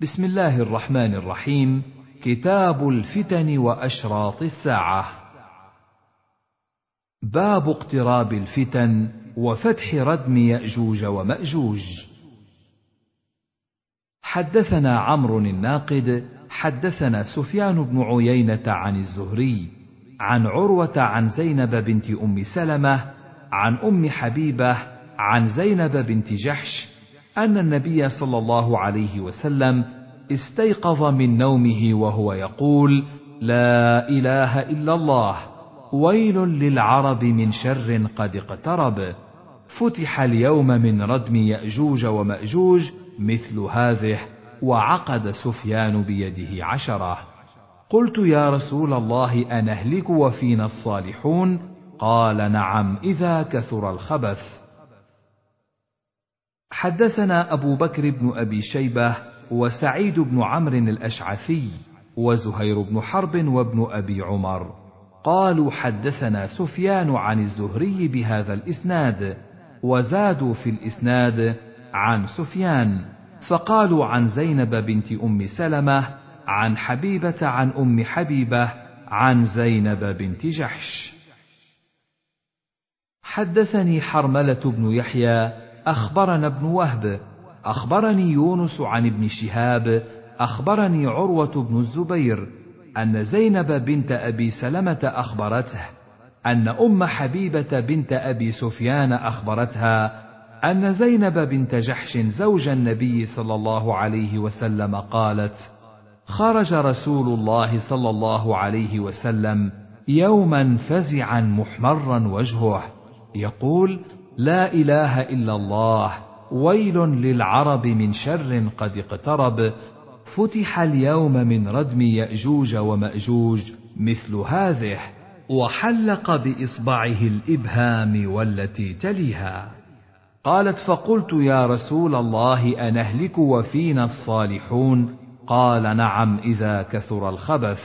بسم الله الرحمن الرحيم. كتاب الفتن وأشراط الساعة. باب اقتراب الفتن وفتح ردم يأجوج ومأجوج. حدثنا عمرو الناقد حدثنا سفيان بن عيينة عن الزهري عن عروة عن زينب بنت أم سلمة عن أم حبيبة عن زينب بنت جحش أن النبي صلى الله عليه وسلم استيقظ من نومه وهو يقول لا إله إلا الله ويل للعرب من شر قد اقترب فتح اليوم من ردم يأجوج ومأجوج مثل هذه وعقد سفيان بيده عشرة. قلت يا رسول الله أنهلك وفينا الصالحون؟ قال نعم إذا كثر الخبث. حدثنا أبو بكر بن أبي شيبة وسعيد بن عمرو الأشعثي وزهير بن حرب وابن أبي عمر. قالوا حدثنا سفيان عن الزهري بهذا الإسناد وزادوا في الإسناد عن سفيان فقالوا عن زينب بنت أم سلمة عن حبيبة عن أم حبيبة عن زينب بنت جحش. حدثني حرملة بن يحيى أخبرنا ابن وهب أخبرني يونس عن ابن شهاب أخبرني عروة بن الزبير أن زينب بنت أبي سلمة أخبرته أن أم حبيبة بنت أبي سفيان أخبرتها أن زينب بنت جحش زوج النبي صلى الله عليه وسلم قالت خرج رسول الله صلى الله عليه وسلم يوما فزعا محمرا وجهه يقول لا إله إلا الله ويل للعرب من شر قد اقترب. فتح اليوم من ردم يأجوج ومأجوج مثل هذه وحلق بإصبعه الإبهام والتي تليها. قالت فقلت يا رسول الله أنهلك وفينا الصالحون؟ قال نعم إذا كثر الخبث.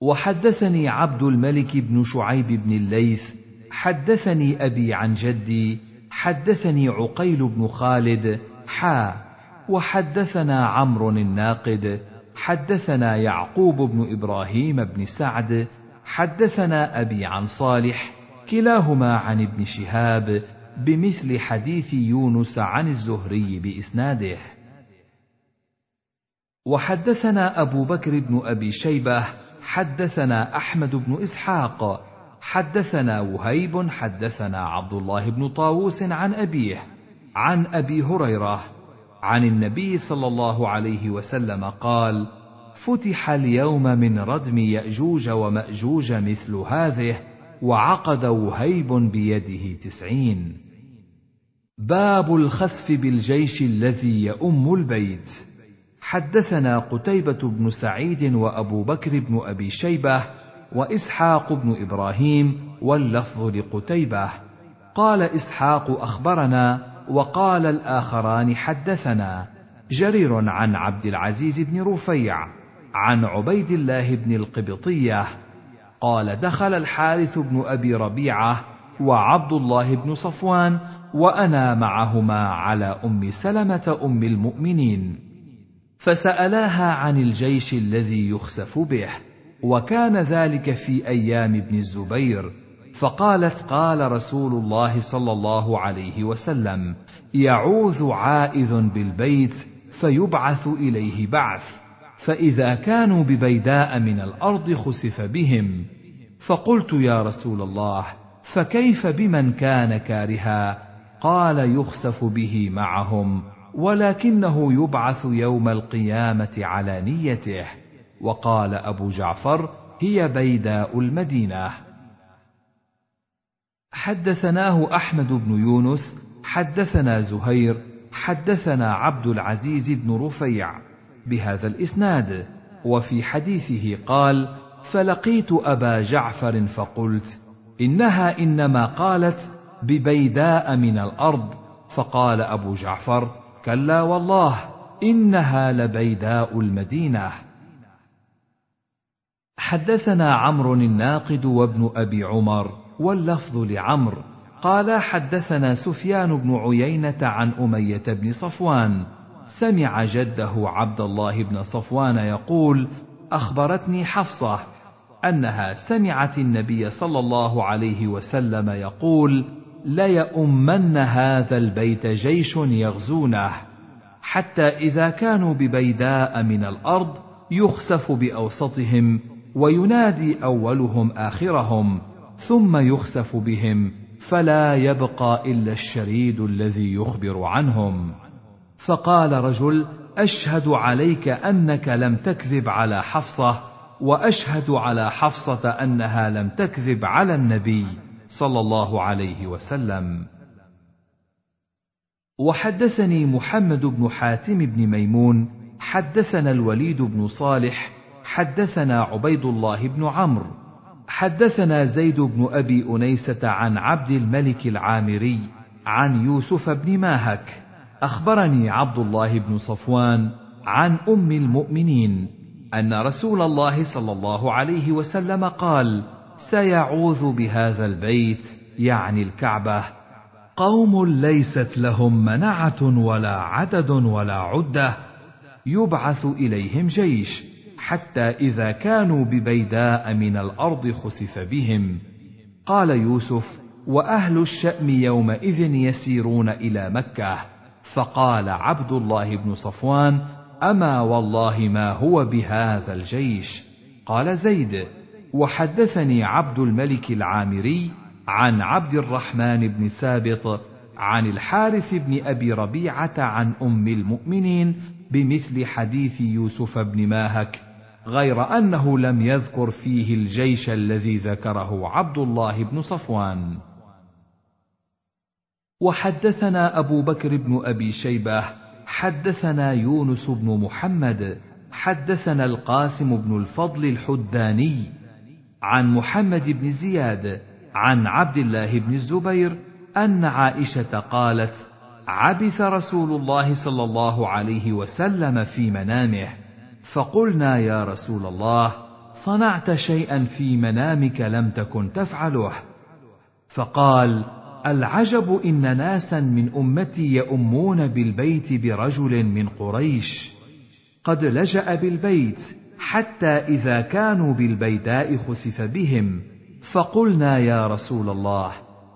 وحدثني عبد الملك بن شعيب بن الليث حدثني أبي عن جدي حدثني عقيل بن خالد حا وحدثنا عمرو الناقد حدثنا يعقوب بن إبراهيم بن سعد حدثنا أبي عن صالح كلاهما عن ابن شهاب بمثل حديث يونس عن الزهري بإسناده. وحدثنا أبو بكر بن أبي شيبة حدثنا أحمد بن إسحاق حدثنا وهيب حدثنا عبد الله بن طاووس عن أبيه عن أبي هريرة عن النبي صلى الله عليه وسلم قال فتح اليوم من ردم يأجوج ومأجوج مثل هذه وعقد وهيب بيده تسعين. باب الخسف بالجيش الذي يؤم البيت. حدثنا قتيبة بن سعيد وأبو بكر بن أبي شيبة وإسحاق بن إبراهيم واللفظ لقتيبة. قال إسحاق أخبرنا وقال الآخران حدثنا. جرير عن عبد العزيز بن رفيع عن عبيد الله بن القبطية. قال دخل الحارث بن أبي ربيعة وعبد الله بن صفوان وأنا معهما على أم سلمة أم المؤمنين. فسألاها عن الجيش الذي يخسف به. وكان ذلك في أيام ابن الزبير فقالت قال رسول الله صلى الله عليه وسلم يعوذ عائذ بالبيت فيبعث إليه بعث فإذا كانوا ببيداء من الأرض خسف بهم. فقلت يا رسول الله فكيف بمن كان كارها؟ قال يخسف به معهم ولكنه يبعث يوم القيامة على نيته. وقال أبو جعفر هي بيداء المدينة. حدثناه أحمد بن يونس حدثنا زهير حدثنا عبد العزيز بن رفيع بهذا الإسناد وفي حديثه قال فلقيت أبا جعفر فقلت إنها إنما قالت ببيداء من الأرض فقال أبو جعفر كلا والله إنها لبيداء المدينة حدثنا عمرو الناقد وابن أبي عمر واللفظ لعمرو قال حدثنا سفيان بن عيينة عن أمية بن صفوان سمع جده عبد الله بن صفوان يقول أخبرتني حفصة أنها سمعت النبي صلى الله عليه وسلم يقول ليؤمن هذا البيت جيش يغزونه حتى إذا كانوا ببيداء من الأرض يخسف بأوسطهم وينادي أولهم آخرهم ثم يخسف بهم فلا يبقى إلا الشريد الذي يخبر عنهم. فقال رجل أشهد عليك أنك لم تكذب على حفصة وأشهد على حفصة أنها لم تكذب على النبي صلى الله عليه وسلم. وحدثني محمد بن حاتم بن ميمون حدثنا الوليد بن صالح حدثنا عبيد الله بن عمرو. حدثنا زيد بن أبي أنيسة عن عبد الملك العامري عن يوسف بن ماهك. أخبرني عبد الله بن صفوان عن أم المؤمنين أن رسول الله صلى الله عليه وسلم قال سيعوذ بهذا البيت يعني الكعبة. قوم ليست لهم منعة ولا عدد ولا عدة. يبعث إليهم جيش. حتى إذا كانوا ببيداء من الأرض خسف بهم. قال يوسف وأهل الشأم يومئذ يسيرون إلى مكة. فقال عبد الله بن صفوان أما والله ما هو بهذا الجيش؟ قال زيد وحدثني عبد الملك العامري عن عبد الرحمن بن سابط عن الحارث بن أبي ربيعة عن أم المؤمنين بمثل حديث يوسف بن ماهك. غير أنه لم يذكر فيه الجيش الذي ذكره عبد الله بن صفوان. وحدثنا أبو بكر بن أبي شيبة حدثنا يونس بن محمد حدثنا القاسم بن الفضل الحداني عن محمد بن زياد عن عبد الله بن الزبير أن عائشة قالت عبث رسول الله صلى الله عليه وسلم في منامه. فقلنا يا رسول الله صنعت شيئا في منامك لم تكن تفعله. فقال العجب إن ناسا من أمتي يؤمون بالبيت برجل من قريش. قد لجأ بالبيت حتى إذا كانوا بالبيداء خسف بهم. فقلنا يا رسول الله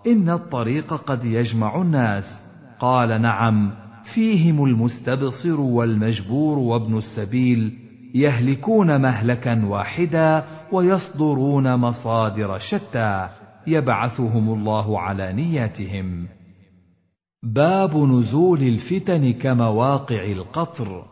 إن الطريق قد يجمع الناس. قال نعم. فيهم المستبصر والمجبور وابن السبيل يهلكون مهلكا واحدا ويصدرون مصادر شتى يبعثهم الله على نياتهم. باب نزول الفتن كمواقع القطر.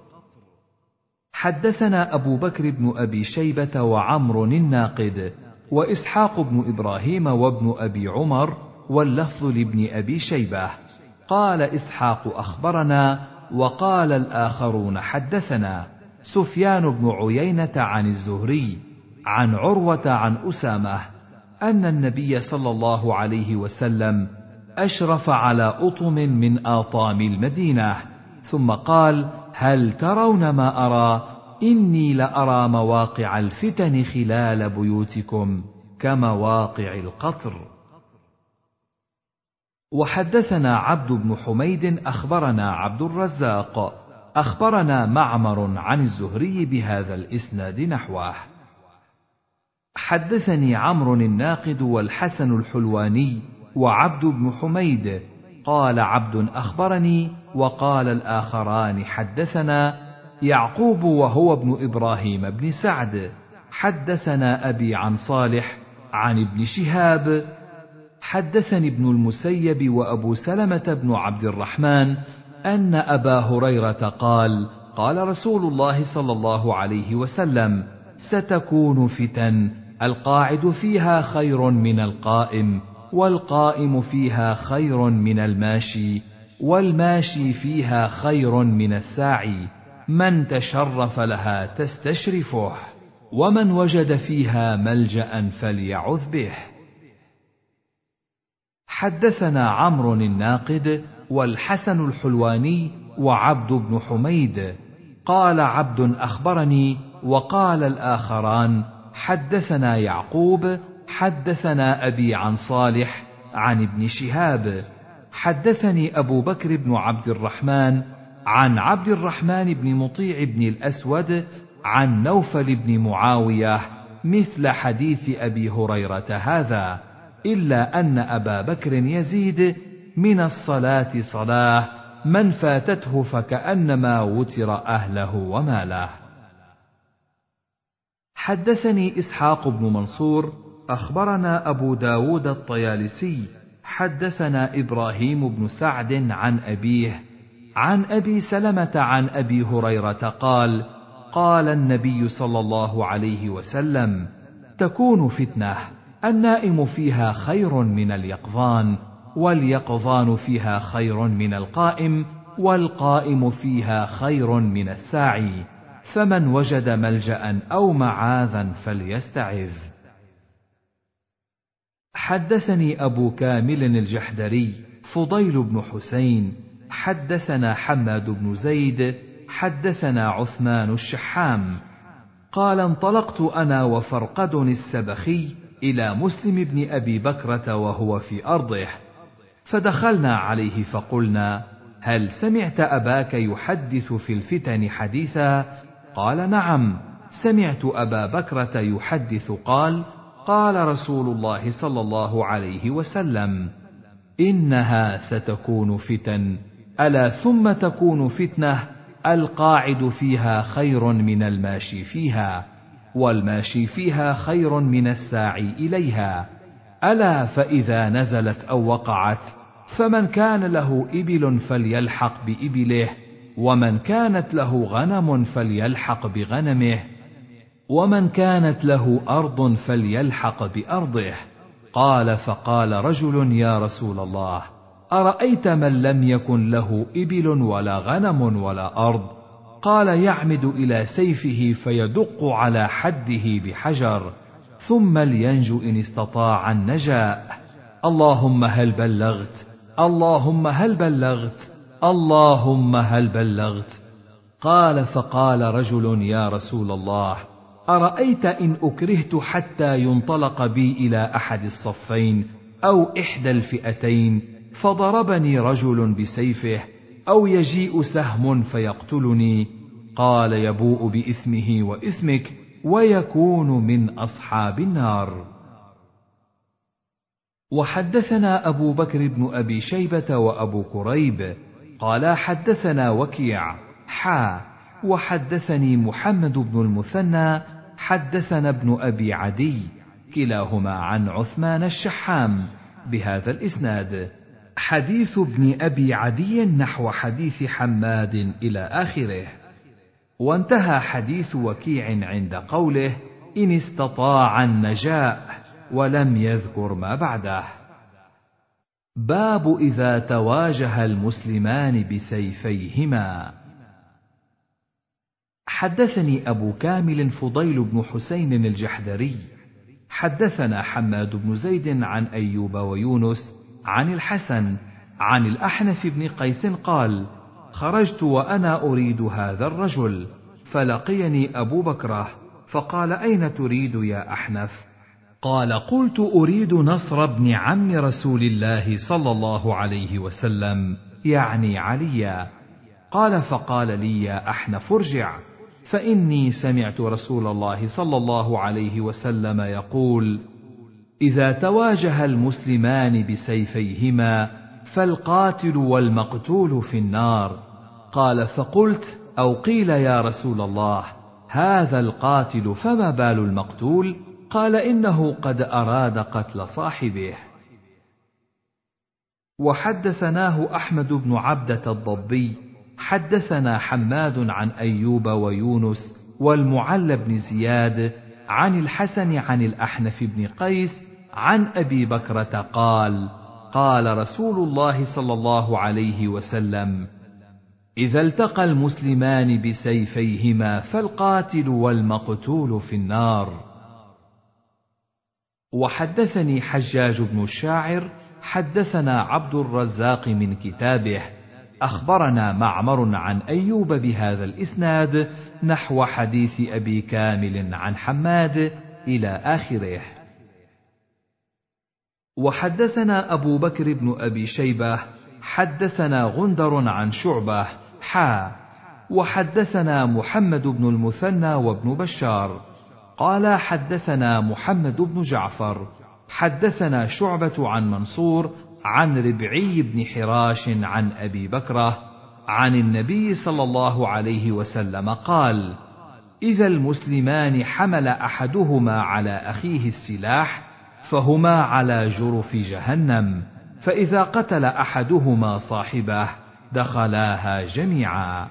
حدثنا أبو بكر بن أبي شيبة وعمر الناقد وإسحاق بن إبراهيم وابن أبي عمر واللفظ لابن أبي شيبة. قال إسحاق أخبرنا وقال الآخرون حدثنا سفيان بن عيينة عن الزهري عن عروة عن أسامة أن النبي صلى الله عليه وسلم أشرف على أطم من آطام المدينة ثم قال هل ترون ما أرى؟ إني لأرى مواقع الفتن خلال بيوتكم كمواقع القطر. وحدثنا عبد بن حميد أخبرنا عبد الرزاق أخبرنا معمر عن الزهري بهذا الإسناد نحوه. حدثني عمرو الناقد والحسن الحلواني وعبد بن حميد قال عبد أخبرني وقال الآخران حدثنا يعقوب وهو ابن إبراهيم بن سعد. حدثنا أبي عن صالح عن ابن شهاب حدثني ابن المسيب وأبو سلمة بن عبد الرحمن أن أبا هريرة قال قال رسول الله صلى الله عليه وسلم ستكون فتن القاعد فيها خير من القائم والقائم فيها خير من الماشي والماشي فيها خير من الساعي من تشرف لها تستشرفه ومن وجد فيها ملجأ فليعذ به. حدثنا عمرو الناقد والحسن الحلواني وعبد بن حميد. قال عبد أخبرني وقال الآخران حدثنا يعقوب حدثنا أبي عن صالح عن ابن شهاب. حدثني أبو بكر بن عبد الرحمن عن عبد الرحمن بن مطيع بن الأسود عن نوفل بن معاوية مثل حديث أبي هريرة هذا. إلا أن أبا بكر يزيد من الصلاة صلاه من فاتته فكأنما وتر أهله وماله. حدثني إسحاق بن منصور أخبرنا أبو داود الطيالسي حدثنا إبراهيم بن سعد عن أبيه عن أبي سلمة عن أبي هريرة قال قال النبي صلى الله عليه وسلم تكون فتنة. النائم فيها خير من اليقظان واليقظان فيها خير من القائم والقائم فيها خير من الساعي. فمن وجد ملجأ أو معاذا فليستعذ. حدثني أبو كامل الجحدري فضيل بن حسين. حدثنا حماد بن زيد. حدثنا عثمان الشحام. قال انطلقت أنا وفرقد السبخي إلى مسلم بن أبي بكرة وهو في أرضه. فدخلنا عليه فقلنا هل سمعت أباك يحدث في الفتن حديثا؟ قال نعم. سمعت أبا بكرة يحدث قال قال رسول الله صلى الله عليه وسلم إنها ستكون فتن. ألا ثم تكون فتنة؟ القاعد فيها خير من الماشي فيها. والماشي فيها خير من الساعي إليها. ألا فإذا نزلت أو وقعت فمن كان له إبل فليلحق بإبله ومن كانت له غنم فليلحق بغنمه ومن كانت له أرض فليلحق بأرضه. قال فقال رجل يا رسول الله أرأيت من لم يكن له إبل ولا غنم ولا أرض؟ قال يعمد إلى سيفه فيدق على حده بحجر ثم لينجو إن استطاع النجاء. اللهم هل بلغت؟ اللهم هل بلغت؟ اللهم هل بلغت؟ قال فقال رجل يا رسول الله أرأيت إن أكرهت حتى ينطلق بي إلى أحد الصفين أو إحدى الفئتين فضربني رجل بسيفه أو يجيء سهم فيقتلني قال يبوء بإثمه وإثمك ويكون من أصحاب النار. وحدثنا أبو بكر بن أبي شيبة وأبو كريب قالا حدثنا وكيع حا وحدثني محمد بن المثنى حدثنا ابن أبي عدي كلاهما عن عثمان الشحام بهذا الإسناد. حديث ابن أبي عدي نحو حديث حماد إلى آخره. وانتهى حديث وكيع عند قوله إن استطاع النجاء ولم يذكر ما بعده. باب إذا تواجه المسلمان بسيفيهما. حدثني أبو كامل فضيل بن حسين الجحدري. حدثنا حماد بن زيد عن أيوب ويونس عن الحسن عن الأحنف بن قيس قال خرجت وأنا أريد هذا الرجل فلقيني أبو بكره فقال أين تريد يا أحنف؟ قال قلت أريد نصر بن عم رسول الله صلى الله عليه وسلم يعني عليا قال فقال لي يا أحنف ارجع. فإني سمعت رسول الله صلى الله عليه وسلم يقول إذا تواجه المسلمان بسيفيهما فالقاتل والمقتول في النار. قال فقلت أو قيل يا رسول الله هذا القاتل فما بال المقتول؟ قال إنه قد أراد قتل صاحبه. وحدثناه أحمد بن عبدة الضبي حدثنا حماد عن أيوب ويونس والمعل بن زياد عن الحسن عن الأحنف بن قيس عن أبي بكرة قال قال رسول الله صلى الله عليه وسلم إذا التقى المسلمان بسيفيهما فالقاتل والمقتول في النار. وحدثني حجاج بن الشاعر حدثنا عبد الرزاق من كتابه أخبرنا معمر عن أيوب بهذا الإسناد نحو حديث أبي كامل عن حماد إلى آخره. وحدثنا أبو بكر بن أبي شيبة حدثنا غندر عن شعبة حا. وحدثنا محمد بن المثنى وابن بشار. قال حدثنا محمد بن جعفر حدثنا شعبة عن منصور عن ربعي بن حراش عن أبي بكرة عن النبي صلى الله عليه وسلم قال: إذا المسلمان حمل أحدهما على أخيه السلاح فهما على جرف جهنم، فإذا قتل أحدهما صاحبه دخلاها جميعا.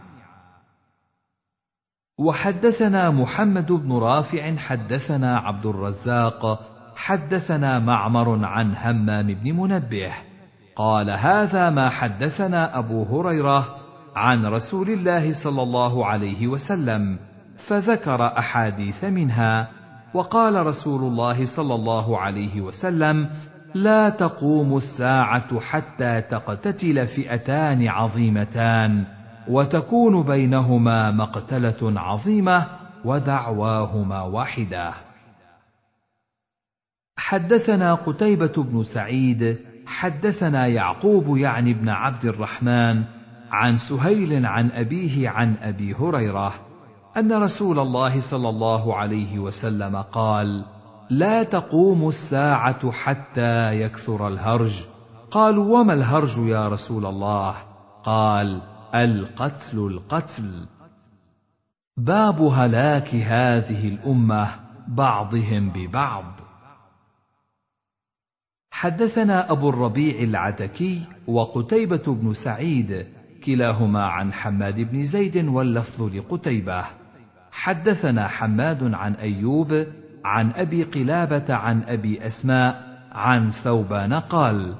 وحدثنا محمد بن رافع حدثنا عبد الرزاق حدثنا معمر عن همام بن منبه قال هذا ما حدثنا أبو هريرة عن رسول الله صلى الله عليه وسلم فذكر أحاديث منها وقال رسول الله صلى الله عليه وسلم لا تقوم الساعة حتى تقتتل فئتان عظيمتان وتكون بينهما مقتلة عظيمة ودعواهما واحدة. حدثنا قتيبة بن سعيد حدثنا يعقوب يعني بن عبد الرحمن عن سهيل عن أبيه عن أبي هريرة أن رسول الله صلى الله عليه وسلم قال: لا تقوم الساعة حتى يكثر الهرج. قالوا: وما الهرج يا رسول الله؟ قال: القتل القتل. باب هلاك هذه الأمة بعضهم ببعض. حدثنا أبو الربيع العتكي وقتيبة بن سعيد كلاهما عن حماد بن زيد واللفظ لقتيبة. حدثنا حماد عن أيوب عن أبي قلابة عن أبي أسماء عن ثوبان قال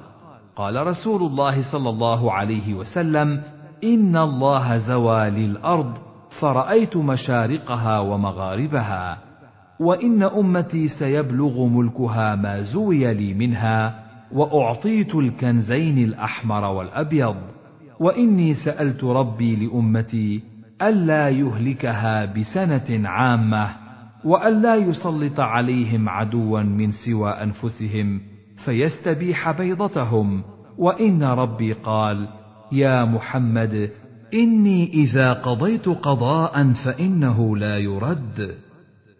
قال رسول الله صلى الله عليه وسلم إن الله زوى للأرض فرأيت مشارقها ومغاربها. وإن أمتي سيبلغ ملكها ما زوي لي منها وأعطيت الكنزين الأحمر والأبيض. وإني سألت ربي لأمتي ألا يهلكها بسنة عامة وألا يسلط عليهم عدوا من سوى أنفسهم فيستبيح بيضتهم. وإن ربي قال يا محمد إني إذا قضيت قضاء فإنه لا يرد.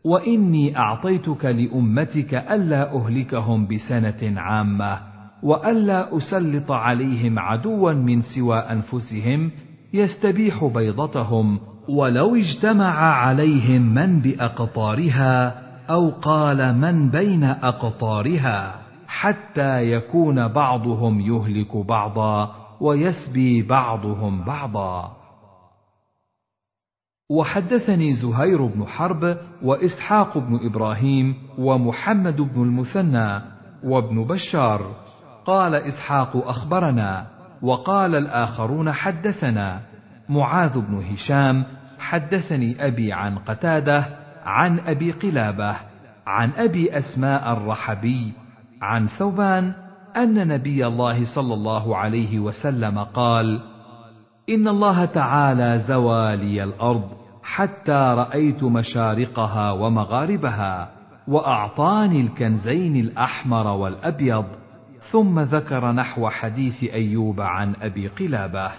وإني أعطيتك لأمتك ألا أهلكهم بسنة عامة وألا أسلط عليهم عدوا من سوى أنفسهم يستبيح بيضتهم ولو اجتمع عليهم من بأقطارها أو قال من بين أقطارها حتى يكون بعضهم يهلك بعضا ويسبي بعضهم بعضا وحدثني زهير بن حرب وإسحاق بن إبراهيم ومحمد بن المثنى وابن بشار. قال إسحاق أخبرنا وقال الآخرون حدثنا. معاذ بن هشام حدثني أبي عن قتادة عن أبي قلابة عن أبي أسماء الرحبي عن ثوبان أن نبي الله صلى الله عليه وسلم قال ان الله تعالى زوى لي الأرض حتى رايت مشارقها ومغاربها واعطاني الكنزين الاحمر والابيض ثم ذكر نحو حديث ايوب عن ابي قلابه.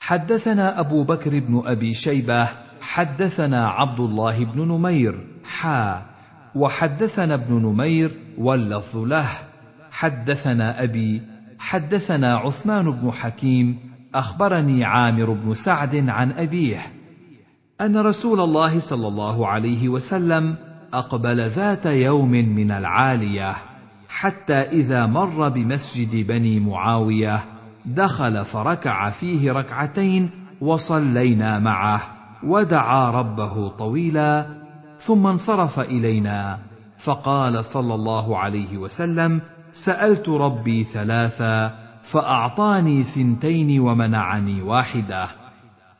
حدثنا ابو بكر بن ابي شيبه حدثنا عبد الله بن نمير حا وحدثنا ابن نمير واللفظ له. حدثنا ابي حدثنا عثمان بن حكيم أخبرني عامر بن سعد عن أبيه أن رسول الله صلى الله عليه وسلم أقبل ذات يوم من العالية حتى إذا مر بمسجد بني معاوية دخل فركع فيه ركعتين وصلينا معه ودعا ربه طويلا ثم انصرف إلينا فقال صلى الله عليه وسلم سألت ربي ثلاثا فأعطاني ثنتين ومنعني واحدة.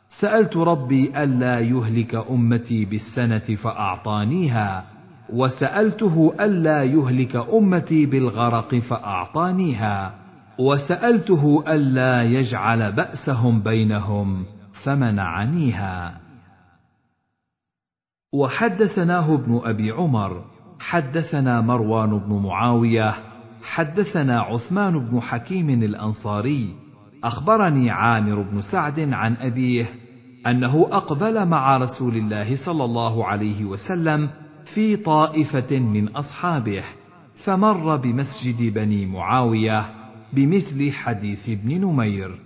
سألت ربي ألا يهلك أمتي بالسنة فأعطانيها وسألته ألا يهلك أمتي بالغرق فأعطانيها وسألته ألا يجعل بأسهم بينهم فمنعنيها. وحدثناه ابن أبي عمر حدثنا مروان بن معاوية حدثنا عثمان بن حكيم الأنصاري أخبرني عامر بن سعد عن أبيه أنه أقبل مع رسول الله صلى الله عليه وسلم في طائفة من أصحابه فمر بمسجد بني معاوية بمثل حديث ابن نمير.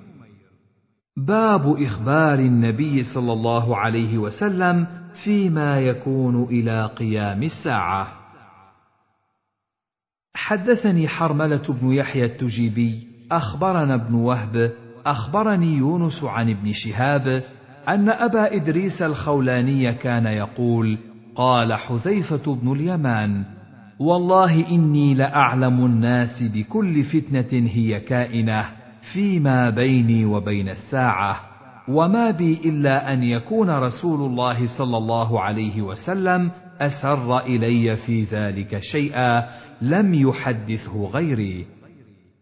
باب إخبار النبي صلى الله عليه وسلم فيما يكون إلى قيام الساعة. حدثني حرملة بن يحيى التجيبي أخبرنا ابن وهب أخبرني يونس عن ابن شهاب أن أبا إدريس الخولاني كان يقول قال حذيفة بن اليمان والله إني لأعلم الناس بكل فتنة هي كائنة فيما بيني وبين الساعة وما بي إلا أن يكون رسول الله صلى الله عليه وسلم أسر إلي في ذلك شيئا لم يحدثه غيري.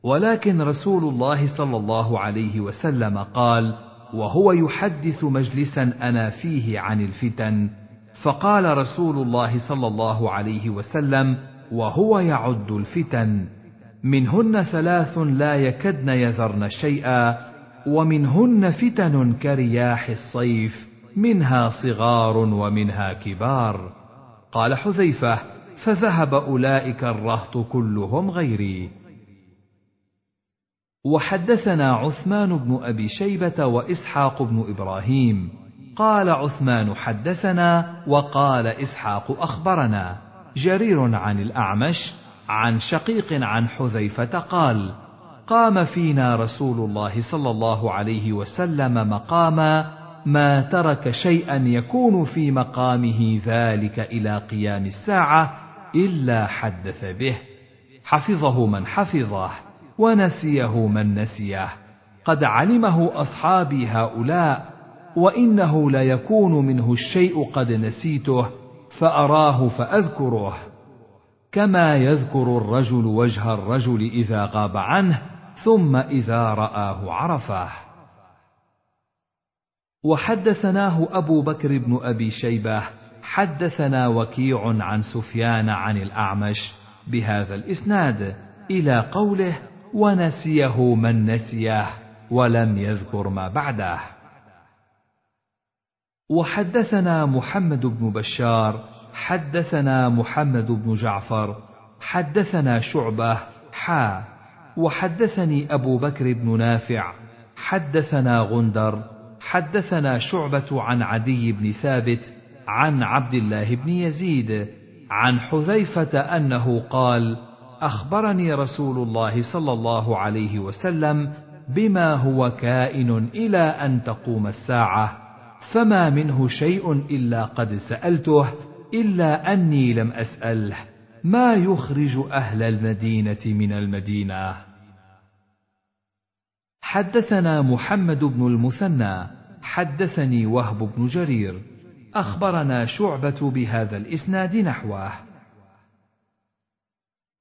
ولكن رسول الله صلى الله عليه وسلم قال وهو يحدث مجلسا أنا فيه عن الفتن. فقال رسول الله صلى الله عليه وسلم وهو يعد الفتن. منهن ثلاث لا يكدن يذرن شيئا ومنهن فتن كرياح الصيف منها صغار ومنها كبار. قال حذيفة فذهب أولئك الرهط كلهم غيري. وحدثنا عثمان بن أبي شيبة وإسحاق بن إبراهيم. قال عثمان حدثنا وقال إسحاق أخبرنا. جرير عن الأعمش عن شقيق عن حذيفة قال قام فينا رسول الله صلى الله عليه وسلم مقاما ما ترك شيئا يكون في مقامه ذلك إلى قيام الساعة إلا حدث به. حفظه من حفظه ونسيه من نسيه. قد علمه أصحابي هؤلاء وإنه ليكون منه الشيء قد نسيته فأراه فأذكره. كما يذكر الرجل وجه الرجل إذا غاب عنه ثم إذا رآه عرفه وحدثناه أبو بكر بن أبي شيبة حدثنا وكيع عن سفيان عن الأعمش بهذا الإسناد إلى قوله ونسيه من نسيه ولم يذكر ما بعده وحدثنا محمد بن بشار حدثنا محمد بن جعفر حدثنا شعبة حا. وحدثني أبو بكر بن نافع حدثنا غندر حدثنا شعبة عن عدي بن ثابت عن عبد الله بن يزيد عن حذيفة أنه قال أخبرني رسول الله صلى الله عليه وسلم بما هو كائن إلى أن تقوم الساعة فما منه شيء إلا قد سألته إلا أني لم أسأله ما يخرج أهل المدينة من المدينة. حدثنا محمد بن المثنى حدثني وهب بن جرير أخبرنا شعبة بهذا الإسناد نحوه.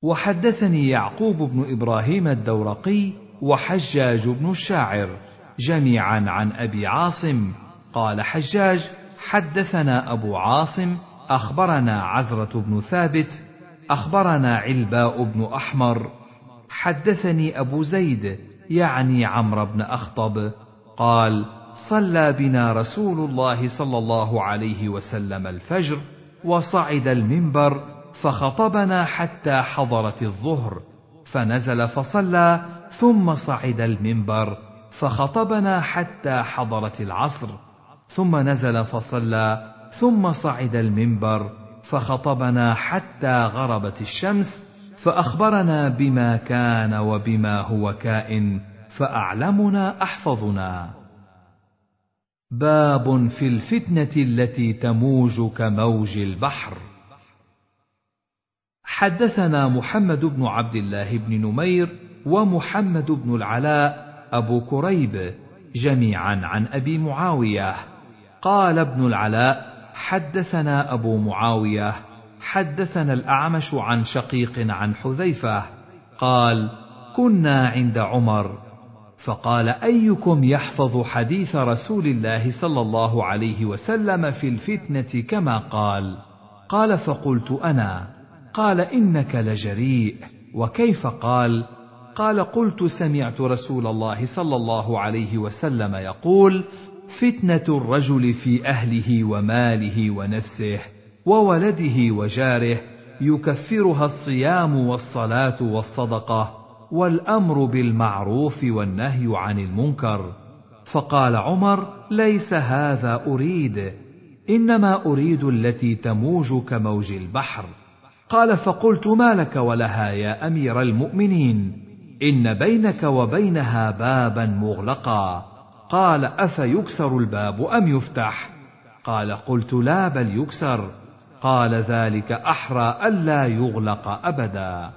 وحدثني يعقوب بن إبراهيم الدورقي وحجاج بن الشاعر جميعا عن أبي عاصم. قال حجاج حدثنا أبو عاصم أخبرنا عزره بن ثابت أخبرنا علباء بن أحمر. حدثني أبو زيد يعني عمرو بن أخطب قال صلى بنا رسول الله صلى الله عليه وسلم الفجر وصعد المنبر فخطبنا حتى حضرت الظهر فنزل فصلى ثم صعد المنبر فخطبنا حتى حضرت العصر ثم نزل فصلى ثم صعد المنبر فخطبنا حتى غربت الشمس فأخبرنا بما كان وبما هو كائن فأعلمنا أحفظنا. باب في الفتنة التي تموج كموج البحر. حدثنا محمد بن عبد الله بن نمير ومحمد بن العلاء أبو كريب جميعا عن أبي معاوية. قال ابن العلاء حدثنا أبو معاوية حدثنا الأعمش عن شقيق عن حذيفة قال كنا عند عمر. فقال أيكم يحفظ حديث رسول الله صلى الله عليه وسلم في الفتنة كما قال؟ قال فقلت أنا. قال إنك لجريء. وكيف قال؟ قال قلت سمعت رسول الله صلى الله عليه وسلم يقول فتنة الرجل في أهله وماله ونفسه وولده وجاره يكفرها الصيام والصلاة والصدقة والأمر بالمعروف والنهي عن المنكر. فقال عمر ليس هذا أريد إنما أريد التي تموج كموج البحر. قال فقلت ما لك ولها يا أمير المؤمنين؟ إن بينك وبينها بابا مغلقا. قال أفيكسر الباب أم يفتح؟ قال قلت لا بل يكسر. قال ذلك أحرى الا يغلق أبدا.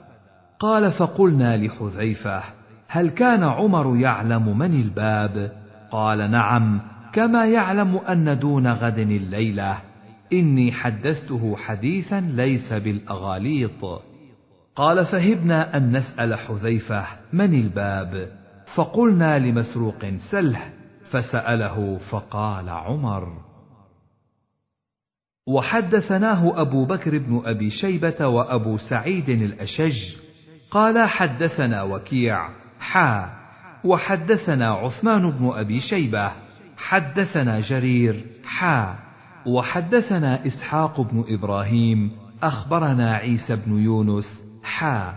قال فقلنا لحذيفة هل كان عمر يعلم من الباب؟ قال نعم كما يعلم أن دون غد الليلة. إني حدثته حديثا ليس بالأغاليط. قال فهبنا أن نسأل حذيفة من الباب. فقلنا لمسروق سله فسأله فقال عمر. وحدثناه أبو بكر بن أبي شيبة وأبو سعيد الأشج قال حدثنا وكيع حا. وحدثنا عثمان بن أبي شيبة حدثنا جرير حا. وحدثنا إسحاق بن إبراهيم أخبرنا عيسى بن يونس حا.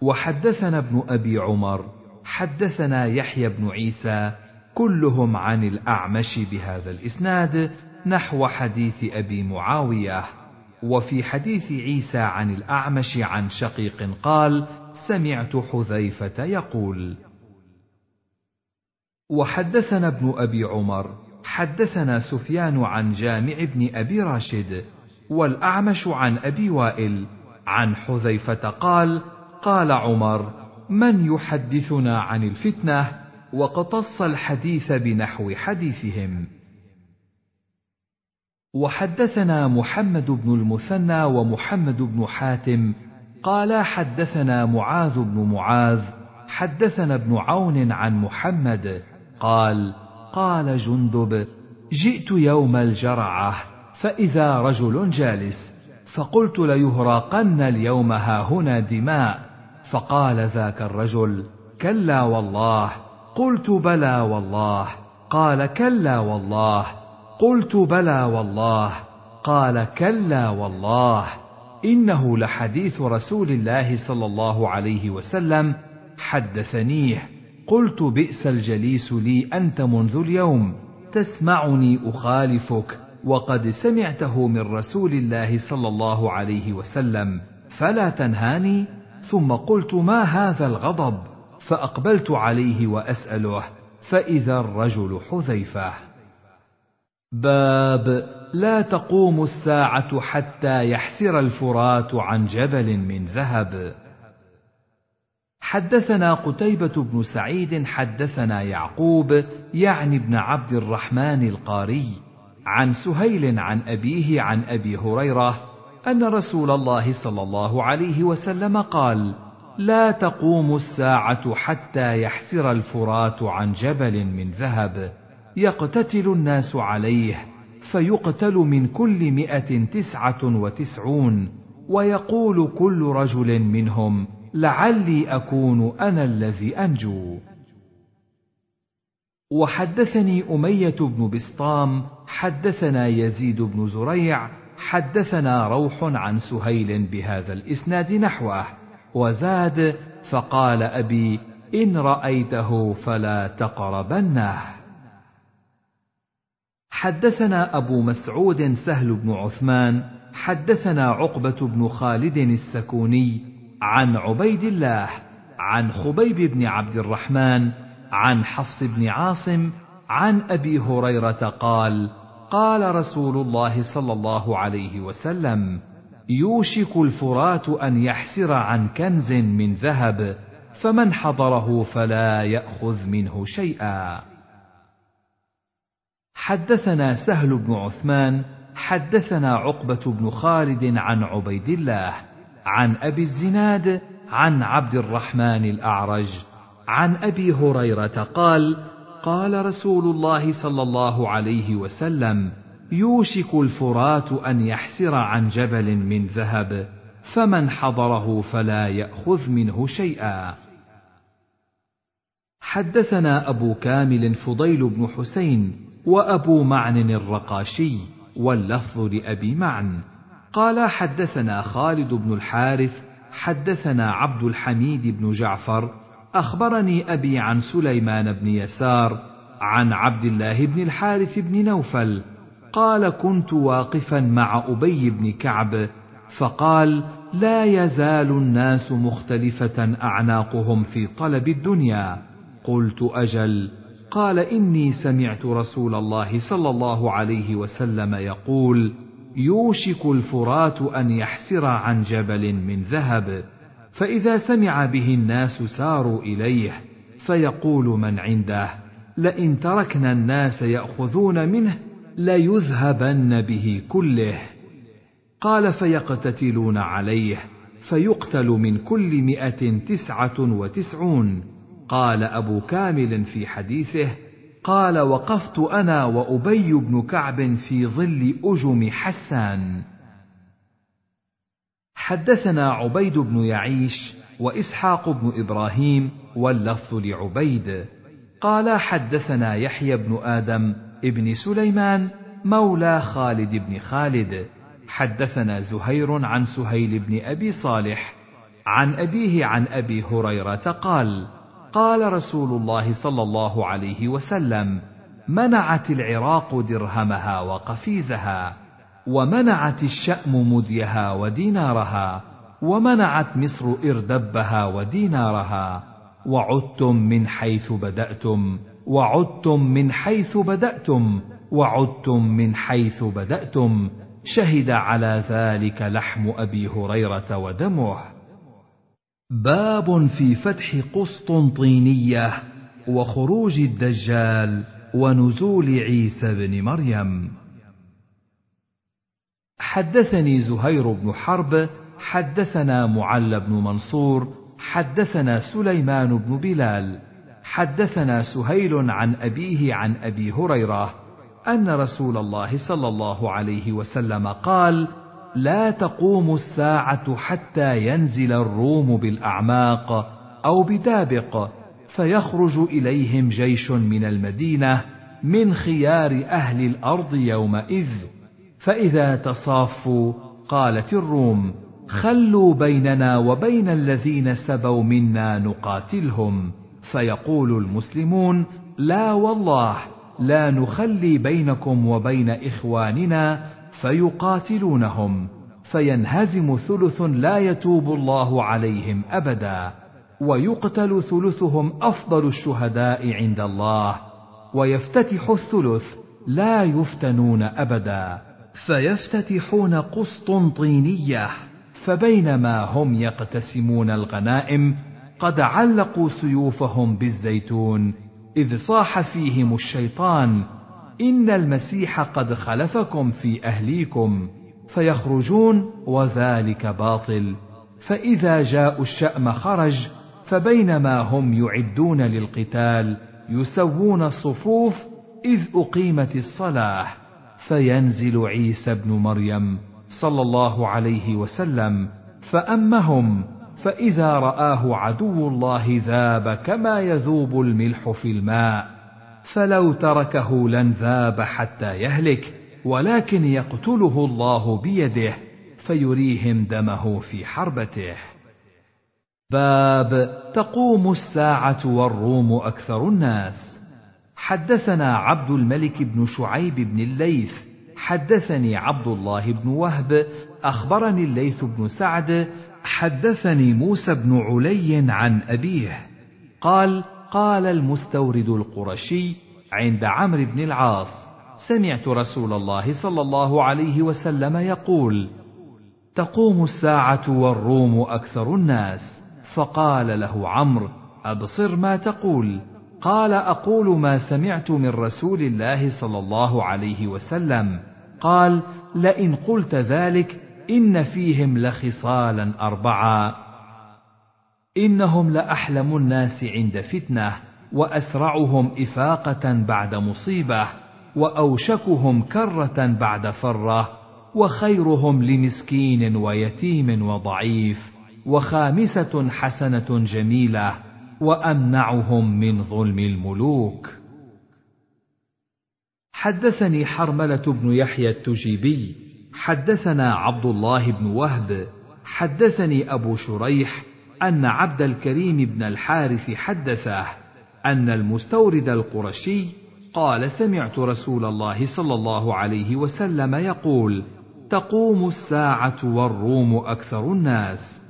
وحدثنا ابن أبي عمر حدثنا يحيى بن عيسى كلهم عن الأعمش بهذا الإسناد نحو حديث أبي معاوية وفي حديث عيسى عن الأعمش عن شقيق قال سمعت حذيفة يقول وحدثنا ابن أبي عمر حدثنا سفيان عن جامع بن أبي راشد والأعمش عن أبي وائل عن حذيفة قال قال عمر من يحدثنا عن الفتنة؟ وقتص الحديث بنحو حديثهم. وحدثنا محمد بن المثنى ومحمد بن حاتم قال حدثنا معاذ بن معاذ حدثنا ابن عون عن محمد قال قال جندب جئت يوم الجرعة فإذا رجل جالس فقلت ليهراقن اليوم هاهنا دماء فقال ذاك الرجل كلا والله قلت بلى والله قال كلا والله قلت بلى والله. قال كلا والله. إنه لحديث رسول الله صلى الله عليه وسلم حدثنيه. قلت بئس الجليس لي أنت منذ اليوم. تسمعني أخالفك. وقد سمعته من رسول الله صلى الله عليه وسلم. فلا تنهاني. ثم قلت ما هذا الغضب؟ فأقبلت عليه وأسأله. فإذا الرجل حذيفة. باب لا تقوم الساعة حتى يحسر الفرات عن جبل من ذهب. حدثنا قتيبة بن سعيد حدثنا يعقوب يعني ابن عبد الرحمن القاري عن سهيل عن أبيه عن أبي هريرة أن رسول الله صلى الله عليه وسلم قال: لا تقوم الساعة حتى يحسر الفرات عن جبل من ذهب. يقتتل الناس عليه فيقتل من كل مئة تسعة وتسعون ويقول كل رجل منهم لعلي أكون أنا الذي أنجو. وحدثني أمية بن بسطام حدثنا يزيد بن زريع حدثنا روح عن سهيل بهذا الإسناد نحوه وزاد فقال أبي إن رأيته فلا تقربنه. حدثنا أبو مسعود سهل بن عثمان حدثنا عقبة بن خالد السكوني عن عبيد الله عن خبيب بن عبد الرحمن عن حفص بن عاصم عن أبي هريرة قال قال رسول الله صلى الله عليه وسلم يوشك الفرات أن يحسر عن كنز من ذهب فمن حضره فلا يأخذ منه شيئا. حدثنا سهل بن عثمان حدثنا عقبة بن خالد عن عبيد الله عن أبي الزناد عن عبد الرحمن الأعرج عن أبي هريرة قال قال رسول الله صلى الله عليه وسلم يوشك الفرات أن يحسر عن جبل من ذهب فمن حضره فلا يأخذ منه شيئا. حدثنا أبو كامل فضيل بن حسين وأبو معن الرقاشي واللفظ لأبي معن. قال حدثنا خالد بن الحارث حدثنا عبد الحميد بن جعفر أخبرني أبي عن سليمان بن يسار عن عبد الله بن الحارث بن نوفل. قال كنت واقفا مع أبي بن كعب فقال لا يزال الناس مختلفة أعناقهم في طلب الدنيا. قلت أجل. قال إني سمعت رسول الله صلى الله عليه وسلم يقول يوشك الفرات أن يحسر عن جبل من ذهب فإذا سمع به الناس ساروا إليه فيقول من عنده لئن تركنا الناس يأخذون منه ليذهبن به كله. قال فيقتتلون عليه فيقتل من كل مئة تسعة وتسعون. قال أبو كامل في حديثه قال وقفت أنا وأبي بن كعب في ظل أجم حسان. حدثنا عبيد بن يعيش وإسحاق بن إبراهيم واللفظ لعبيد. قال حدثنا يحيى بن آدم ابن سليمان مولى خالد بن خالد. حدثنا زهير عن سهيل بن أبي صالح عن أبيه عن أبي هريرة قال قال رسول الله صلى الله عليه وسلم منعت العراق درهمها وقفيزها ومنعت الشأم مديها ودينارها ومنعت مصر إردبها ودينارها وعدتم من حيث بدأتم وعدتم من حيث بدأتم وعدتم من حيث بدأتم شهد على ذلك لحم أبي هريرة ودمه. باب في فتح قسطنطينية وخروج الدجال ونزول عيسى بن مريم. حدثني زهير بن حرب حدثنا معل بن منصور حدثنا سليمان بن بلال. حدثنا سهيل عن أبيه عن أبي هريرة أن رسول الله صلى الله عليه وسلم قال لا تقوم الساعة حتى ينزل الروم بالأعماق أو بدابق فيخرج إليهم جيش من المدينة من خيار أهل الأرض يومئذ. فإذا تصافوا قالت الروم خلوا بيننا وبين الذين سبوا منا نقاتلهم. فيقول المسلمون لا والله لا نخلي بينكم وبين إخواننا فيقاتلونهم فينهزم ثلث لا يتوب الله عليهم أبدا ويقتل ثلثهم أفضل الشهداء عند الله ويفتتح الثلث لا يفتنون أبدا فيفتتحون قسطنطينيه فبينما هم يقتسمون الغنائم قد علقوا سيوفهم بالزيتون إذ صاح فيهم الشيطان ان المسيح قد خلفكم في اهليكم فيخرجون وذلك باطل. فاذا جاءوا الشام خرج فبينما هم يعدون للقتال يسوون الصفوف اذ اقيمت الصلاه. فينزل عيسى ابن مريم صلى الله عليه وسلم فامهم فاذا راه عدو الله ذاب كما يذوب الملح في الماء. فلو تركه لانذاب حتى يهلك ولكن يقتله الله بيده فيريهم دمه في حربته. باب تقوم الساعة والروم أكثر الناس. حدثنا عبد الملك بن شعيب بن الليث حدثني عبد الله بن وهب أخبرني الليث بن سعد حدثني موسى بن علي عن أبيه. قال قال المستورد القرشي عند عمرو بن العاص سمعت رسول الله صلى الله عليه وسلم يقول تقوم الساعة والروم أكثر الناس. فقال له عمرو أبصر ما تقول. قال أقول ما سمعت من رسول الله صلى الله عليه وسلم. قال لئن قلت ذلك إن فيهم لخصالا اربعا إنهم لأحلم الناس عند فتنة وأسرعهم إفاقة بعد مصيبة وأوشكهم كرة بعد فرة وخيرهم لمسكين ويتيم وضعيف وخامسة حسنة جميلة وأمنعهم من ظلم الملوك. حدثني حرملة بن يحيى التجيبي حدثنا عبد الله بن وهب حدثني أبو شريح أن عبد الكريم بن الحارث حدثه أن المستورد القرشي قال سمعت رسول الله صلى الله عليه وسلم يقول تقوم الساعة والروم أكثر الناس.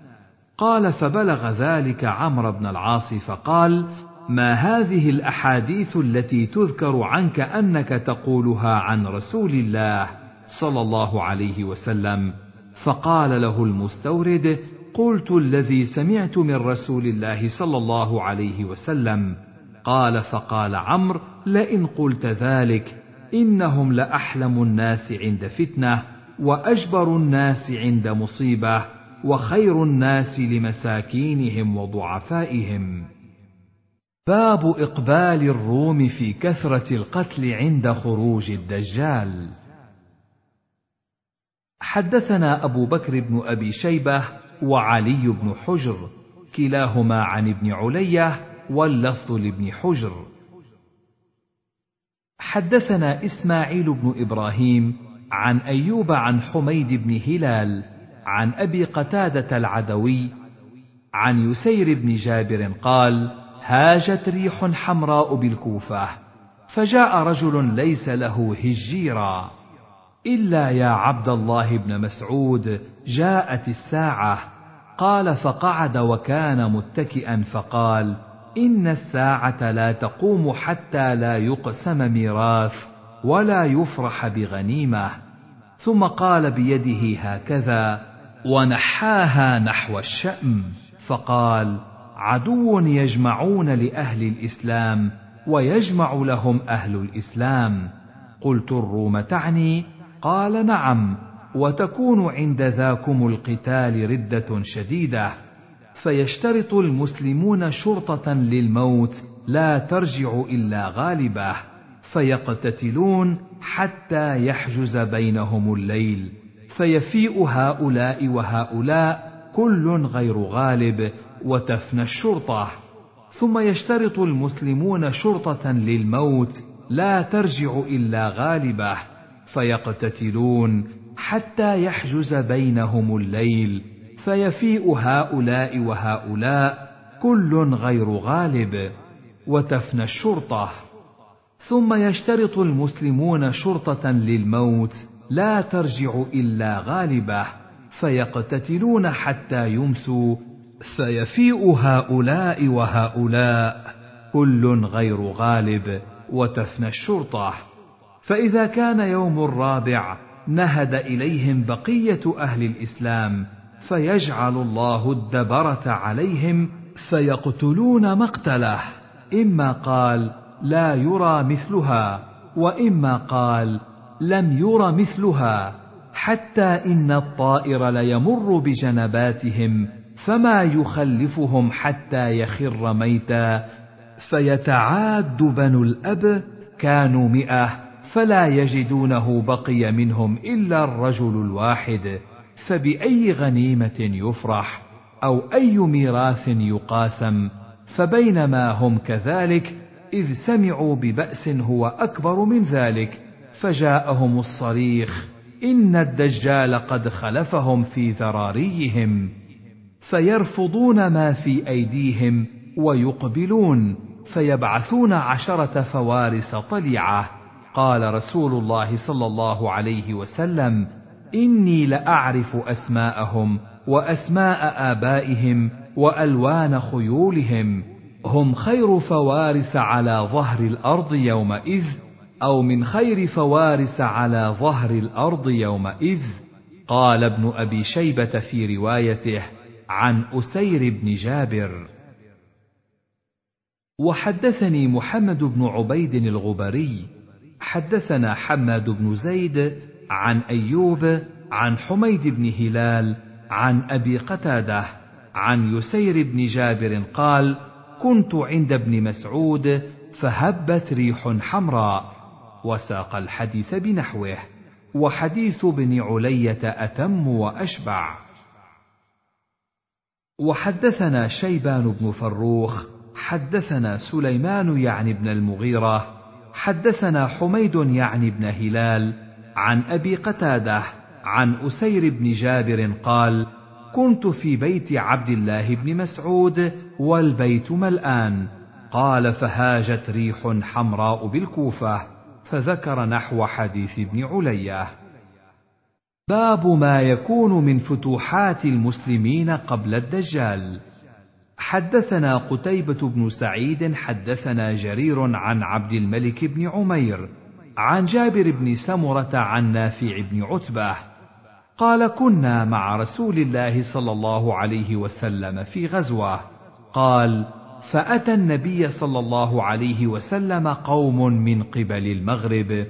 قال فبلغ ذلك عمرو بن العاص فقال ما هذه الأحاديث التي تذكر عنك أنك تقولها عن رسول الله صلى الله عليه وسلم؟ فقال له المستورد قلت الذي سمعت من رسول الله صلى الله عليه وسلم قال فقال عمرو لئن قلت ذلك إنهم لأحلم الناس عند فتنة وأجبر الناس عند مصيبة وخير الناس لمساكينهم وضعفائهم. باب إقبال الروم في كثرة القتل عند خروج الدجال. حدثنا أبو بكر بن أبي شيبة وعلي بن حجر كلاهما عن ابن علية واللفظ لابن حجر. حدثنا إسماعيل بن إبراهيم عن أيوب عن حميد بن هلال عن أبي قتادة العدوي عن يسير بن جابر قال هاجت ريح حمراء بالكوفة فجاء رجل ليس له هجيرا. إلا يا عبد الله بن مسعود جاءت الساعة. قال فقعد وكان متكئا فقال إن الساعة لا تقوم حتى لا يقسم ميراث ولا يفرح بغنيمة. ثم قال بيده هكذا ونحاها نحو الشأم. فقال عدو يجمعون لأهل الإسلام ويجمع لهم أهل الإسلام. قلت الروم تعني قال نعم وتكون عند ذاكم القتال ردة شديدة فيشترط المسلمون شرطة للموت لا ترجع إلا غالبة فيقتتلون حتى يحجز بينهم الليل فيفيء هؤلاء وهؤلاء كل غير غالب وتفنى الشرطة. ثم يشترط المسلمون شرطة للموت لا ترجع إلا غالبة فيقتتلون حتى يحجز بينهم الليل فيفيء هؤلاء وهؤلاء كل غير غالب وتفنى الشرطة. ثم يشترط المسلمون شرطة للموت لا ترجع إلا غالبة فيقتتلون حتى يمسوا فيفيء هؤلاء وهؤلاء كل غير غالب وتفنى الشرطة. فإذا كان يوم الرابع نهد إليهم بقية أهل الإسلام فيجعل الله الدبرة عليهم فيقتلون مقتله إما قال لا يرى مثلها وإما قال لم ير مثلها حتى إن الطائر ليمر بجنباتهم فما يخلفهم حتى يخر ميتا. فيتعاد بنو الأب كانوا مئة. فلا يجدونه بقي منهم إلا الرجل الواحد فبأي غنيمة يفرح أو أي ميراث يقاسم فبينما هم كذلك إذ سمعوا ببأس هو أكبر من ذلك فجاءهم الصريخ إن الدجال قد خلفهم في ذراريهم فيرفضون ما في أيديهم ويقبلون فيبعثون عشرة فوارس طليعة. قال رسول الله صلى الله عليه وسلم إني لأعرف أسماءهم وأسماء آبائهم وألوان خيولهم هم خير فوارس على ظهر الأرض يومئذ أو من خير فوارس على ظهر الأرض يومئذ. قال ابن أبي شيبة في روايته عن أسير بن جابر. وحدثني محمد بن عبيد الغبري حدثنا حماد بن زيد عن أيوب عن حميد بن هلال عن أبي قتادة عن يسير بن جابر قال كنت عند ابن مسعود فهبت ريح حمراء وساق الحديث بنحوه وحديث ابن علية أتم وأشبع وحدثنا شيبان بن فروخ حدثنا سليمان يعني بن المغيرة حدثنا حميد يعني بن هلال عن أبي قتادة عن أسير بن جابر قال كنت في بيت عبد الله بن مسعود والبيت ملآن. قال فهاجت ريح حمراء بالكوفة فذكر نحو حديث ابن علية باب ما يكون من فتوحات المسلمين قبل الدجال. حدثنا قتيبة بن سعيد حدثنا جرير عن عبد الملك بن عمير عن جابر بن سمرة عن نافع بن عتبة قال كنا مع رسول الله صلى الله عليه وسلم في غزوة. قال فأتى النبي صلى الله عليه وسلم قوم من قبل المغرب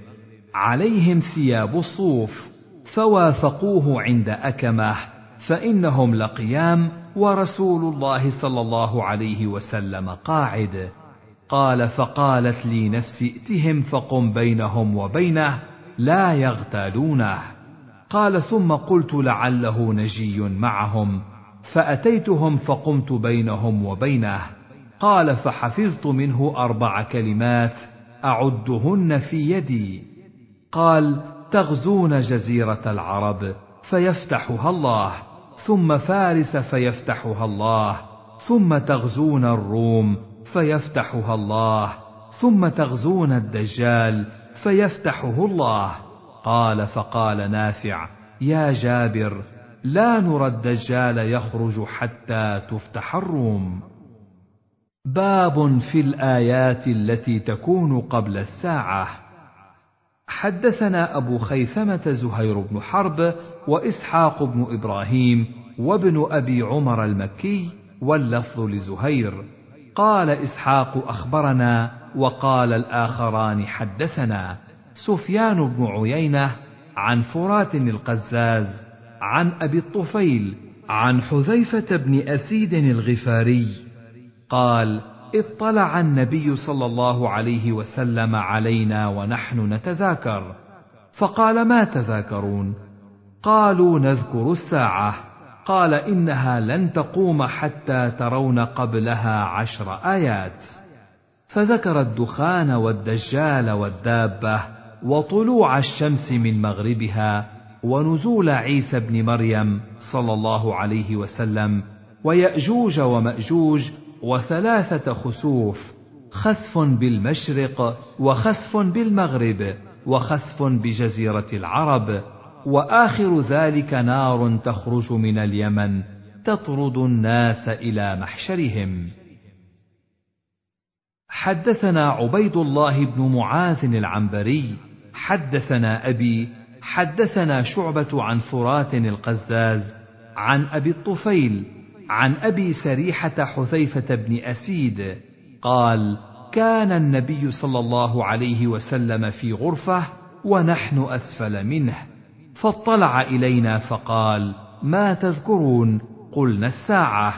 عليهم ثياب الصوف فوافقوه عند أكمه فإنهم لقيام ورسول الله صلى الله عليه وسلم قاعد. قال فقالت لي نفسي ائتهم فقم بينهم وبينه لا يغتالونه. قال ثم قلت لعله نجي معهم. فأتيتهم فقمت بينهم وبينه. قال فحفظت منه أربع كلمات أعدهن في يدي. قال تغزون جزيرة العرب فيفتحها الله. ثم فارس فيفتحها الله ثم تغزون الروم فيفتحها الله ثم تغزون الدجال فيفتحه الله. قال فقال نافع يا جابر لا نرى الدجال يخرج حتى تفتح الروم. باب في الآيات التي تكون قبل الساعة. حدثنا أبو خيثمة زهير بن حرب وإسحاق بن إبراهيم وابن أبي عمر المكي واللفظ لزهير. قال إسحاق أخبرنا وقال الآخران حدثنا سفيان بن عيينة عن فرات القزاز عن أبي الطفيل عن حذيفة بن أسيد الغفاري. قال اطلع النبي صلى الله عليه وسلم علينا ونحن نتذاكر. فقال ما تذاكرون؟ قالوا نذكر الساعة. قال إنها لن تقوم حتى ترون قبلها عشر آيات. فذكر الدخان والدجال والدابة وطلوع الشمس من مغربها ونزول عيسى بن مريم صلى الله عليه وسلم ويأجوج ومأجوج وثلاثة خسوف خسف بالمشرق وخسف بالمغرب وخسف بجزيرة العرب وآخر ذلك نار تخرج من اليمن تطرد الناس إلى محشرهم. حدثنا عبيد الله بن معاذ العنبري حدثنا أبي حدثنا شعبة عن فرات القزاز عن أبي الطفيل عن أبي سريحة حذيفة بن أسيد قال كان النبي صلى الله عليه وسلم في غرفة ونحن أسفل منه فاطلع إلينا فقال ما تذكرون؟ قلنا الساعة.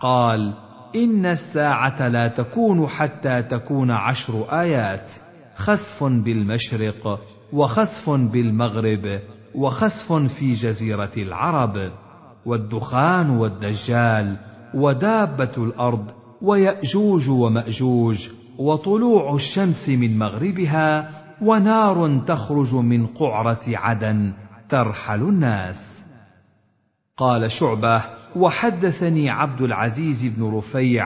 قال إن الساعة لا تكون حتى تكون عشر آيات خسف بالمشرق وخسف بالمغرب وخسف في جزيرة العرب. والدخان والدجال ودابة الأرض ويأجوج ومأجوج وطلوع الشمس من مغربها ونار تخرج من قعرة عدن ترحل الناس. قال شعبة وحدثني عبد العزيز بن رفيع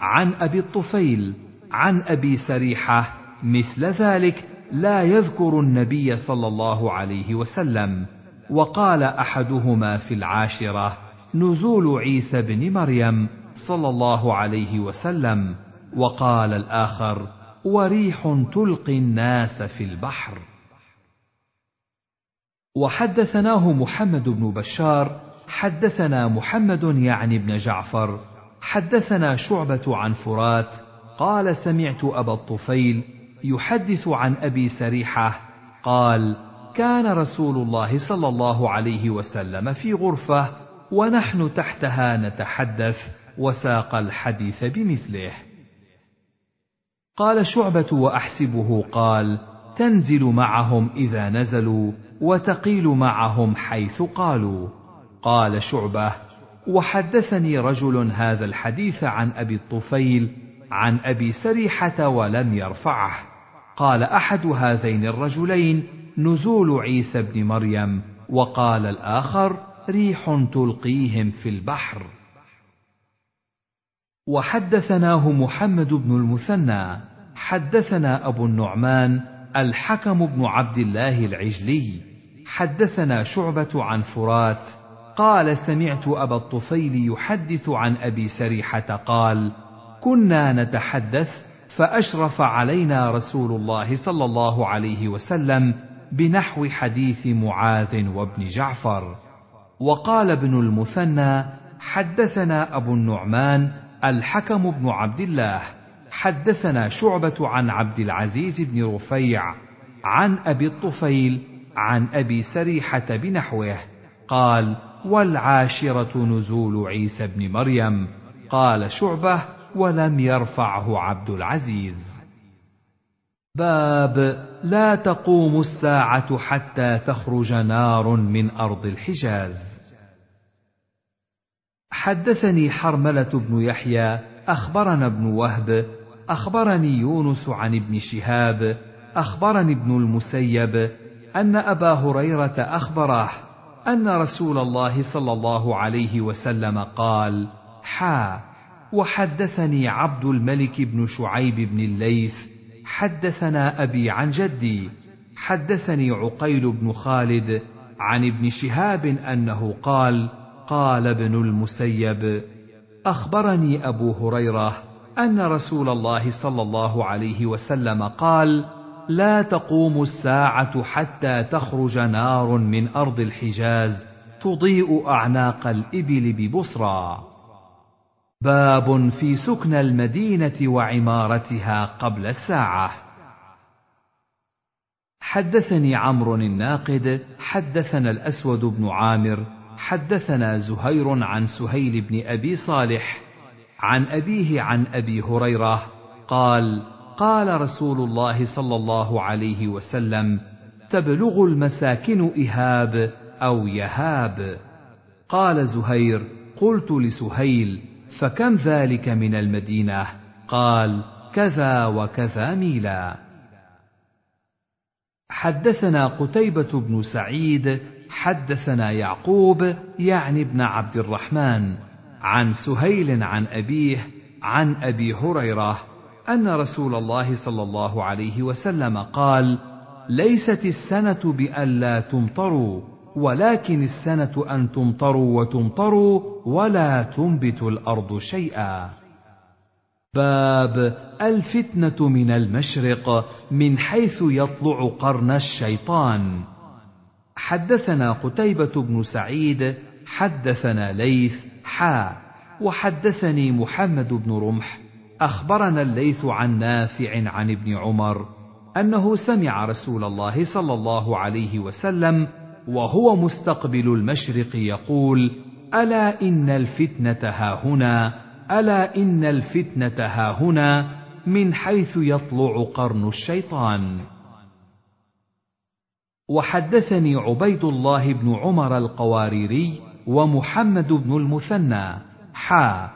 عن أبي الطفيل عن أبي سريحة مثل ذلك لا يذكر النبي صلى الله عليه وسلم. وقال أحدهما في العاشرة نزول عيسى بن مريم صلى الله عليه وسلم وقال الآخر وريح تلقي الناس في البحر. وحدثناه محمد بن بشار حدثنا محمد يعني بن جعفر حدثنا شعبة عن فرات قال سمعت أبا الطفيل يحدث عن أبي سريحة قال كان رسول الله صلى الله عليه وسلم في غرفة ونحن تحتها نتحدث وساق الحديث بمثله. قال شعبة وأحسبه قال تنزل معهم إذا نزلوا وتقيل معهم حيث قالوا. قال شعبة وحدثني رجل هذا الحديث عن أبي الطفيل عن أبي سريحة ولم يرفعه. قال أحد هذين الرجلين نزول عيسى بن مريم وقال الآخر ريح تلقيهم في البحر. وحدثناه محمد بن المثنى حدثنا أبو النعمان الحكم بن عبد الله العجلي. حدثنا شعبة عن فرات قال سمعت أبا الطفيل يحدث عن أبي سريحة قال كنا نتحدث فأشرف علينا رسول الله صلى الله عليه وسلم بنحو حديث معاذ وابن جعفر. وقال ابن المثنى حدثنا أبو النعمان الحكم بن عبد الله حدثنا شعبة عن عبد العزيز بن رفيع عن أبي الطفيل عن أبي سريحة بنحوه قال والعاشرة نزول عيسى بن مريم. قال شعبة ولم يرفعه عبد العزيز. باب لا تقوم الساعة حتى تخرج نار من أرض الحجاز. حدثني حرملة بن يحيى أخبرنا ابن وهب أخبرني يونس عن ابن شهاب أخبرني ابن المسيب أن أبا هريرة أخبره أن رسول الله صلى الله عليه وسلم قال حا وحدثني عبد الملك بن شعيب بن الليث حدثنا أبي عن جدي حدثني عقيل بن خالد عن ابن شهاب أنه قال قال ابن المسيب أخبرني أبو هريرة أن رسول الله صلى الله عليه وسلم قال لا تقوم الساعة حتى تخرج نار من أرض الحجاز تضيء أعناق الإبل ببصرى. باب في سكن المدينة وعمارتها قبل الساعة. حدثني عمرو الناقد حدثنا الأسود بن عامر حدثنا زهير عن سهيل بن أبي صالح عن أبيه عن أبي هريرة قال قال رسول الله صلى الله عليه وسلم تبلغ المساكن إهاب أو يهاب. قال زهير قلت لسهيل فكم ذلك من المدينة؟ قال كذا وكذا ميلا. حدثنا قتيبة بن سعيد حدثنا يعقوب يعني ابن عبد الرحمن عن سهيل عن أبيه عن أبي هريرة أن رسول الله صلى الله عليه وسلم قال ليست السنة بأن لا تمطروا. ولكن السنة أن تمطروا وتمطروا ولا تنبت الأرض شيئا. باب الفتنة من المشرق من حيث يطلع قرن الشيطان. حدثنا قتيبة بن سعيد حدثنا ليث حا وحدثني محمد بن رمح. أخبرنا الليث عن نافع عن ابن عمر أنه سمع رسول الله صلى الله عليه وسلم وهو مستقبل المشرق يقول ألا إن الفتنة هاهنا ألا إن الفتنة هاهنا من حيث يطلع قرن الشيطان. وحدثني عبيد الله بن عمر القواريري ومحمد بن المثنى حا.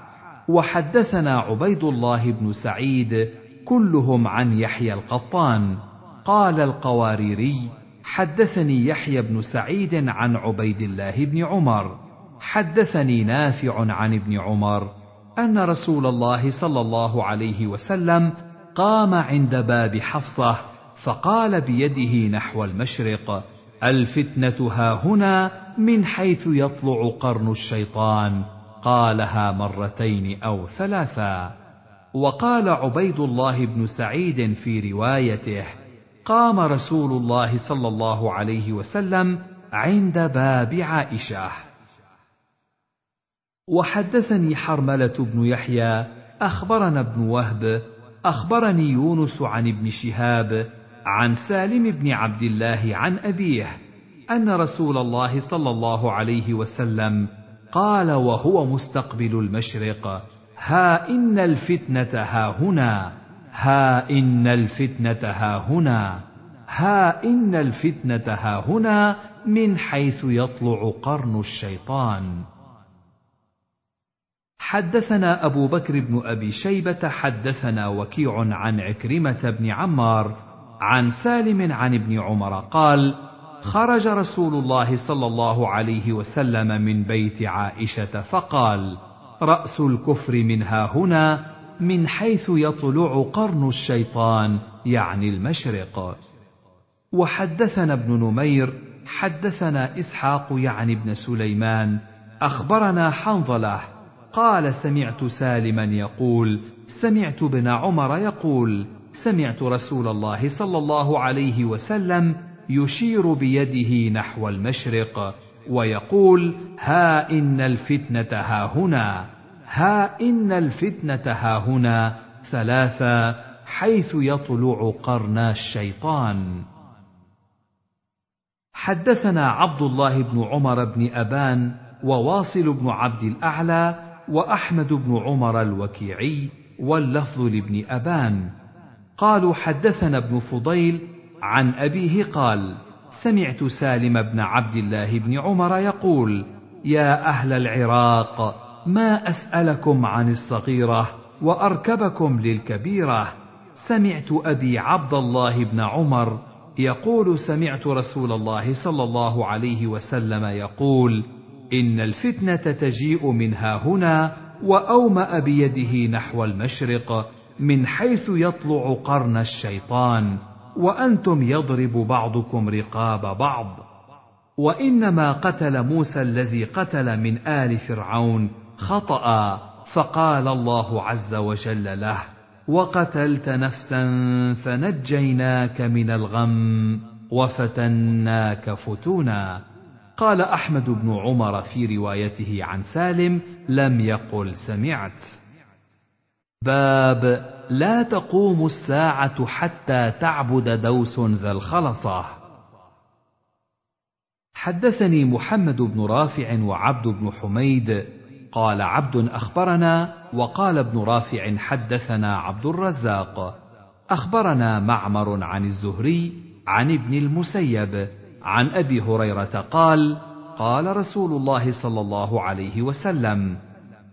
وحدثنا عبيد الله بن سعيد كلهم عن يحيى القطان. قال القواريري حدثني يحيى بن سعيد عن عبيد الله بن عمر. حدثني نافع عن ابن عمر أن رسول الله صلى الله عليه وسلم قام عند باب حفصة فقال بيده نحو المشرق الفتنة هاهنا من حيث يطلع قرن الشيطان قالها مرتين أو ثلاثا. وقال عبيد الله بن سعيد في روايته قام رسول الله صلى الله عليه وسلم عند باب عائشة. وحدثني حرملة بن يحيى أخبرنا ابن وهب أخبرني يونس عن ابن شهاب عن سالم بن عبد الله عن أبيه أن رسول الله صلى الله عليه وسلم قال وهو مستقبل المشرق ها إن الفتنة ها هنا. ها إن الفتنة ها هنا ها إن الفتنة ها هنا من حيث يطلع قرن الشيطان. حدثنا أبو بكر بن أبي شيبة حدثنا وكيع عن عكرمة بن عمار عن سالم عن ابن عمر قال خرج رسول الله صلى الله عليه وسلم من بيت عائشة فقال رأس الكفر منها هنا من حيث يطلع قرن الشيطان يعني المشرق. وحدثنا ابن نمير حدثنا إسحاق يعني ابن سليمان أخبرنا حنظلة قال سمعت سالما يقول سمعت ابن عمر يقول سمعت رسول الله صلى الله عليه وسلم يشير بيده نحو المشرق ويقول ها إن الفتنة ها هنا. ها إن الفتنة ها هنا ثلاثا حيث يطلع قرنا الشيطان. حدثنا عبد الله بن عمر بن أبان وواصل بن عبد الأعلى وأحمد بن عمر الوكيعي واللفظ لابن أبان. قالوا حدثنا ابن فضيل عن أبيه قال سمعت سالم بن عبد الله بن عمر يقول يا أهل العراق ما أسألكم عن الصغيرة وأركبكم للكبيرة. سمعت أبي عبد الله بن عمر يقول سمعت رسول الله صلى الله عليه وسلم يقول إن الفتنة تجيء من ها هنا وأومأ بيده نحو المشرق من حيث يطلع قرن الشيطان وأنتم يضرب بعضكم رقاب بعض. وإنما قتل موسى الذي قتل من آل فرعون خطأ فقال الله عز وجل له وقتلت نفسا فنجيناك من الغم وفتناك فتونا. قال أحمد بن عمر في روايته عن سالم لم يقل سمعت. باب لا تقوم الساعة حتى تعبد دوس ذا الخلصة. حدثني محمد بن رافع وعبد بن حميد قال عبد أخبرنا وقال ابن رافع حدثنا عبد الرزاق. أخبرنا معمر عن الزهري عن ابن المسيب عن أبي هريرة قال قال رسول الله صلى الله عليه وسلم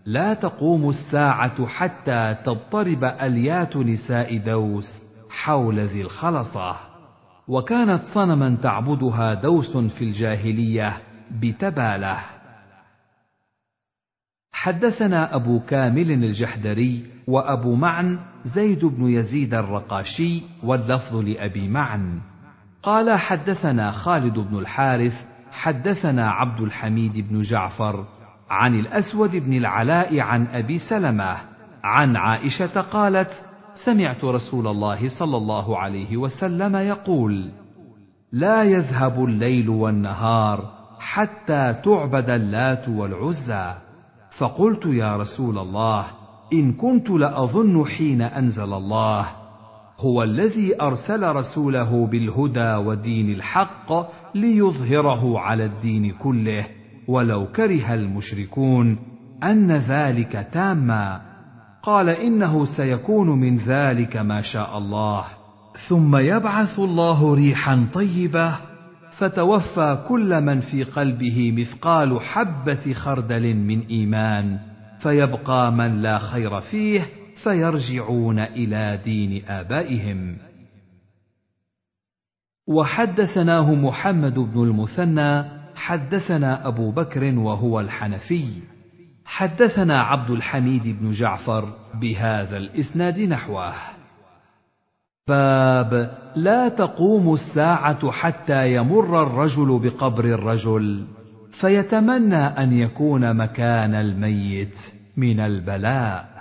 لا تقوم الساعة حتى تضطرب أليات نساء دوس حول ذي الخلصة. وكانت صنما تعبدها دوس في الجاهلية بتبالة. حدثنا أبو كامل الجحدري وأبو معن زيد بن يزيد الرقاشي واللفظ لأبي معن. قال حدثنا خالد بن الحارث حدثنا عبد الحميد بن جعفر عن الأسود بن العلاء عن أبي سلمة عن عائشة قالت سمعت رسول الله صلى الله عليه وسلم يقول لا يذهب الليل والنهار حتى تعبد اللات والعزى. فقلت يا رسول الله إن كنت لأظن حين أنزل الله هو الذي أرسل رسوله بالهدى ودين الحق ليظهره على الدين كله ولو كره المشركون أن ذلك تاما. قال إنه سيكون من ذلك ما شاء الله. ثم يبعث الله ريحا طيبة فتوفى كل من في قلبه مثقال حبة خردل من إيمان فيبقى من لا خير فيه فيرجعون إلى دين آبائهم. وحدثناه محمد بن المثنى حدثنا أبو بكر وهو الحنفي. حدثنا عبد الحميد بن جعفر بهذا الإسناد نحوه. باب لا تقوم الساعة حتى يمر الرجل بقبر الرجل فيتمنى أن يكون مكان الميت من البلاء.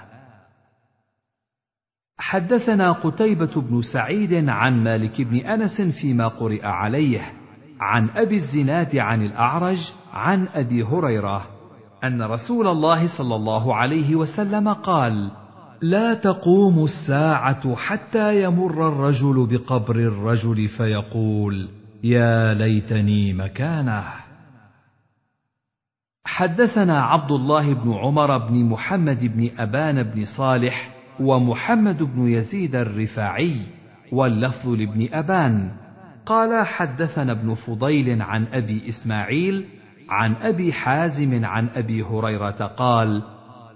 حدثنا قتيبة بن سعيد عن مالك بن أنس فيما قرئ عليه عن أبي الزناد عن الأعرج عن أبي هريرة أن رسول الله صلى الله عليه وسلم قال لا تقوم الساعة حتى يمر الرجل بقبر الرجل فيقول يا ليتني مكانه. حدثنا عبد الله بن عمر بن محمد بن أبان بن صالح ومحمد بن يزيد الرفاعي واللفظ لابن أبان. قال حدثنا ابن فضيل عن أبي إسماعيل عن أبي حازم عن أبي هريرة قال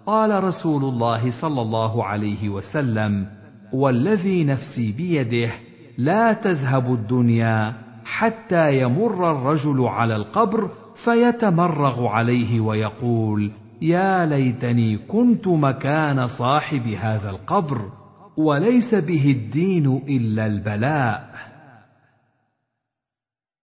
قال رسول الله صلى الله عليه وسلم والذي نفسي بيده لا تذهب الدنيا حتى يمر الرجل على القبر فيتمرغ عليه ويقول يا ليتني كنت مكان صاحب هذا القبر وليس به الدين إلا البلاء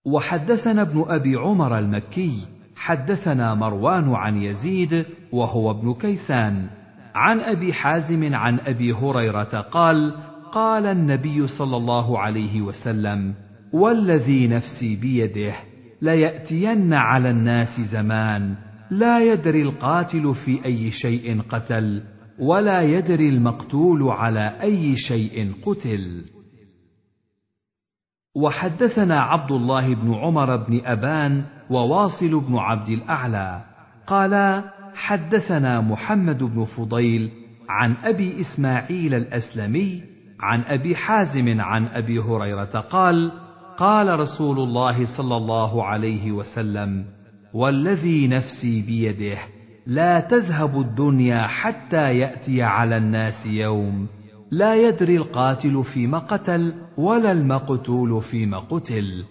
وحدثنا ابن أبي عمر المكي حدثنا مروان عن يزيد وهو ابن كيسان. عن أبي حازم عن أبي هريرة قال قال النبي صلى الله عليه وسلم والذي نفسي بيده ليأتين على الناس زمان لا يدري القاتل في أي شيء قتل ولا يدري المقتول على أي شيء قتل. وحدثنا عبد الله بن عمر بن أبان وواصل بن عبد الأعلى قالا حدثنا محمد بن فضيل عن أبي إسماعيل الأسلمي عن أبي حازم عن أبي هريرة قال قال رسول الله صلى الله عليه وسلم والذي نفسي بيده لا تذهب الدنيا حتى يأتي على الناس يوم. لا يدري القاتل فيما قتل ولا المقتول فيما قتل.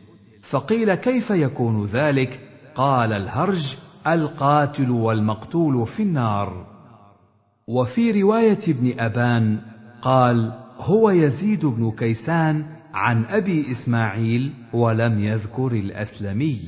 فقيل كيف يكون ذلك؟ قال الهرج القاتل والمقتول في النار. وفي رواية ابن أبان قال هو يزيد بن كيسان عن أبي إسماعيل ولم يذكر الأسلمي.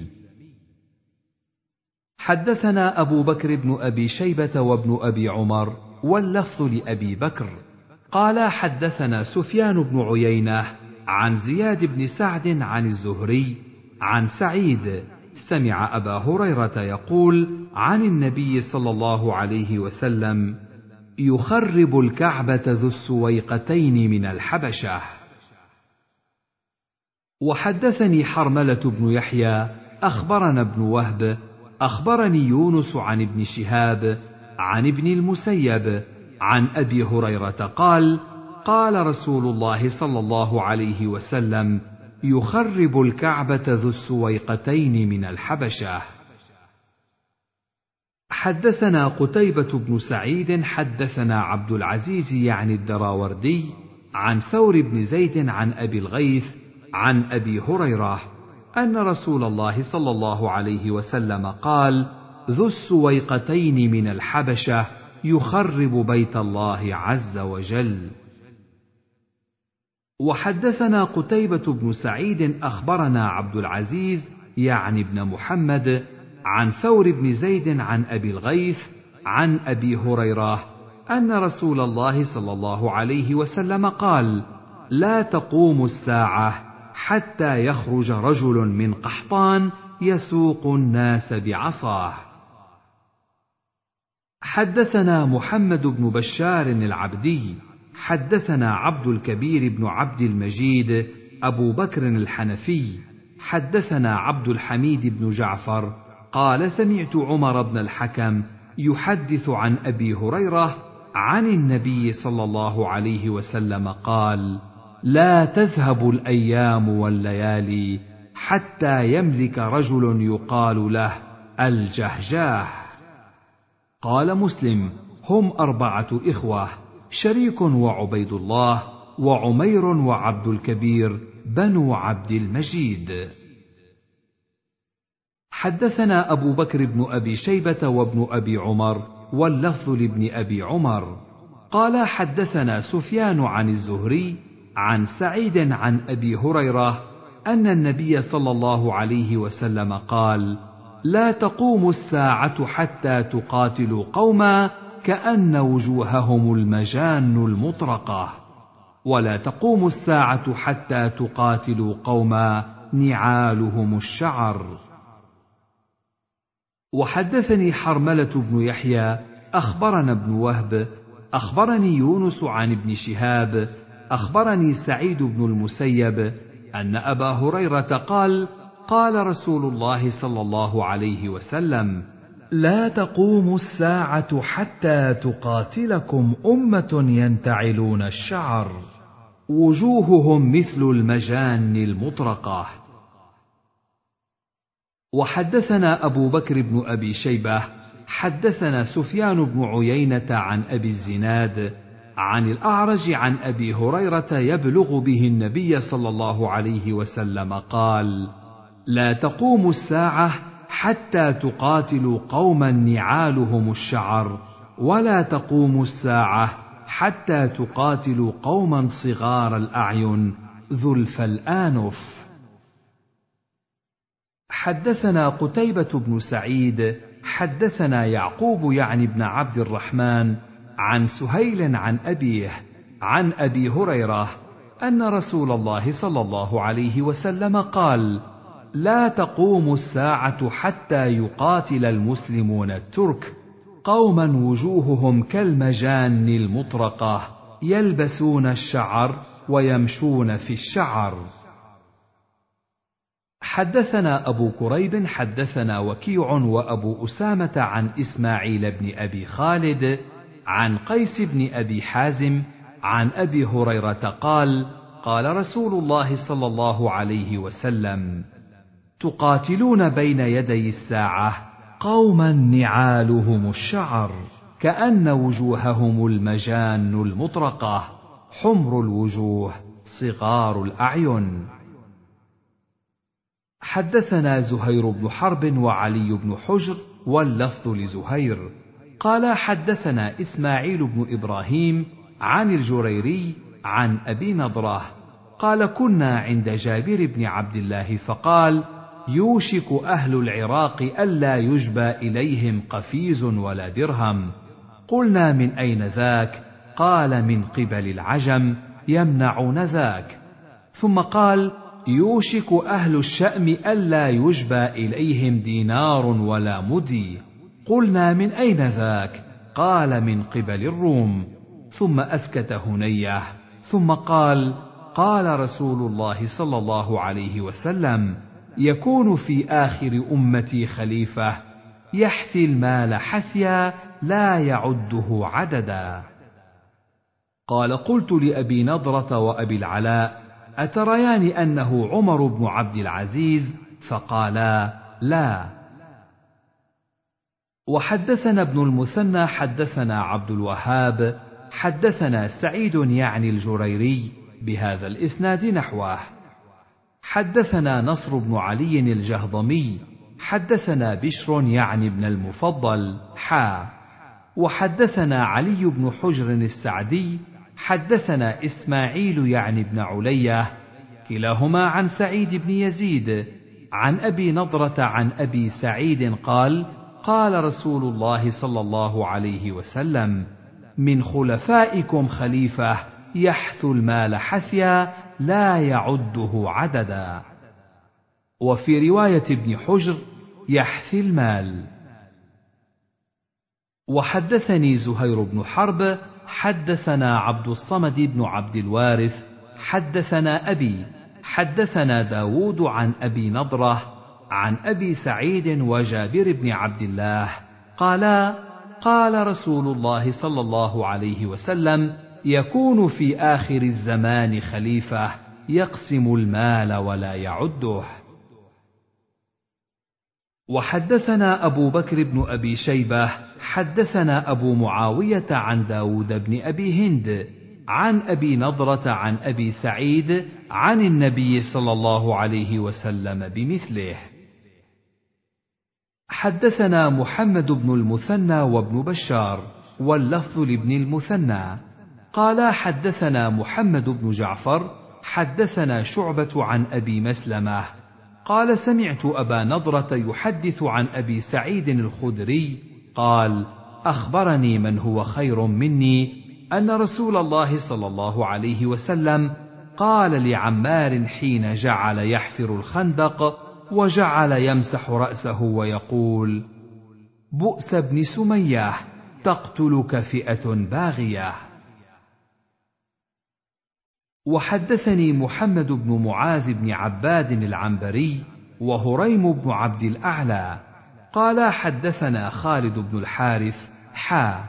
حدثنا أبو بكر بن أبي شيبة وابن أبي عمر واللفظ لأبي بكر. قال حدثنا سفيان بن عيينة عن زياد بن سعد عن الزهري عن سعيد. سمع أبا هريرة يقول عن النبي صلى الله عليه وسلم يخرب الكعبة ذو السويقتين من الحبشة. وحدثني حرملة بن يحيى أخبرنا ابن وهب أخبرني يونس عن ابن شهاب عن ابن المسيب عن أبي هريرة قال قال رسول الله صلى الله عليه وسلم يخرب الكعبة ذو السويقتين من الحبشة. حدثنا قتيبة بن سعيد حدثنا عبد العزيز يعني الدراوردي عن ثور بن زيد عن أبي الغيث عن أبي هريرة أن رسول الله صلى الله عليه وسلم قال ذو السويقتين من الحبشة. يخرب بيت الله عز وجل وحدثنا قتيبة بن سعيد أخبرنا عبد العزيز يعني ابن محمد عن ثور بن زيد عن أبي الغيث عن أبي هريرة أن رسول الله صلى الله عليه وسلم قال: لا تقوم الساعة حتى يخرج رجل من قحطان يسوق الناس بعصاه. حدثنا محمد بن بشار العبدي حدثنا عبد الكبير بن عبد المجيد أبو بكر الحنفي حدثنا عبد الحميد بن جعفر قال سمعت عمر بن الحكم يحدث عن أبي هريرة عن النبي صلى الله عليه وسلم قال لا تذهب الأيام والليالي حتى يملك رجل يقال له الجهجاه. قال مسلم هم أربعة إخوة شريك وعبيد الله وعمير وعبد الكبير بنو عبد المجيد. حدثنا أبو بكر بن أبي شيبة وابن أبي عمر واللفظ لابن أبي عمر. قال حدثنا سفيان عن الزهري عن سعيد عن أبي هريرة أن النبي صلى الله عليه وسلم قال لا تقوم الساعة حتى تقاتلوا قوما كأن وجوههم المجان المطرقة. ولا تقوم الساعة حتى تقاتلوا قوما نعالهم الشعر. وحدثني حرملة بن يحيى أخبرنا ابن وهب أخبرني يونس عن ابن شهاب أخبرني سعيد بن المسيب أن أبا هريرة قال قال رسول الله صلى الله عليه وسلم لا تقوم الساعة حتى تقاتلكم أمة ينتعلون الشعر. وجوههم مثل المجان المطرقة. وحدثنا أبو بكر بن أبي شيبة حدثنا سفيان بن عيينة عن أبي الزناد عن الأعرج عن أبي هريرة يبلغ به النبي صلى الله عليه وسلم قال لا تقوم الساعة حتى تقاتلوا قوما نعالهم الشعر ولا تقوم الساعة حتى تقاتلوا قوما صغار الأعين. ذلف الانف حدثنا قتيبة بن سعيد حدثنا يعقوب يعني بن عبد الرحمن عن سهيل عن أبيه عن أبي هريرة أن رسول الله صلى الله عليه وسلم قال لا تقوم الساعة حتى يقاتل المسلمون الترك. قوما وجوههم كالمجان المطرقة يلبسون الشعر ويمشون في الشعر. حدثنا أبو كريب حدثنا وكيع وأبو أسامة عن إسماعيل بن أبي خالد عن قيس بن أبي حازم عن أبي هريرة قال قال رسول الله صلى الله عليه وسلم تقاتلون بين يدي الساعة قوما نعالهم الشعر كأن وجوههم المجان المطرقة حمر الوجوه صغار الأعين. حدثنا زهير بن حرب وعلي بن حجر واللفظ لزهير. قال حدثنا إسماعيل بن إبراهيم عن الجريري عن أبي نضرة قال كنا عند جابر بن عبد الله فقال يوشك أهل العراق ألا يجبى إليهم قفيز ولا درهم. قلنا من أين ذاك؟ قال من قبل العجم يمنعون ذاك. ثم قال يوشك أهل الشأم ألا يجبى إليهم دينار ولا مدي. قلنا من أين ذاك؟ قال من قبل الروم. ثم أسكت هنيه. ثم قال قال رسول الله صلى الله عليه وسلم يكون في آخر أمتي خليفة. يحثي المال حثيا لا يعده عددا. قال قلت لأبي نضرة وأبي العلاء أتريان أنه عمر بن عبد العزيز؟ فقالا لا. وحدثنا ابن المثنى حدثنا عبد الوهاب حدثنا سعيد يعني الجريري بهذا الإسناد نحوه. حدثنا نصر بن علي الجهضمي حدثنا بشر يعني ابن المفضل حا وحدثنا علي بن حجر السعدي حدثنا إسماعيل يعني بن علية كلاهما عن سعيد بن يزيد عن أبي نضرة عن أبي سعيد قال قال رسول الله صلى الله عليه وسلم من خلفائكم خليفة يحث المال حثيا لا يعده عددا. وفي رواية ابن حجر يحثي المال. وحدثني زهير بن حرب حدثنا عبد الصمد بن عبد الوارث حدثنا أبي حدثنا داود عن أبي نضرة عن أبي سعيد وجابر بن عبد الله قالا قال رسول الله صلى الله عليه وسلم يكون في آخر الزمان خليفة يقسم المال ولا يعده. وحدثنا أبو بكر بن أبي شيبة حدثنا أبو معاوية عن داود بن أبي هند عن أبي نضرة عن أبي سعيد عن النبي صلى الله عليه وسلم بمثله. حدثنا محمد بن المثنى وابن بشار واللفظ لابن المثنى. قال حدثنا محمد بن جعفر حدثنا شعبة عن أبي مسلمة. قال سمعت أبا نضرة يحدث عن أبي سعيد الخدري قال أخبرني من هو خير مني أن رسول الله صلى الله عليه وسلم قال لعمار حين جعل يحفر الخندق وجعل يمسح رأسه ويقول بؤس ابن سمية تقتلك فئة باغية. وحدثني محمد بن معاذ بن عباد العنبري وهريم بن عبد الأعلى. قال حدثنا خالد بن الحارث حا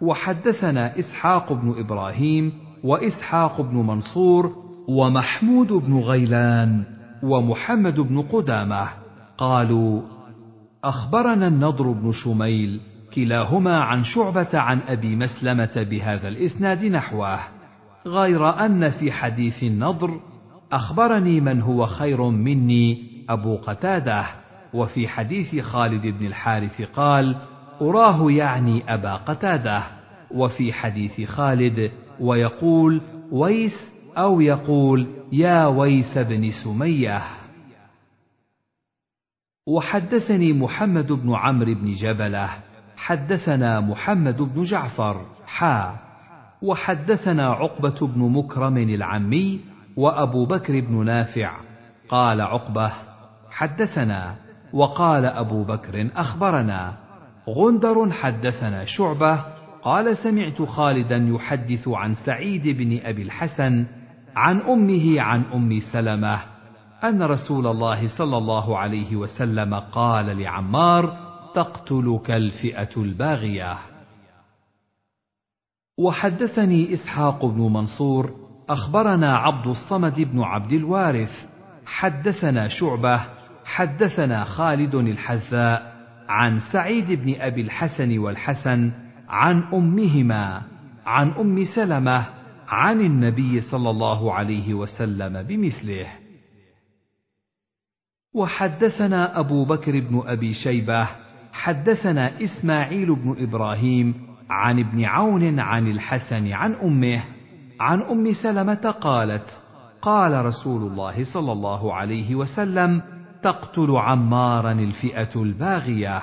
وحدثنا إسحاق بن إبراهيم وإسحاق بن منصور ومحمود بن غيلان ومحمد بن قدامة. قالوا أخبرنا النضر بن شميل كلاهما عن شعبة عن أبي مسلمة بهذا الإسناد نحوه. غير أن في حديث النضر أخبرني من هو خير مني أبو قتادة. وفي حديث خالد بن الحارث قال أراه يعني أبا قتادة. وفي حديث خالد ويقول ويس أو يقول يا ويس بن سمية. وحدثني محمد بن عمرو بن جبلة. حدثنا محمد بن جعفر. حا. وحدثنا عقبة بن مكرم العمي وأبو بكر بن نافع. قال عقبة حدثنا. وقال أبو بكر أخبرنا. غندر حدثنا شعبة. قال سمعت خالدا يحدث عن سعيد بن أبي الحسن عن أمه عن أم سلمة أن رسول الله صلى الله عليه وسلم قال لعمار تقتلك الفئة الباغية. وحدثني إسحاق بن منصور أخبرنا عبد الصمد بن عبد الوارث حدثنا شعبة حدثنا خالد الحذاء عن سعيد بن أبي الحسن والحسن عن أمهما عن أم سلمة عن النبي صلى الله عليه وسلم بمثله. وحدثنا أبو بكر بن أبي شيبة حدثنا إسماعيل بن إبراهيم عن ابن عون عن الحسن عن أمه عن أم سلمة قالت قال رسول الله صلى الله عليه وسلم تقتل عمارا الفئة الباغية.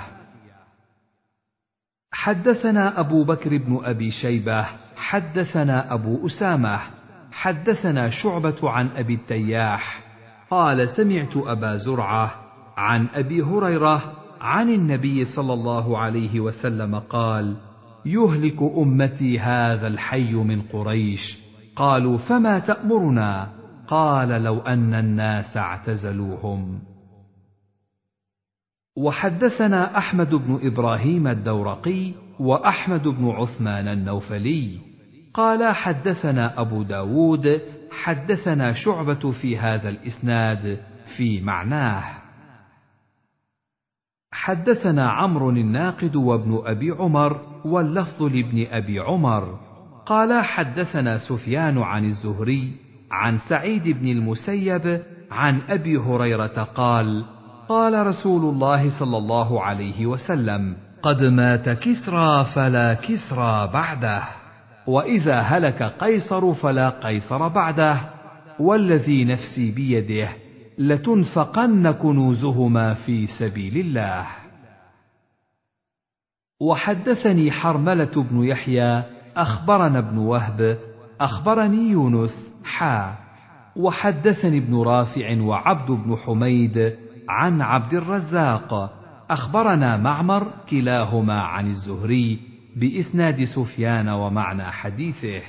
حدثنا أبو بكر بن أبي شيبة حدثنا أبو أسامة حدثنا شعبة عن أبي التياح. قال سمعت أبا زرعة عن أبي هريرة عن النبي صلى الله عليه وسلم قال يهلك أمتي هذا الحي من قريش. قالوا فما تأمرنا؟ قال لو أن الناس اعتزلوهم. وحدثنا أحمد بن إبراهيم الدورقي وأحمد بن عثمان النوفلي. قال حدثنا أبو داود حدثنا شعبة في هذا الإسناد في معناه. حدثنا عمرو الناقد وابن أبي عمر واللفظ لابن أبي عمر. قال حدثنا سفيان عن الزهري عن سعيد بن المسيب عن أبي هريرة قال قال رسول الله صلى الله عليه وسلم قد مات كسرى فلا كسرى بعده وإذا هلك قيصر فلا قيصر بعده والذي نفسي بيده لتنفقن كنوزهما في سبيل الله. وحدثني حرملة بن يحيى أخبرنا ابن وهب أخبرني يونس حا. وحدثني ابن رافع وعبد بن حميد عن عبد الرزاق. أخبرنا معمر كلاهما عن الزهري بإسناد سفيان ومعنى حديثه.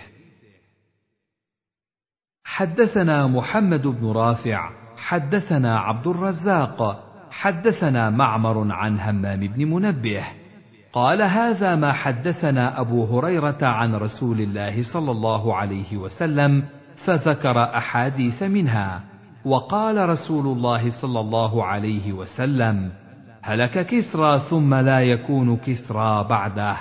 حدثنا محمد بن رافع حدثنا عبد الرزاق حدثنا معمر عن همام بن منبه. قال هذا ما حدثنا أبو هريرة عن رسول الله صلى الله عليه وسلم فذكر أحاديث منها. وقال رسول الله صلى الله عليه وسلم هلك كسرى ثم لا يكون كسرى بعده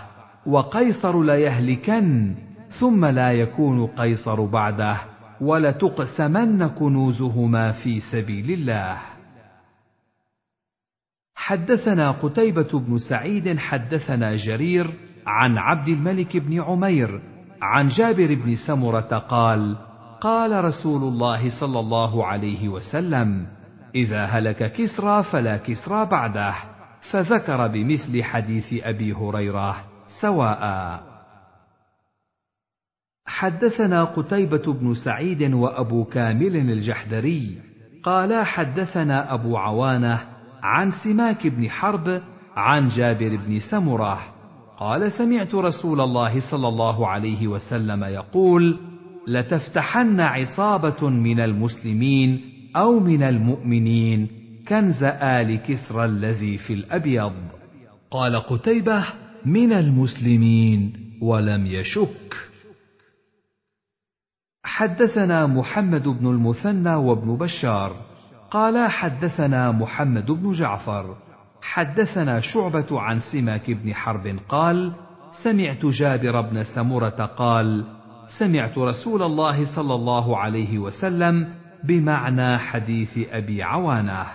وقيصر ليهلكن ثم لا يكون قيصر بعده. ولتقسمن كنوزهما في سبيل الله حدثنا قتيبة بن سعيد حدثنا جرير عن عبد الملك بن عمير عن جابر بن سمرة قال: قال رسول الله صلى الله عليه وسلم: إذا هلك كسرى فلا كسرى بعده، فذكر بمثل حديث أبي هريرة سواء. حدثنا قتيبة بن سعيد وأبو كامل الجحدري قالا حدثنا أبو عوانة عن سماك بن حرب عن جابر بن سمرة قال سمعت رسول الله صلى الله عليه وسلم يقول لتفتحن عصابة من المسلمين أو من المؤمنين كنز آل كسرى الذي في الأبيض. قال قتيبة من المسلمين ولم يشك. حدثنا محمد بن المثنى وابن بشار. قال حدثنا محمد بن جعفر. حدثنا شعبة عن سماك بن حرب قال: سمعت جابر بن سمرة قال: سمعت رسول الله صلى الله عليه وسلم بمعنى حديث أبي عوانة.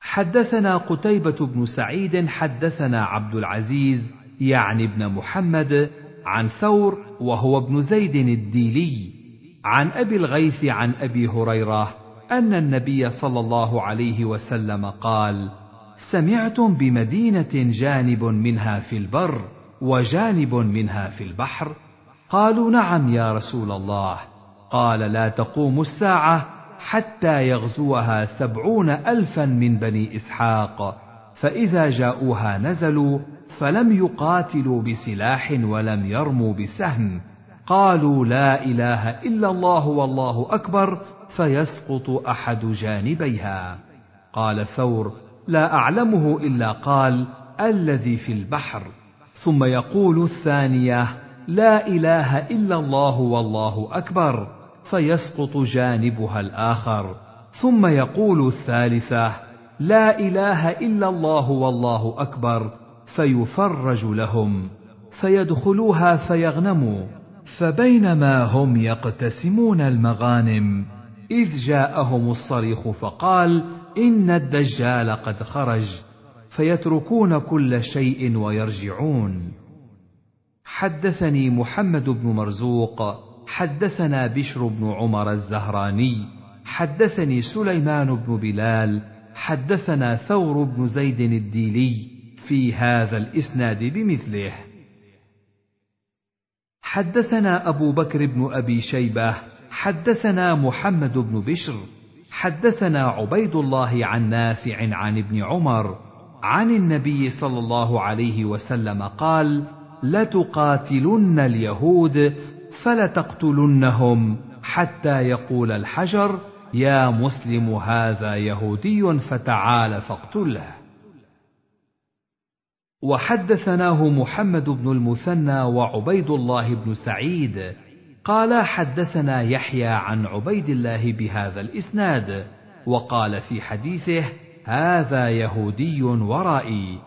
حدثنا قتيبة بن سعيد حدثنا عبد العزيز يعني ابن محمد عن ثور وهو ابن زيد الديلي عن أبي الغيث عن أبي هريرة أن النبي صلى الله عليه وسلم قال سمعتم بمدينة جانب منها في البر وجانب منها في البحر؟ قالوا نعم يا رسول الله. قال لا تقوم الساعة حتى يغزوها سبعون الفا من بني إسحاق فإذا جاءوها نزلوا فلم يقاتلوا بسلاح ولم يرموا بسهم. قالوا لا إله إلا الله والله أكبر فيسقط أحد جانبيها. قال ثور لا أعلمه إلا قال الذي في البحر. ثم يقول الثانية لا إله إلا الله والله أكبر فيسقط جانبها الآخر. ثم يقول الثالثة لا إله إلا الله والله أكبر فيفرج لهم فيدخلوها فيغنموا فبينما هم يقتسمون المغانم إذ جاءهم الصريخ فقال إن الدجال قد خرج فيتركون كل شيء ويرجعون. حدثني محمد بن مرزوق حدثنا بشر بن عمر الزهراني حدثني سليمان بن بلال حدثنا ثور بن زيد الديلي في هذا الإسناد بمثله. حدثنا أبو بكر بن أبي شيبة حدثنا محمد بن بشر حدثنا عبيد الله عن نافع عن ابن عمر عن النبي صلى الله عليه وسلم قال لتقاتلن اليهود فلتقتلنهم حتى يقول الحجر يا مسلم هذا يهودي فتعال فاقتله. وحدثناه محمد بن المثنى وعبيد الله بن سعيد. قال حدثنا يحيى عن عبيد الله بهذا الإسناد وقال في حديثه هذا يهودي ورائي.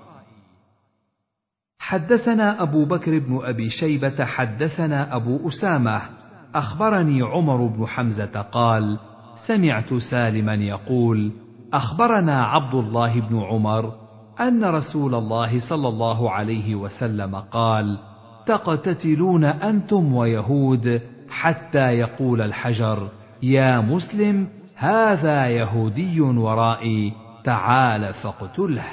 حدثنا أبو بكر بن أبي شيبة حدثنا أبو أسامة. أخبرني عمر بن حمزة قال سمعت سالما يقول أخبرنا عبد الله بن عمر أن رسول الله صلى الله عليه وسلم قال تقتتلون أنتم ويهود حتى يقول الحجر يا مسلم هذا يهودي ورائي تعال فاقتله.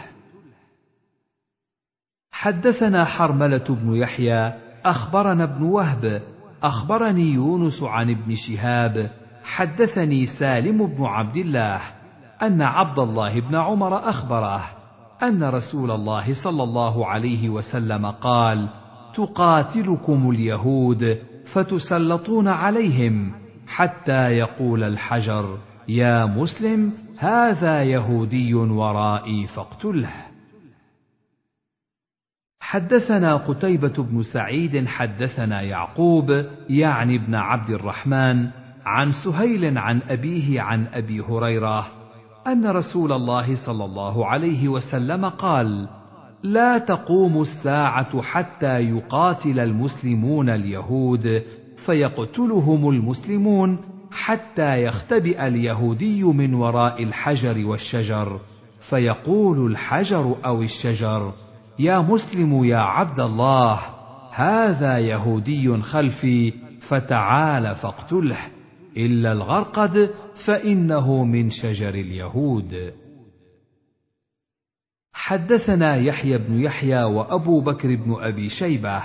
حدثنا حرملة بن يحيى أخبرنا ابن وهب أخبرني يونس عن ابن شهاب حدثني سالم بن عبد الله أن عبد الله بن عمر أخبره أن رسول الله صلى الله عليه وسلم قال تقاتلكم اليهود فتسلطون عليهم حتى يقول الحجر يا مسلم هذا يهودي ورائي فاقتله. حدثنا قتيبة بن سعيد حدثنا يعقوب يعني ابن عبد الرحمن عن سهيل عن أبيه عن أبي هريرة أن رسول الله صلى الله عليه وسلم قال: لا تقوم الساعة حتى يقاتل المسلمون اليهود فيقتلهم المسلمون حتى يختبئ اليهودي من وراء الحجر والشجر فيقول الحجر أو الشجر يا مسلم يا عبد الله هذا يهودي خلفي فتعال فاقتله إلا الغرقد فإنه من شجر اليهود. حدثنا يحيى بن يحيى وأبو بكر بن أبي شيبة.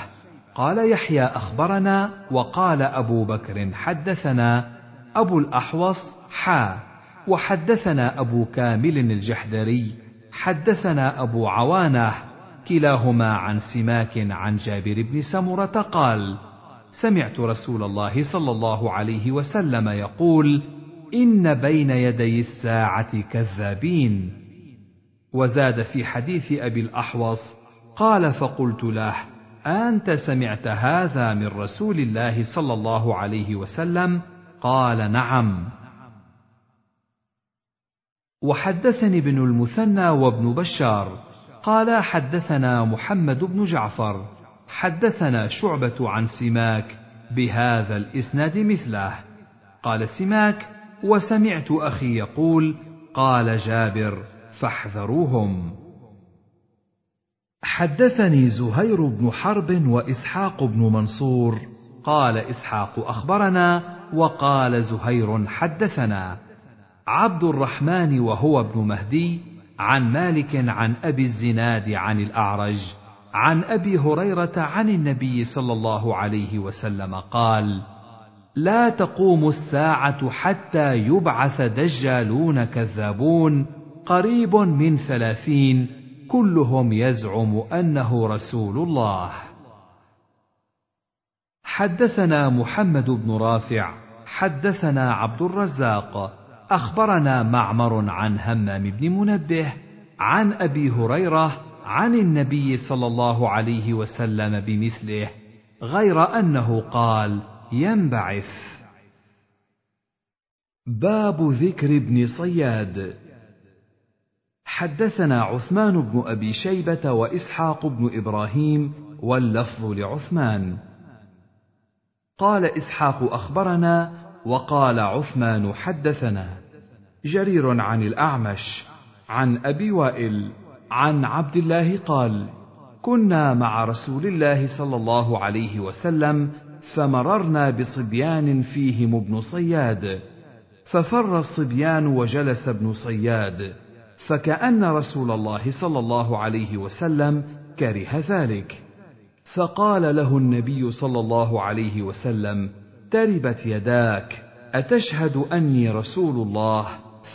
قال يحيى أخبرنا وقال أبو بكر حدثنا أبو الأحوص حا. وحدثنا أبو كامل الجحدري. حدثنا أبو عوانة كلاهما عن سماك عن جابر بن سمرة قال سمعت رسول الله صلى الله عليه وسلم يقول إن بين يدي الساعة كذابين. وزاد في حديث أبي الأحوص قال فقلت له أنت سمعت هذا من رسول الله صلى الله عليه وسلم؟ قال نعم. وحدثني ابن المثنى وابن بشار قال حدثنا محمد بن جعفر حدثنا شعبة عن سماك بهذا الإسناد مثله. قال سماك وسمعت أخي يقول قال جابر فاحذروهم. حدثني زهير بن حرب وإسحاق بن منصور. قال إسحاق أخبرنا وقال زهير حدثنا. عبد الرحمن وهو ابن مهدي عن مالك عن أبي الزناد عن الأعرج عن أبي هريرة عن النبي صلى الله عليه وسلم قال لا تقوم الساعة حتى يبعث دجالون كذابون قريب من ثلاثين كلهم يزعم أنه رسول الله. حدثنا محمد بن رافع حدثنا عبد الرزاق أخبرنا معمر عن همام بن منبه عن أبي هريرة عن النبي صلى الله عليه وسلم بمثله غير أنه قال ينبعث. باب ذكر ابن صياد. حدثنا عثمان بن أبي شيبة وإسحاق بن إبراهيم واللفظ لعثمان. قال إسحاق أخبرنا وقال عثمان حدثنا. جرير عن الأعمش عن أبي وائل عن عبد الله قال كنا مع رسول الله صلى الله عليه وسلم فمررنا بصبيان فيهم ابن صياد. ففر الصبيان وجلس ابن صياد فكأن رسول الله صلى الله عليه وسلم كره ذلك. فقال له النبي صلى الله عليه وسلم تربت يداك أتشهد أني رسول الله؟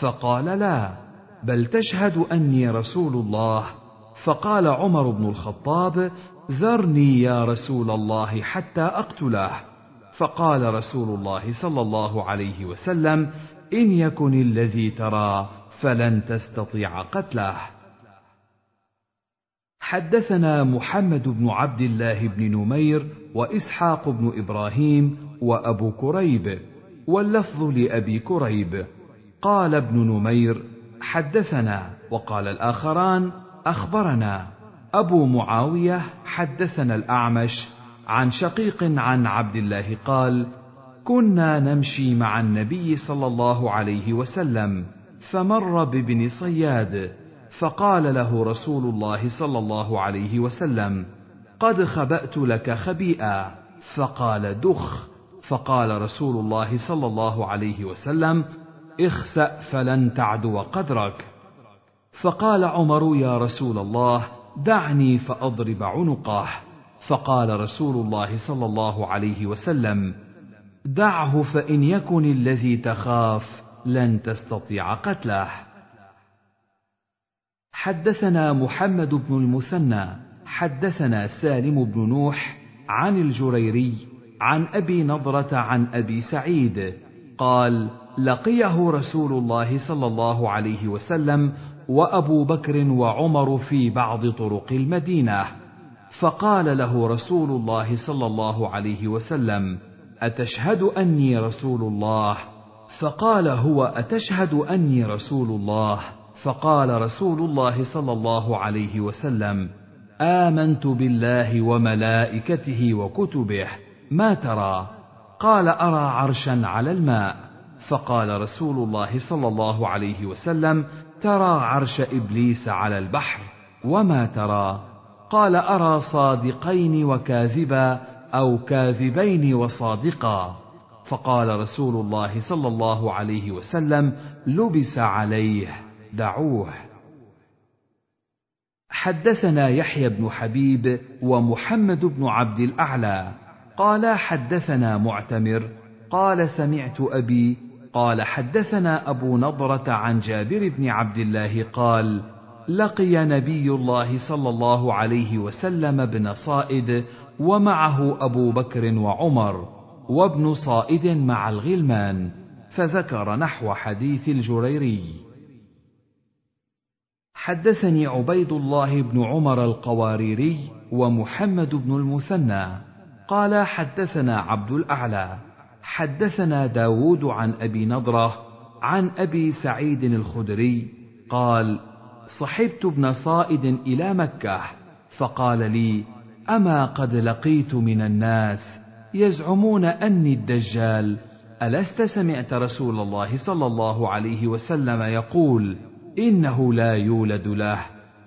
فقال لا. بل تشهد أني رسول الله. فقال عمر بن الخطاب ذرني يا رسول الله حتى اقتله فقال رسول الله صلى الله عليه وسلم إن يكن الذي ترى فلن تستطيع قتله. حدثنا محمد بن عبد الله بن نمير وإسحاق بن إبراهيم وأبو كريب واللفظ لأبي كريب. قال ابن نمير حدثنا وقال الآخران أخبرنا أبو معاوية حدثنا الأعمش عن شقيق عن عبد الله قال كنا نمشي مع النبي صلى الله عليه وسلم فمر بابن صياد فقال له رسول الله صلى الله عليه وسلم قد خبأت لك خبيئا. فقال دخ. فقال رسول الله صلى الله عليه وسلم اخسأ فلن تعدو قدرك. فقال عمر يا رسول الله دعني فأضرب عنقه. فقال رسول الله صلى الله عليه وسلم دعه فإن يكن الذي تخاف لن تستطيع قتله. حدثنا محمد بن المثنى حدثنا سالم بن نوح عن الجريري عن أبي نضرة عن أبي سعيد قال لقيه رسول الله صلى الله عليه وسلم وأبو بكر وعمر في بعض طرق المدينة. فقال له رسول الله صلى الله عليه وسلم أتشهد أني رسول الله؟ فقال هو أتشهد أني رسول الله؟ فقال رسول الله صلى الله عليه وسلم آمنت بالله وملائكته وكتبه. ما ترى؟ قال أرى عرشا على الماء. فقال رسول الله صلى الله عليه وسلم ترى عرش إبليس على البحر وما ترى؟ قال أرى صادقين وكاذبا أو كاذبين وصادقا. فقال رسول الله صلى الله عليه وسلم لبس عليه دعوه. حدثنا يحيى بن حبيب ومحمد بن عبد الأعلى. قال حدثنا معتمر قال سمعت أبي قال حدثنا أبو نضرة عن جابر بن عبد الله قال لقي نبي الله صلى الله عليه وسلم ابن صائد ومعه أبو بكر وعمر وابن صائد مع الغلمان فذكر نحو حديث الجريري. حدثني عبيد الله بن عمر القواريري ومحمد بن المثنى قال حدثنا عبد الأعلى. حدثنا داود عن أبي نضرة عن أبي سعيد الخدري قال صحبت ابن صائد إلى مكة فقال لي أما قد لقيت من الناس يزعمون أني الدجال ألست سمعت رسول الله صلى الله عليه وسلم يقول إنه لا يولد له.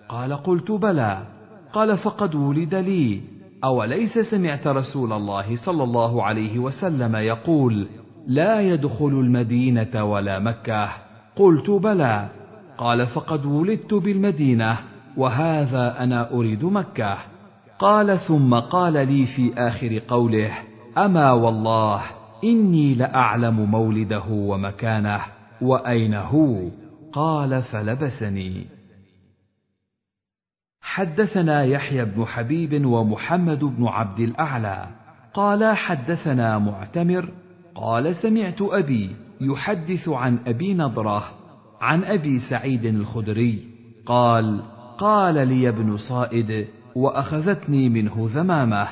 قال قلت بلى. قال فقد ولد لي. أوليس سمعت رسول الله صلى الله عليه وسلم يقول لا يدخل المدينة ولا مكة. قلت بلى. قال فقد ولدت بالمدينة وهذا أنا أريد مكة. قال ثم قال لي في آخر قوله أما والله إني لأعلم مولده ومكانه وأين هو؟ قال فلبسني. حدثنا يحيى بن حبيب ومحمد بن عبد الأعلى. قال حدثنا معتمر قال سمعت أبي يحدث عن أبي نضرة عن أبي سعيد الخدري. قال قال لي ابن صائد وأخذتني منه ذمامة.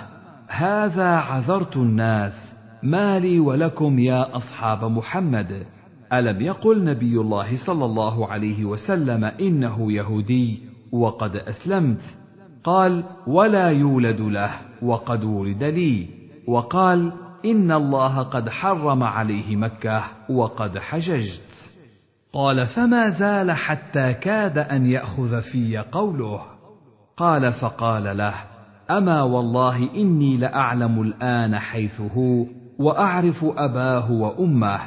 هذا عذرت الناس ما لي ولكم يا أصحاب محمد. ألم يقل نبي الله صلى الله عليه وسلم إنه يهودي؟ وقد أسلمت. قال ولا يولد له وقد ولد لي. وقال إن الله قد حرم عليه مكة وقد حججت. قال فما زال حتى كاد أن يأخذ في قوله. قال فقال له أما والله إني لأعلم الآن حيث هو وأعرف أباه وأمه.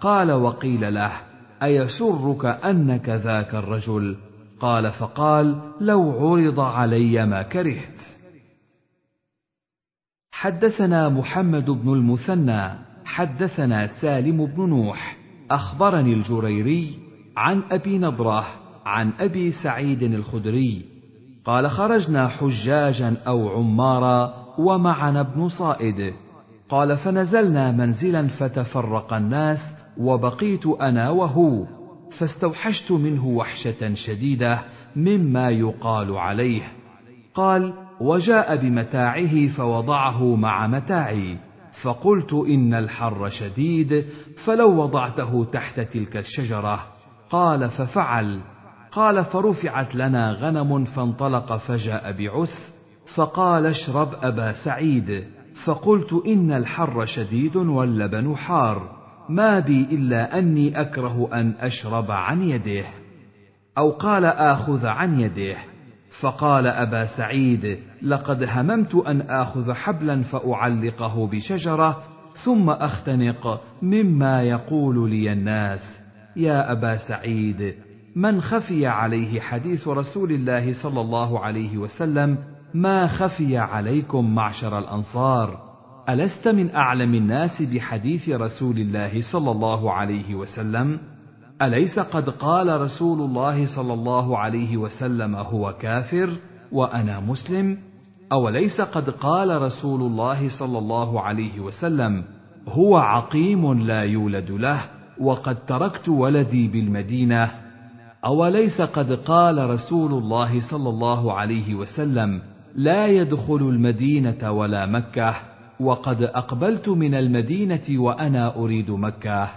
قال وقيل له أيسرك أنك ذاك الرجل؟ قال فقال لو عرض علي ما كرهت. حدثنا محمد بن المثنى حدثنا سالم بن نوح أخبرني الجريري عن أبي نضرة عن أبي سعيد الخدري قال خرجنا حجاجا أو عمارا ومعنا ابن صائد. قال فنزلنا منزلا فتفرق الناس وبقيت أنا وهو. فاستوحشت منه وحشة شديدة مما يقال عليه. قال وجاء بمتاعه فوضعه مع متاعي. فقلت إن الحر شديد فلو وضعته تحت تلك الشجرة. قال ففعل. قال فرفعت لنا غنم فانطلق فجاء بعس. فقال اشرب أبا سعيد. فقلت إن الحر شديد واللبن حار. ما بي إلا أني أكره أن أشرب عن يده أو قال آخذ عن يده فقال أبا سعيد لقد هممت أن آخذ حبلا فأعلقه بشجرة ثم أختنق مما يقول لي الناس. يا أبا سعيد من خفي عليه حديث رسول الله صلى الله عليه وسلم ما خفي عليكم معشر الأنصار؟ ألست من أعلم الناس بحديث رسول الله صلى الله عليه وسلم؟ أليس قد قال رسول الله صلى الله عليه وسلم هو كافر وأنا مسلم؟ أوليس قد قال رسول الله صلى الله عليه وسلم هو عقيم لا يولد له وقد تركت ولدي بالمدينة؟ أوليس قد قال رسول الله صلى الله عليه وسلم لا يدخل المدينة ولا مكة؟ وقد أقبلت من المدينة وأنا أريد مكة.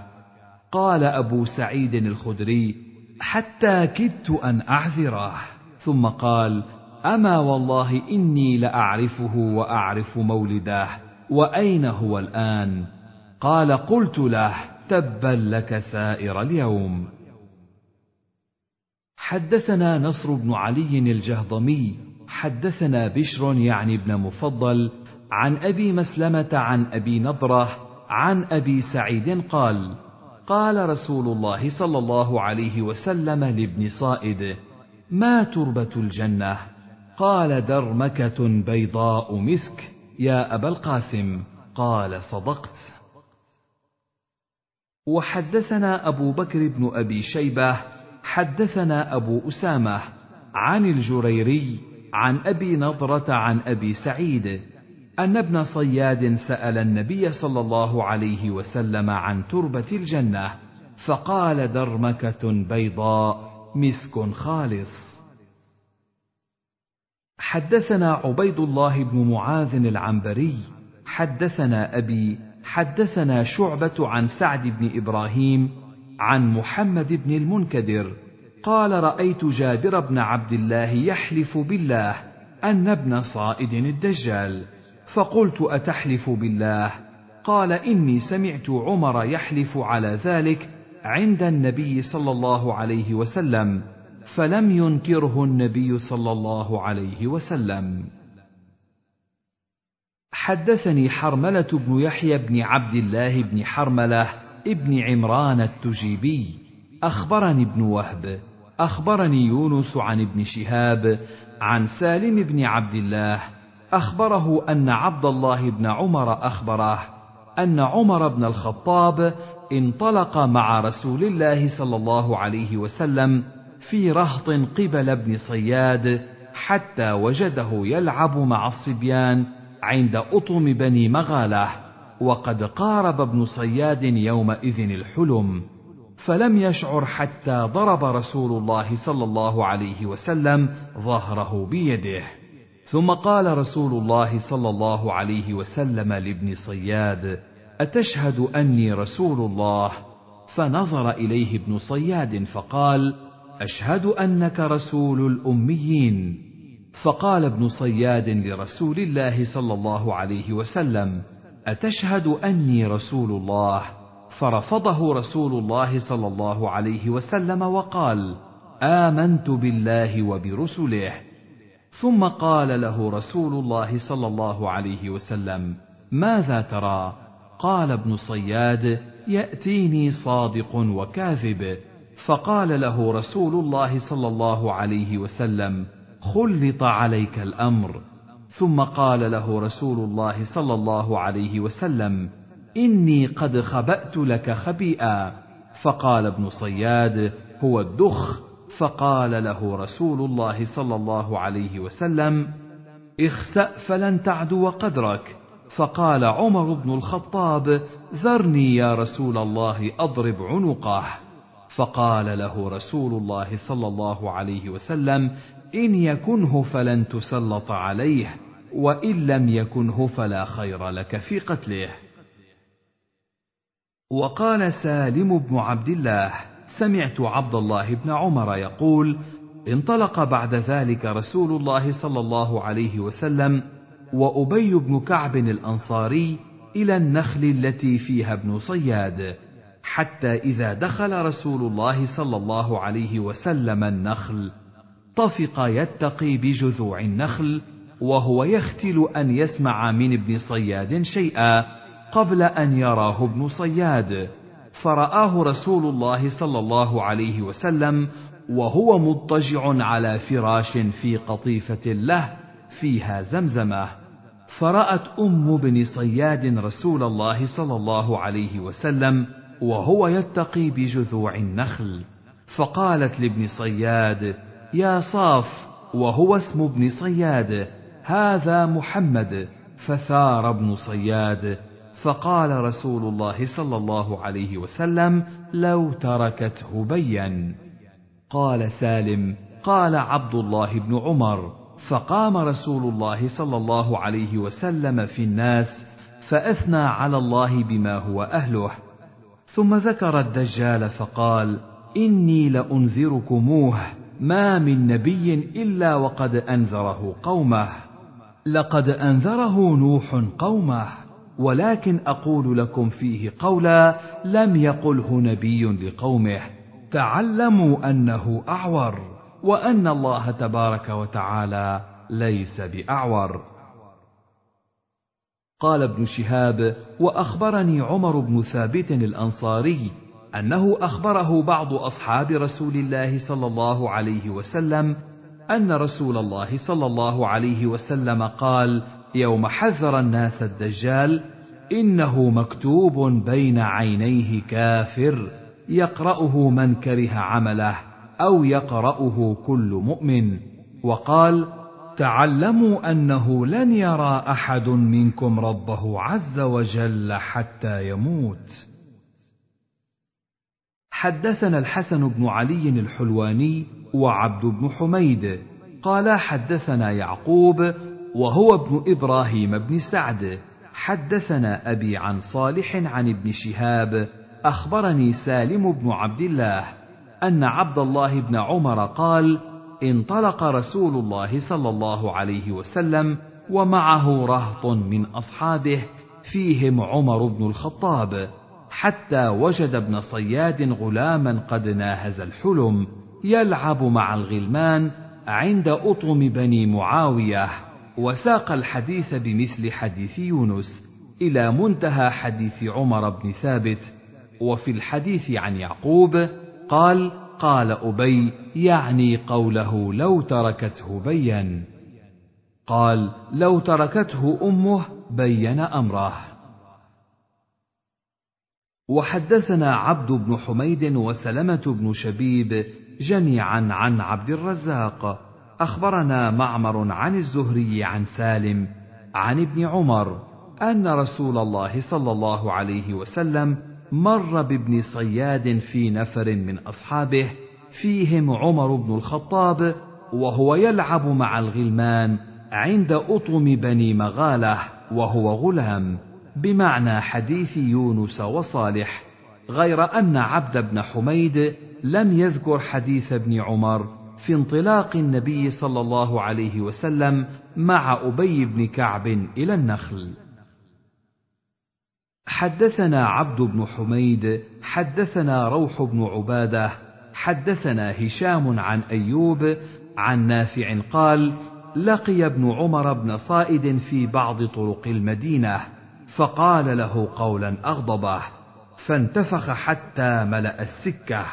قال أبو سعيد الخدري حتى كدت أن أعذره. ثم قال أما والله إني لأعرفه وأعرف مولده وأين هو الآن؟ قال قلت له تبا لك سائر اليوم. حدثنا نصر بن علي الجهضمي حدثنا بشر يعني ابن مفضل عن أبي مسلمة عن أبي نضرة عن أبي سعيد قال قال رسول الله صلى الله عليه وسلم لابن صائد ما تربة الجنة؟ قال درمكة بيضاء مسك. يا أبا القاسم قال صدقت. وحدثنا أبو بكر بن أبي شيبة حدثنا أبو أسامة عن الجريري عن أبي نضرة عن أبي سعيد أن ابن صياد سأل النبي صلى الله عليه وسلم عن تربة الجنة فقال درمكة بيضاء مسك خالص. حدثنا عبيد الله بن معاذ العنبري حدثنا أبي حدثنا شعبة عن سعد بن إبراهيم عن محمد بن المنكدر قال رأيت جابر بن عبد الله يحلف بالله أن ابن صائد الدجال. فقلت أتحلف بالله؟ قال إني سمعت عمر يحلف على ذلك عند النبي صلى الله عليه وسلم فلم ينكره النبي صلى الله عليه وسلم. حدثني حرملة بن يحيى بن عبد الله بن حرملة ابن عمران التجيبي. أخبرني ابن وهب. أخبرني يونس عن ابن شهاب عن سالم بن عبد الله أخبره أن عبد الله بن عمر أخبره أن عمر بن الخطاب انطلق مع رسول الله صلى الله عليه وسلم في رهط قبل ابن صياد حتى وجده يلعب مع الصبيان عند اطم بني مغالة وقد قارب ابن صياد يومئذ الحلم فلم يشعر حتى ضرب رسول الله صلى الله عليه وسلم ظهره بيده. ثم قال رسول الله صلى الله عليه وسلم لابن صياد أتشهد أني رسول الله؟ فنظر إليه ابن صياد فقال أشهد أنك رسول الأميين. فقال ابن صياد لرسول الله صلى الله عليه وسلم أتشهد أني رسول الله؟ فرفضه رسول الله صلى الله عليه وسلم وقال آمنت بالله وبرسله. ثم قال له رسول الله صلى الله عليه وسلم ماذا ترى؟ قال ابن صياد يأتيني صادق وكاذب. فقال له رسول الله صلى الله عليه وسلم خلط عليك الأمر. ثم قال له رسول الله صلى الله عليه وسلم إني قد خبأت لك خبيئا. فقال ابن صياد هو الدخ. فقال له رسول الله صلى الله عليه وسلم اخسأ فلن تعدو قدرك. فقال عمر بن الخطاب ذرني يا رسول الله أضرب عنقه. فقال له رسول الله صلى الله عليه وسلم إن يكنه فلن تسلط عليه وإن لم يكنه فلا خير لك في قتله. وقال سالم بن عبد الله سمعت عبد الله بن عمر يقول انطلق بعد ذلك رسول الله صلى الله عليه وسلم وأبي بن كعب الأنصاري إلى النخل التي فيها ابن صياد حتى إذا دخل رسول الله صلى الله عليه وسلم النخل طفق يتقي بجذوع النخل وهو يختل أن يسمع من ابن صياد شيئا قبل أن يراه ابن صياد. فرآه رسول الله صلى الله عليه وسلم وهو مضطجع على فراش في قطيفة له فيها زمزمة. فرأت أم بن صياد رسول الله صلى الله عليه وسلم وهو يتقي بجذوع النخل. فقالت لابن صياد يا صاف وهو اسم ابن صياد هذا محمد. فثار ابن صياد فقال رسول الله صلى الله عليه وسلم لو تركته بين قال سالم قال عبد الله بن عمر فقام رسول الله صلى الله عليه وسلم في الناس فأثنى على الله بما هو أهله. ثم ذكر الدجال فقال إني لأنذركموه ما من نبي إلا وقد أنذره قومه. لقد أنذره نوح قومه. ولكن أقول لكم فيه قولا لم يقله نبي لقومه. تعلموا أنه أعور وأن الله تبارك وتعالى ليس بأعور. قال ابن شهاب وأخبرني عمر بن ثابت الأنصاري أنه أخبره بعض أصحاب رسول الله صلى الله عليه وسلم أن رسول الله صلى الله عليه وسلم قال يوم حذر الناس الدجال إنه مكتوب بين عينيه كافر يقرأه من كره عمله أو يقرأه كل مؤمن وقال تعلموا أنه لن يرى أحد منكم ربه عز وجل حتى يموت. حدثنا الحسن بن علي الحلواني وعبد بن حميد قال حدثنا يعقوب وهو ابن إبراهيم بن سعد. حدثنا أبي عن صالح عن ابن شهاب. أخبرني سالم بن عبد الله أن عبد الله بن عمر قال انطلق رسول الله صلى الله عليه وسلم ومعه رهط من أصحابه فيهم عمر بن الخطاب حتى وجد ابن صياد غلاما قد ناهز الحلم يلعب مع الغلمان عند اطم بني معاوية. وساق الحديث بمثل حديث يونس إلى منتهى حديث عمر بن ثابت وفي الحديث عن يعقوب قال قال أبي يعني قوله لو تركته بين. قال لو تركته أمه بين أمره. وحدثنا عبد بن حميد وسلمة بن شبيب جميعا عن عبد الرزاق. أخبرنا معمر عن الزهري عن سالم عن ابن عمر أن رسول الله صلى الله عليه وسلم مر بابن صياد في نفر من أصحابه فيهم عمر بن الخطاب وهو يلعب مع الغلمان عند أطم بني مغالة وهو غلام. بمعنى حديث يونس وصالح غير أن عبد بن حميد لم يذكر حديث ابن عمر في انطلاق النبي صلى الله عليه وسلم مع أبي بن كعب إلى النخل. حدثنا عبد بن حميد حدثنا روح بن عبادة حدثنا هشام عن أيوب عن نافع قال لقي ابن عمر بن صائد في بعض طرق المدينة فقال له قولا أغضبه فانتفخ حتى ملأ السكة.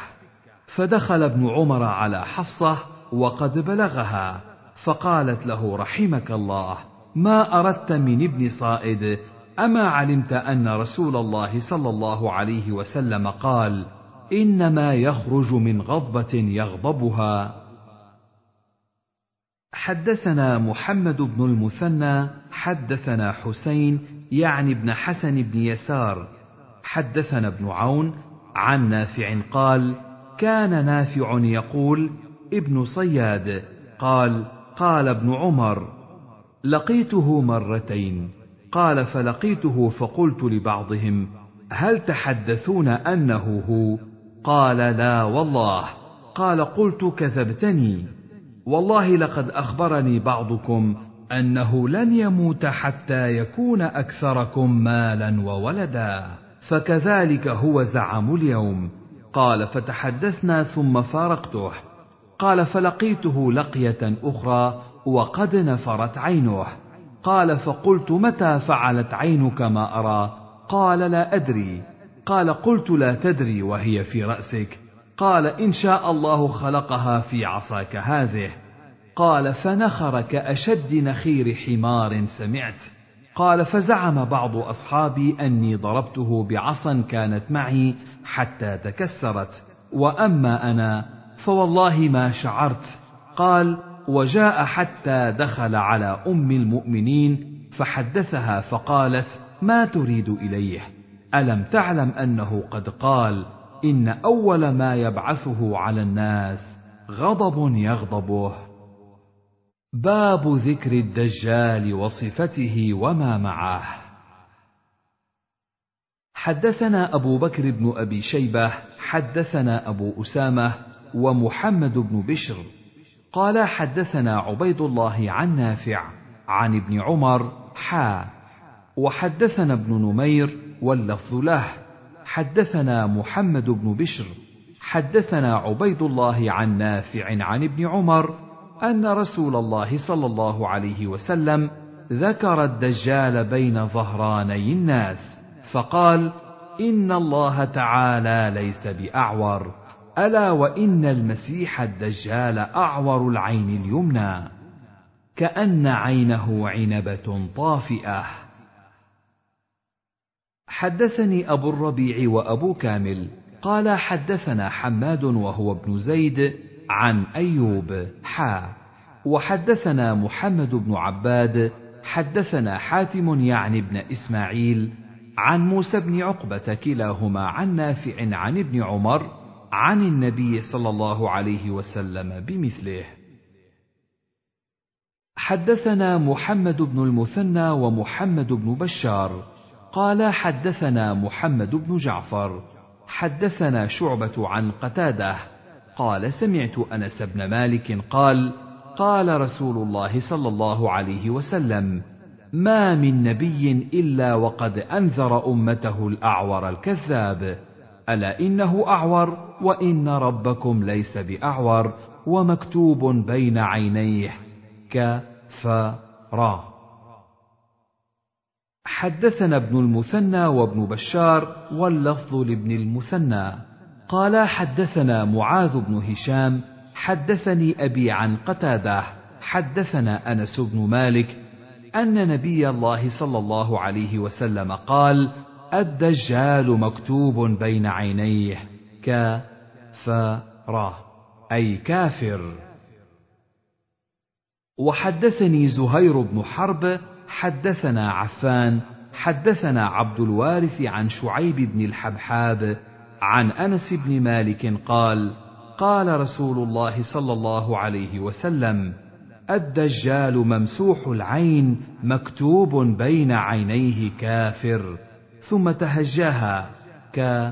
فدخل ابن عمر على حفصة وقد بلغها فقالت له رحمك الله ما أردت من ابن صائد؟ أما علمت أن رسول الله صلى الله عليه وسلم قال إنما يخرج من غضبة يغضبها. حدثنا محمد بن المثنى حدثنا حسين يعني ابن حسن بن يسار. حدثنا ابن عون عن نافع قال كان نافع يقول ابن صياد قال قال ابن عمر لقيته مرتين قال فلقيته فقلت لبعضهم هل تحدثون أنه هو؟ قال لا والله قال قلت كذبتني. والله لقد أخبرني بعضكم أنه لن يموت حتى يكون أكثركم مالا وولدا فكذلك هو زعم اليوم. قال فتحدثنا ثم فارقته. قال فلقيته لقية أخرى وقد نفرت عينه. قال فقلت متى فعلت عينك ما أرى؟ قال لا أدري. قال قلت لا تدري وهي في رأسك. قال إن شاء الله خلقها في عصاك هذه. قال فنخر كاشد نخير حمار سمعت. قال فزعم بعض أصحابي أني ضربته بعصا كانت معي حتى تكسرت وأما أنا فوالله ما شعرت. قال وجاء حتى دخل على أم المؤمنين فحدثها فقالت ما تريد إليه؟ ألم تعلم أنه قد قال إن أول ما يبعثه على الناس غضب يغضبه؟ باب ذكر الدجال وصفته وما معه حدثنا أبو بكر بن أبي شيبة حدثنا أبو أسامة ومحمد بن بشر. قال حدثنا عبيد الله عن نافع عن ابن عمر حا. وحدثنا ابن نمير واللفظ له. حدثنا محمد بن بشر. حدثنا عبيد الله عن نافع عن ابن عمر أن رسول الله صلى الله عليه وسلم ذكر الدجال بين ظهراني الناس فقال إن الله تعالى ليس بأعور ألا وإن المسيح الدجال أعور العين اليمنى كأن عينه عنبة طافئة. حدثني أبو الربيع وأبو كامل قال حدثنا حماد وهو ابن زيد عن أيوب حا. وحدثنا محمد بن عباد حدثنا حاتم يعني ابن إسماعيل عن موسى بن عقبة كلاهما عن نافع عن ابن عمر عن النبي صلى الله عليه وسلم بمثله. حدثنا محمد بن المثنى ومحمد بن بشار. قال حدثنا محمد بن جعفر. حدثنا شعبة عن قتادة. قال سمعت أنس بن مالك قال قال رسول الله صلى الله عليه وسلم ما من نبي إلا وقد أنذر أمته الأعور الكذاب. ألا إنه أعور وإن ربكم ليس بأعور ومكتوب بين عينيه ك ف را حدثنا ابن المثنى وابن بشار واللفظ لابن المثنى. قال حدثنا معاذ بن هشام حدثني أبي عن قتادة حدثنا أنس بن مالك أن نبي الله صلى الله عليه وسلم قال الدجال مكتوب بين عينيه ك ف را أي كافر. وحدثني زهير بن حرب حدثنا عفان حدثنا عبد الوارث عن شعيب بن الحبحاب عن أنس بن مالك قال قال رسول الله صلى الله عليه وسلم الدجال ممسوح العين مكتوب بين عينيه كافر ثم تهجاها ك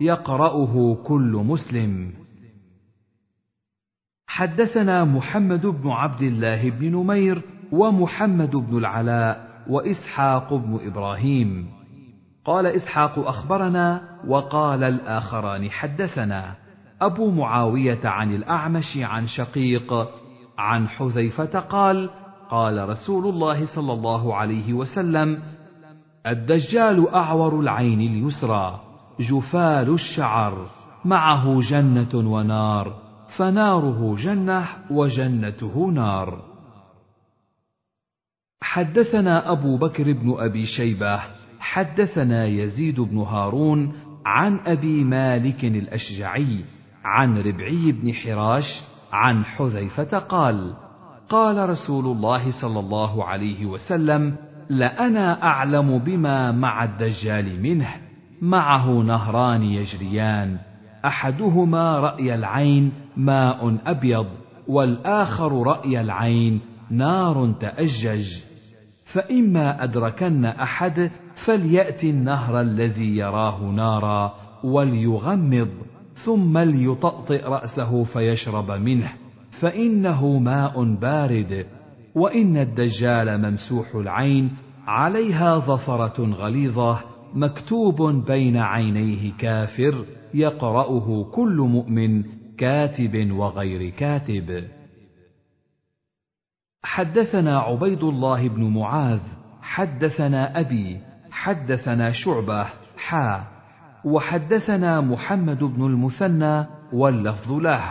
يقرأه كل مسلم. حدثنا محمد بن عبد الله بن نمير ومحمد بن العلاء وإسحاق بن إبراهيم. قال إسحاق أخبرنا وقال الآخران حدثنا. أبو معاوية عن الأعمش عن شقيق عن حذيفة قال قال رسول الله صلى الله عليه وسلم الدجال أعور العين اليسرى جفال الشعر معه جنة ونار فناره جنة وجنته نار. حدثنا أبو بكر بن أبي شيبة حدثنا يزيد بن هارون عن أبي مالك الأشجعي عن ربعي بن حراش عن حذيفة قال قال رسول الله صلى الله عليه وسلم لأنا أعلم بما مع الدجال منه معه نهران يجريان أحدهما رأي العين ماء أبيض والآخر رأي العين نار تأجج فإما أدركن أحد فليأت النهر الذي يراه نارا وليغمض ثم ليطأطئ رأسه فيشرب منه فإنه ماء بارد وإن الدجال ممسوح العين عليها ظفرة غليظة مكتوب بين عينيه كافر يقرأه كل مؤمن كاتب وغير كاتب. حدثنا عبيد الله بن معاذ حدثنا أبي حدثنا شعبة حا. وحدثنا محمد بن المثنى واللفظ له.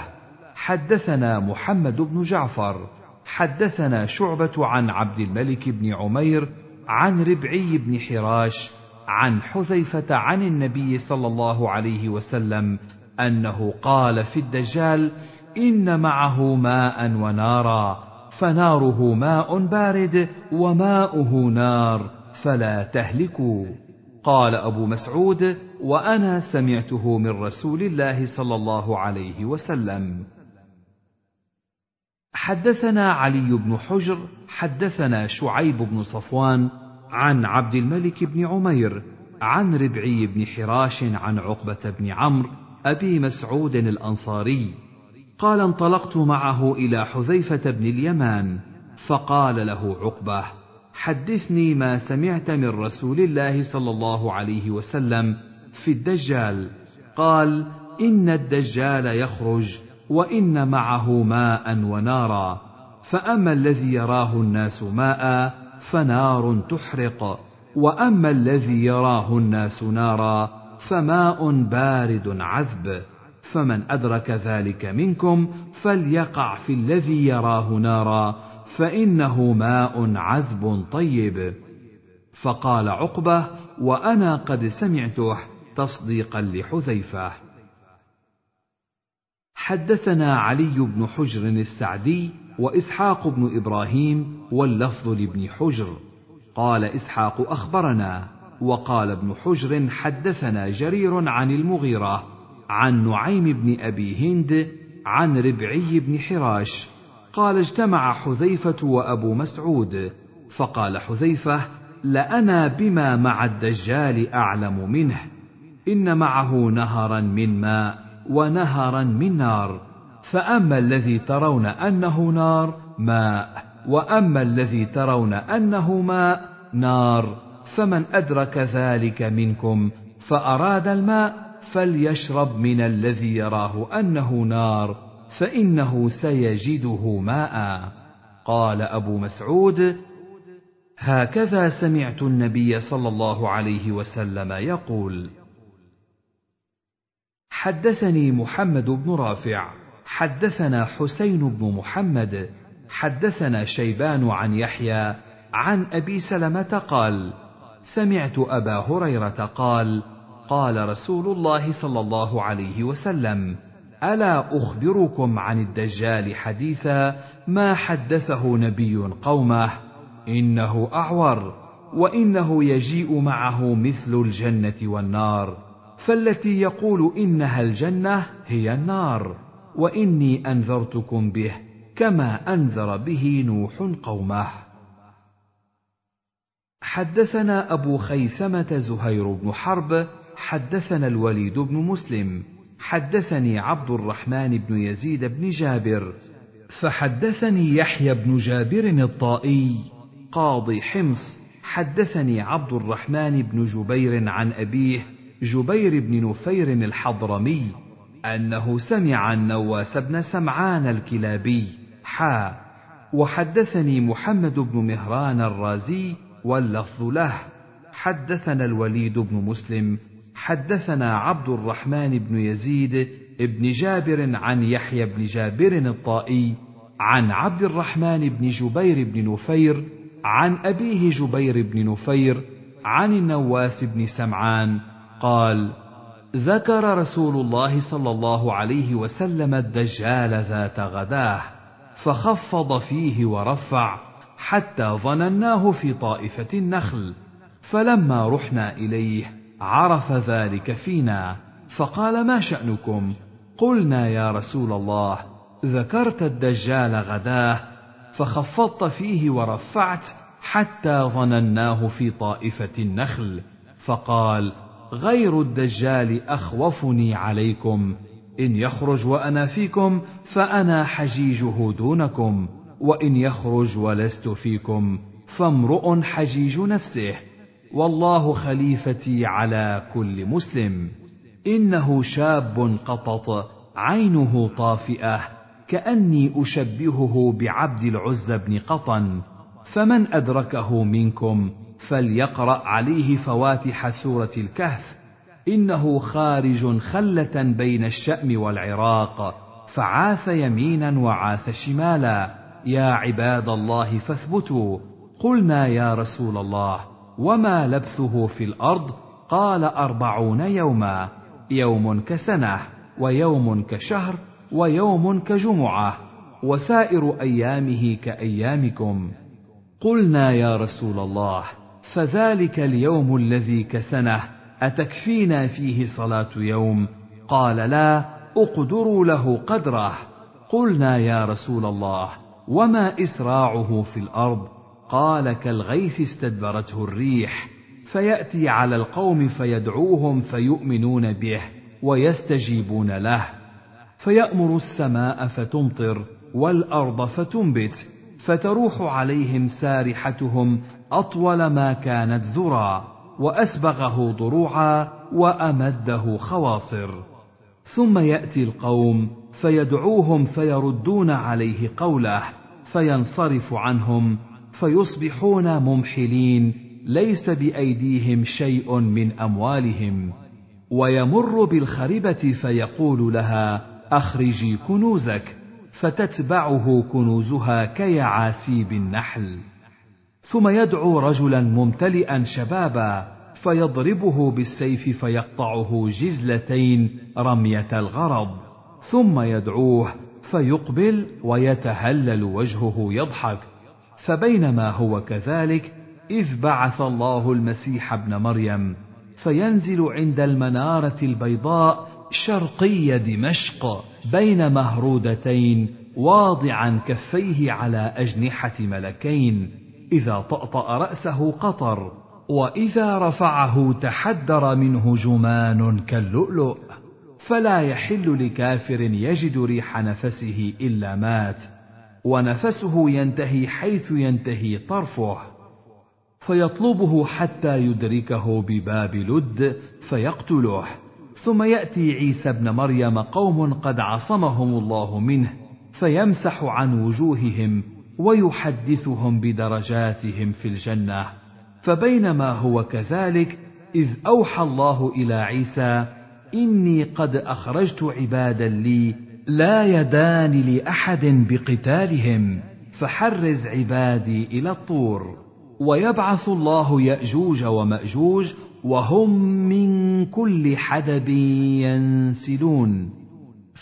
حدثنا محمد بن جعفر. حدثنا شعبة عن عبد الملك بن عمير عن ربعي بن حراش عن حذيفة عن النبي صلى الله عليه وسلم أنه قال في الدجال إن معه ماء ونارا فناره ماء بارد وماؤه نار. فلا تهلكوا. قال أبو مسعود وأنا سمعته من رسول الله صلى الله عليه وسلم. حدثنا علي بن حجر حدثنا شعيب بن صفوان عن عبد الملك بن عمير عن ربعي بن حراش عن عقبة بن عمرو أبي مسعود الأنصاري. قال انطلقت معه إلى حذيفة بن اليمان فقال له عقبة حدثني ما سمعت من رسول الله صلى الله عليه وسلم في الدجال. قال إن الدجال يخرج وإن معه ماء ونارا فأما الذي يراه الناس ماء فنار تحرق وأما الذي يراه الناس نارا فماء بارد عذب. فمن أدرك ذلك منكم فليقع في الذي يراه نارا. فإنه ماء عذب طيب. فقال عقبة وأنا قد سمعته تصديقا لحذيفة. حدثنا علي بن حجر السعدي وإسحاق بن إبراهيم واللفظ لابن حجر. قال إسحاق أخبرنا وقال ابن حجر حدثنا جرير عن المغيرة عن نعيم بن أبي هند عن ربعي بن حراش. قال اجتمع حذيفة وأبو مسعود فقال حذيفة لأنا بما مع الدجال أعلم منه إن معه نهرا من ماء ونهرا من نار فأما الذي ترون أنه نار ماء وأما الذي ترون أنه ماء نار فمن أدرك ذلك منكم فأراد الماء فليشرب من الذي يراه أنه نار. فإنه سيجده ماء. قال أبو مسعود هكذا سمعت النبي صلى الله عليه وسلم يقول حدثني محمد بن رافع حدثنا حسين بن محمد حدثنا شيبان عن يحيى عن أبي سلمة قال سمعت أبا هريرة قال قال رسول الله صلى الله عليه وسلم ألا أخبركم عن الدجال حديثا ما حدثه نبي قومه؟ إنه أعور وإنه يجيء معه مثل الجنة والنار فالتي يقول إنها الجنة هي النار وإني أنذرتكم به كما أنذر به نوح قومه. حدثنا أبو خيثمة زهير بن حرب حدثنا الوليد بن مسلم حدثني عبد الرحمن بن يزيد بن جابر فحدثني يحيى بن جابر الطائي قاضي حمص. حدثني عبد الرحمن بن جبير عن أبيه جبير بن نفير الحضرمي أنه سمع النواس بن سمعان الكلابي حا. وحدثني محمد بن مهران الرازي واللفظ له. حدثنا الوليد بن مسلم حدثنا عبد الرحمن بن يزيد بن جابر عن يحيى بن جابر الطائي عن عبد الرحمن بن جبير بن نفير عن أبيه جبير بن نفير عن النواس بن سمعان قال ذكر رسول الله صلى الله عليه وسلم الدجال ذات غداه فخفض فيه ورفع حتى ظنناه في طائفة النخل فلما رحنا إليه عرف ذلك فينا فقال ما شأنكم؟ قلنا يا رسول الله ذكرت الدجال غداه فخفضت فيه ورفعت حتى ظنناه في طائفة النخل فقال غير الدجال أخوفني عليكم إن يخرج وأنا فيكم فأنا حجيجه دونكم وإن يخرج ولست فيكم فامرؤ حجيج نفسه والله خليفتي على كل مسلم. إنه شاب قطط عينه طافئة كأني أشبهه بعبد العز بن قطن. فمن أدركه منكم فليقرأ عليه فواتح سورة الكهف. إنه خارج خلة بين الشأم والعراق فعاث يمينا وعاث شمالا. يا عباد الله فاثبتوا. قلنا يا رسول الله وما لبثه في الأرض قال اربعون يوما يوم كسنه ويوم كشهر ويوم كجمعه وسائر ايامه كايامكم. قلنا يا رسول الله فذلك اليوم الذي كسنه اتكفينا فيه صلاه يوم؟ قال لا اقدروا له قدره. قلنا يا رسول الله وما اسراعه في الأرض؟ قال كالغيث استدبرته الريح فيأتي على القوم فيدعوهم فيؤمنون به ويستجيبون له. فيأمر السماء فتمطر والأرض فتنبت فتروح عليهم سارحتهم أطول ما كانت ذرى وأسبغه ضروعا وأمده خواصر. ثم يأتي القوم فيدعوهم فيردون عليه قوله فينصرف عنهم فيصبحون ممحلين ليس بأيديهم شيء من أموالهم. ويمر بالخربه فيقول لها أخرجي كنوزك. فتتبعه كنوزها كيعاسيب النحل. ثم يدعو رجلا ممتلئا شبابا فيضربه بالسيف فيقطعه جزلتين رمية الغرض. ثم يدعوه فيقبل ويتهلل وجهه يضحك. فبينما هو كذلك إذ بعث الله المسيح ابن مريم فينزل عند المنارة البيضاء شرقي دمشق بين مهرودتين واضعا كفيه على أجنحة ملكين إذا طأطأ رأسه قطر وإذا رفعه تحدر منه جمان كاللؤلؤ فلا يحل لكافر يجد ريح نفسه إلا مات. ونفسه ينتهي حيث ينتهي طرفه فيطلبه حتى يدركه بباب لد فيقتله. ثم يأتي عيسى ابن مريم قوم قد عصمهم الله منه فيمسح عن وجوههم ويحدثهم بدرجاتهم في الجنة. فبينما هو كذلك إذ أوحى الله إلى عيسى إني قد أخرجت عبادا لي لا يدان لأحد بقتالهم فحرز عبادي إلى الطور. ويبعث الله يأجوج ومأجوج وهم من كل حدب ينسلون.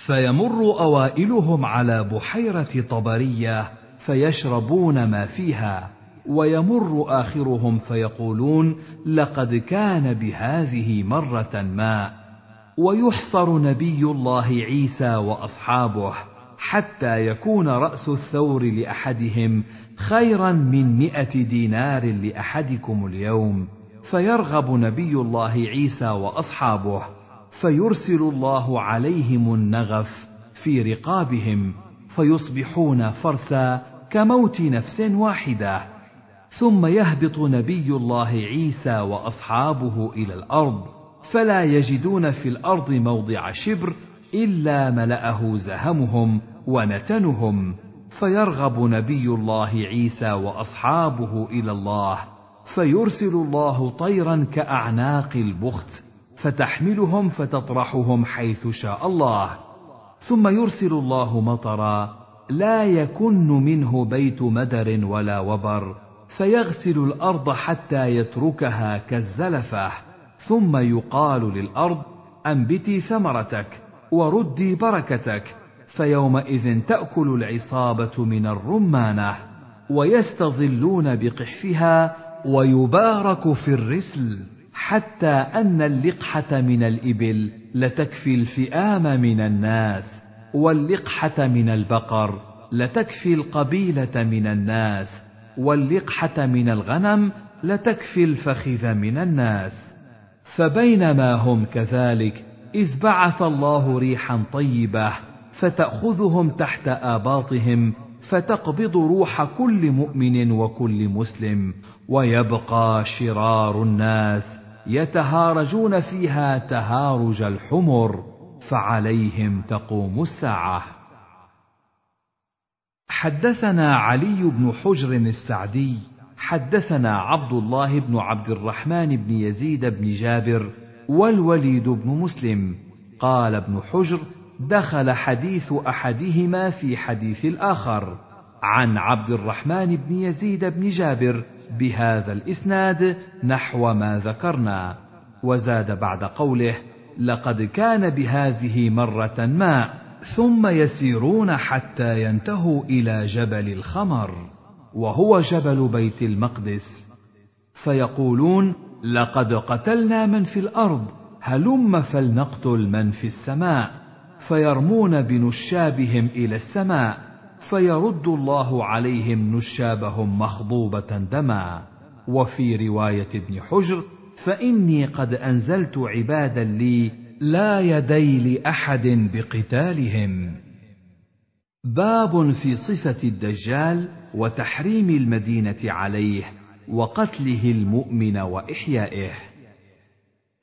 فيمر أوائلهم على بحيرة طبرية فيشربون ما فيها. ويمر آخرهم فيقولون لقد كان بهذه مرة ماء ويحصر نبي الله عيسى وأصحابه حتى يكون رأس الثور لأحدهم خيرا من مائه دينار لأحدكم اليوم. فيرغب نبي الله عيسى وأصحابه فيرسل الله عليهم النغف في رقابهم فيصبحون فرسا كموت نفس واحدة. ثم يهبط نبي الله عيسى وأصحابه إلى الأرض فلا يجدون في الأرض موضع شبر إلا ملأه زهمهم ونتنهم. فيرغب نبي الله عيسى وأصحابه إلى الله فيرسل الله طيرا كأعناق البخت فتحملهم فتطرحهم حيث شاء الله. ثم يرسل الله مطرا لا يكن منه بيت مدر ولا وبر فيغسل الأرض حتى يتركها كالزلفة. ثم يقال للأرض أنبتي ثمرتك وردي بركتك فيومئذ تأكل العصابة من الرمانة ويستظلون بقحفها ويبارك في الرسل حتى أن اللقحة من الإبل لتكفي الفئام من الناس واللقحة من البقر لتكفي القبيلة من الناس واللقحة من الغنم لتكفي الفخذ من الناس. فبينما هم كذلك إذ بعث الله ريحا طيبة فتأخذهم تحت آباطهم فتقبض روح كل مؤمن وكل مسلم ويبقى شرار الناس يتهارجون فيها تهارج الحمر فعليهم تقوم الساعة. حدثنا علي بن حجر السعدي حدثنا عبد الله بن عبد الرحمن بن يزيد بن جابر والوليد بن مسلم. قال ابن حجر دخل حديث أحدهما في حديث الآخر عن عبد الرحمن بن يزيد بن جابر بهذا الإسناد نحو ما ذكرنا. وزاد بعد قوله لقد كان بهذه مرة ماء ثم يسيرون حتى ينتهوا إلى جبل الخمر. وهو جبل بيت المقدس. فيقولون لقد قتلنا من في الأرض هلم فلنقتل من في السماء. فيرمون بنشابهم إلى السماء فيرد الله عليهم نشابهم مخضوبة دما. وفي رواية ابن حجر فإني قد أنزلت عبادا لي لا يدي لأحد بقتالهم. باب في صفة الدجال وتحريم المدينة عليه وقتله المؤمن وإحيائه.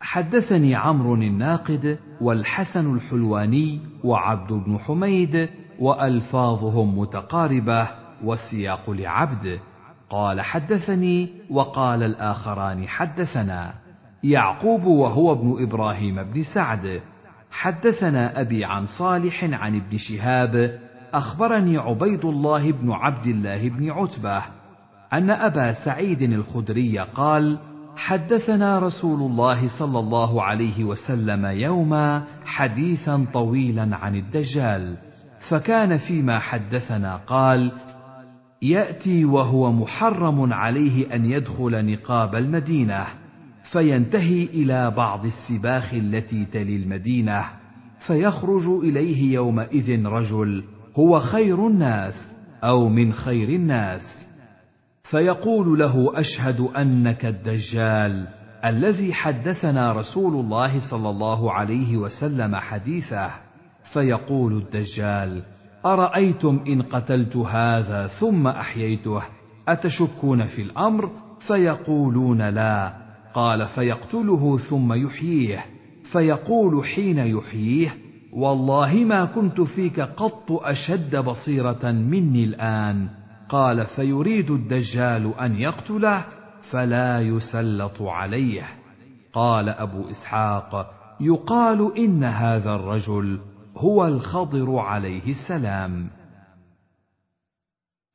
حدثني عمرو الناقد والحسن الحلواني وعبد بن حميد وألفاظهم متقاربة والسياق لعبد. قال حدثني وقال الآخران حدثنا. يعقوب وهو ابن إبراهيم بن سعد. حدثنا أبي عن صالح عن ابن شهاب أخبرني عبيد الله بن عبد الله بن عتبة أن أبا سعيد الخدري قال حدثنا رسول الله صلى الله عليه وسلم يوما حديثا طويلا عن الدجال فكان فيما حدثنا قال يأتي وهو محرم عليه أن يدخل نقاب المدينة فينتهي إلى بعض السباخ التي تلي المدينة فيخرج إليه يومئذ رجل هو خير الناس أو من خير الناس. فيقول له أشهد أنك الدجال الذي حدثنا رسول الله صلى الله عليه وسلم حديثه. فيقول الدجال أرأيتم إن قتلت هذا ثم أحييته؟ أتشكون في الأمر؟ فيقولون لا. قال فيقتله ثم يحييه. فيقول حين يحييه والله ما كنت فيك قط أشد بصيرة مني الآن. قال فيريد الدجال أن يقتله فلا يسلط عليه. قال أبو إسحاق يقال إن هذا الرجل هو الخضر عليه السلام.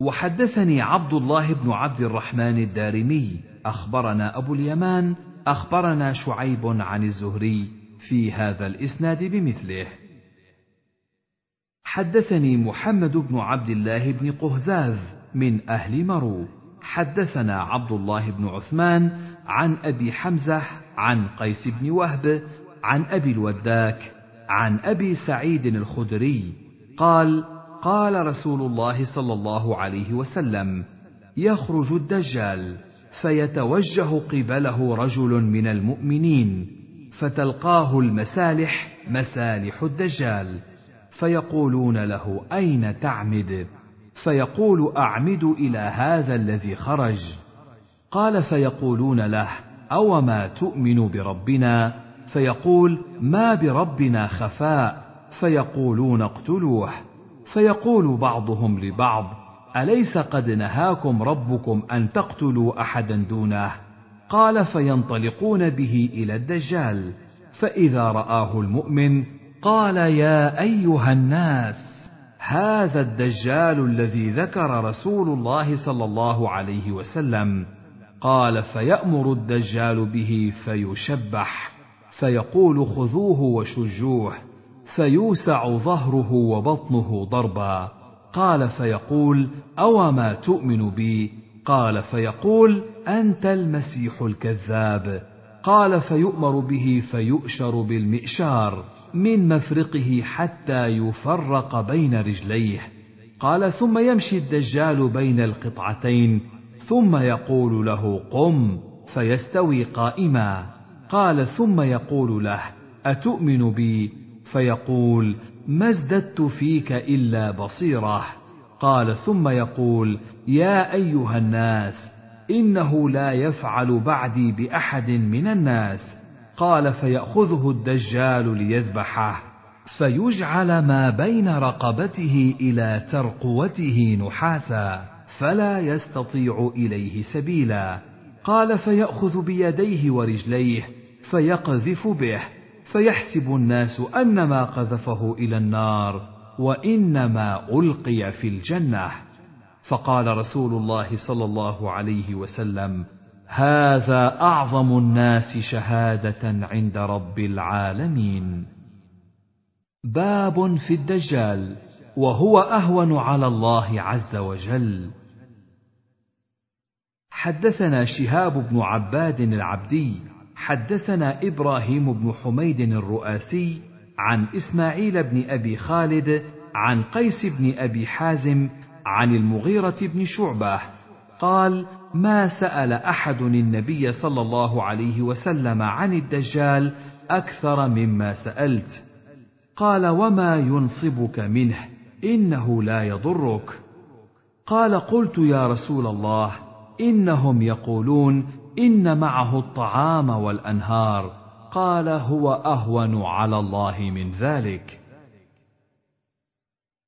وحدثني عبد الله بن عبد الرحمن الدارمي أخبرنا أبو اليمان أخبرنا شعيب عن الزهري في هذا الإسناد بمثله. حدثني محمد بن عبد الله بن قهزاز من أهل مرو. حدثنا عبد الله بن عثمان عن أبي حمزة عن قيس بن وهب عن أبي الوداك عن أبي سعيد الخدري قال قال رسول الله صلى الله عليه وسلم يخرج الدجال فيتوجه قبله رجل من المؤمنين فتلقاه المسالح مسالح الدجال. فيقولون له أين تعمد? فيقول أعمد إلى هذا الذي خرج. قال فيقولون له أوما تؤمن بربنا؟ فيقول ما بربنا خفاء. فيقولون اقتلوه. فيقول بعضهم لبعض أليس قد نهاكم ربكم أن تقتلوا أحدا دونه؟ قال فينطلقون به إلى الدجال. فإذا رآه المؤمن قال يا أيها الناس هذا الدجال الذي ذكر رسول الله صلى الله عليه وسلم. قال فيأمر الدجال به فيشبح فيقول خذوه وشجوه فيوسع ظهره وبطنه ضربا. قال فيقول أوما تؤمن بي؟ قال فيقول أنت المسيح الكذاب. قال فيؤمر به فيؤشر بالمئشار. من مفرقه حتى يفرق بين رجليه. قال ثم يمشي الدجال بين القطعتين ثم يقول له قم فيستوي قائما. قال ثم يقول له أتؤمن بي؟ فيقول ما ازددت فيك إلا بصيرة. قال ثم يقول يا أيها الناس إنه لا يفعل بعدي بأحد من الناس. قال فيأخذه الدجال ليذبحه فيجعل ما بين رقبته إلى ترقوته نحاسا فلا يستطيع إليه سبيلا. قال فيأخذ بيديه ورجليه فيقذف به فيحسب الناس أنما قذفه إلى النار وإنما ألقي في الجنة. فقال رسول الله صلى الله عليه وسلم هذا أعظم الناس شهادة عند رب العالمين. باب في الدجال وهو أهون على الله عز وجل. حدثنا شهاب بن عباد العبدي حدثنا إبراهيم بن حميد الرؤاسي عن إسماعيل بن أبي خالد عن قيس بن أبي حازم عن المغيرة بن شعبة. قال ما سأل أحد النبي صلى الله عليه وسلم عن الدجال أكثر مما سألت. قال وما ينصبك منه؟ إنه لا يضرك. قال قلت يا رسول الله إنهم يقولون إن معه الطعام والأنهار. قال هو أهون على الله من ذلك.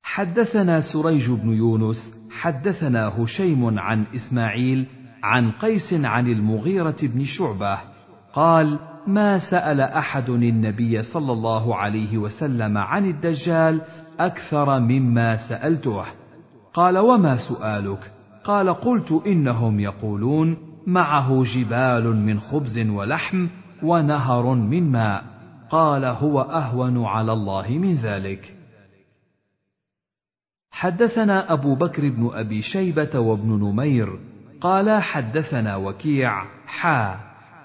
حدثنا سريج بن يونس حدثنا هشيم عن إسماعيل عن قيس عن المغيرة بن شعبة قال ما سأل أحد النبي صلى الله عليه وسلم عن الدجال أكثر مما سألته. قال وما سؤالك؟ قال قلت إنهم يقولون معه جبال من خبز ولحم ونهر من ماء. قال هو أهون على الله من ذلك. حدثنا أبو بكر بن أبي شيبة وابن نمير قال حدثنا وكيع حا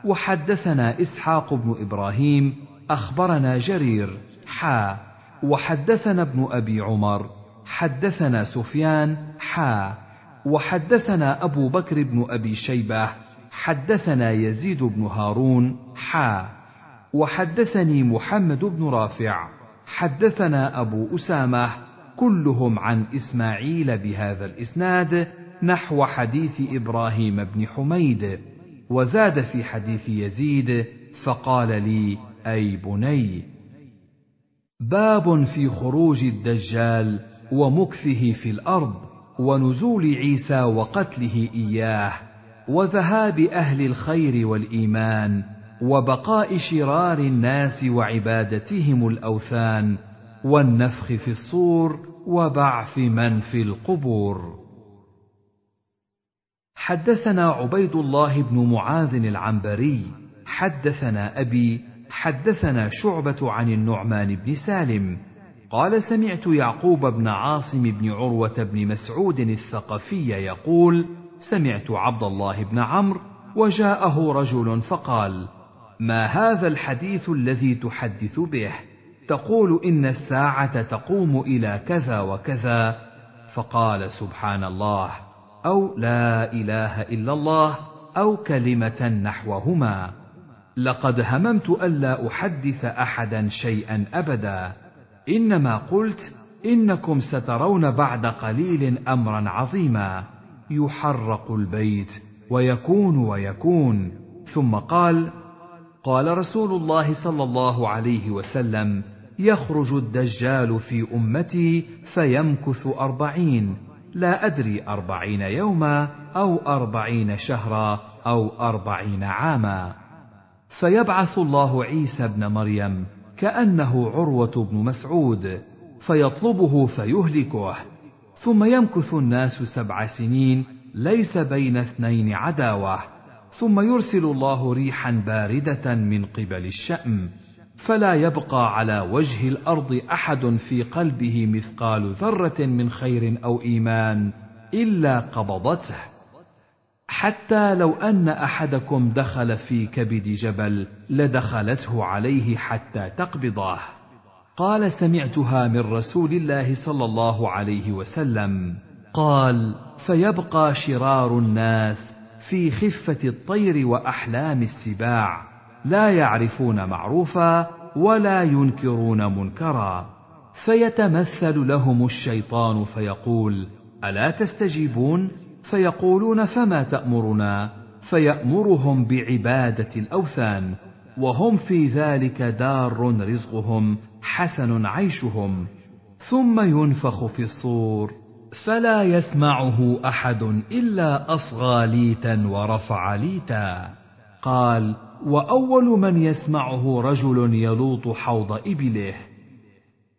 وحدثنا إسحاق بن إبراهيم أخبرنا جرير حا وحدثنا ابن أبي عمر حدثنا سفيان حا وحدثنا أبو بكر بن أبي شيبة حدثنا يزيد بن هارون حا وحدثني محمد بن رافع حدثنا أبو أسامة كلهم عن إسماعيل بهذا الإسناد نحو حديث إبراهيم بن حميد وزاد في حديث يزيد فقال لي أي بني باب في خروج الدجال ومكثه في الأرض ونزول عيسى وقتله إياه وذهاب أهل الخير والإيمان وبقاء شرار الناس وعبادتهم الأوثان والنفخ في الصور وبعث من في القبور. حدثنا عبيد الله بن معاذ العنبري حدثنا أبي حدثنا شعبة عن النعمان بن سالم قال سمعت يعقوب بن عاصم بن عروة بن مسعود الثقفي يقول سمعت عبد الله بن عمرو وجاءه رجل فقال ما هذا الحديث الذي تحدث به؟ تقول إن الساعة تقوم إلى كذا وكذا. فقال سبحان الله. أو لا إله إلا الله أو كلمة نحوهما. لقد هممت ألا أحدث أحدا شيئا أبدا. إنما قلت إنكم سترون بعد قليل أمرا عظيما. يحرق البيت ويكون ويكون. ثم قال قال رسول الله صلى الله عليه وسلم يخرج الدجال في أمتي فيمكث أربعين. لا أدري أربعين يوما أو أربعين شهرا أو أربعين عاما. فيبعث الله عيسى ابن مريم كأنه عروة بن مسعود فيطلبه فيهلكه. ثم يمكث الناس سبع سنين ليس بين اثنين عداوة. ثم يرسل الله ريحا باردة من قبل الشأم. فلا يبقى على وجه الأرض أحد في قلبه مثقال ذرة من خير أو إيمان إلا قبضته. حتى لو أن أحدكم دخل في كبد جبل لدخلته عليه حتى تقبضه قال سمعتها من رسول الله صلى الله عليه وسلم قال فيبقى شرار الناس في خفة الطير وأحلام السباع. لا يعرفون معروفا ولا ينكرون منكرا. فيتمثل لهم الشيطان فيقول ألا تستجيبون؟ فيقولون فما تأمرنا؟ فيأمرهم بعبادة الأوثان وهم في ذلك دار رزقهم حسن عيشهم. ثم ينفخ في الصور فلا يسمعه أحد إلا أصغى ليتا ورفع ليتا. قال وأول من يسمعه رجل يلوط حوض إبله.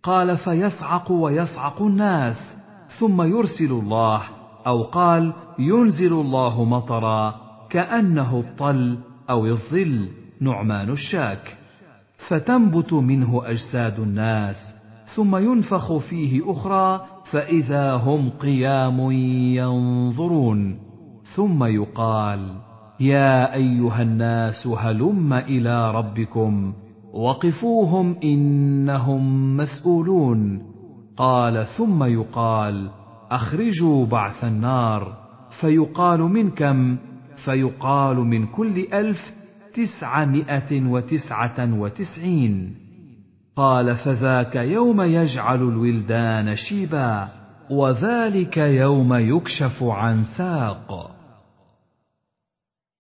قال فيصعق ويصعق الناس ثم يرسل الله أو قال ينزل الله مطرا كأنه الطل أو الظل نعمان الشاك. فتنبت منه أجساد الناس ثم ينفخ فيه أخرى فإذا هم قيام ينظرون. ثم يقال يا أيها الناس هلم إلى ربكم وقفوهم إنهم مسؤولون. قال ثم يقال أخرجوا بعث النار. فيقال من كم؟ فيقال من كل ألف تسعمائة وتسعة وتسعين. قال فذاك يوم يجعل الولدان شيبا وذلك يوم يكشف عن ساق.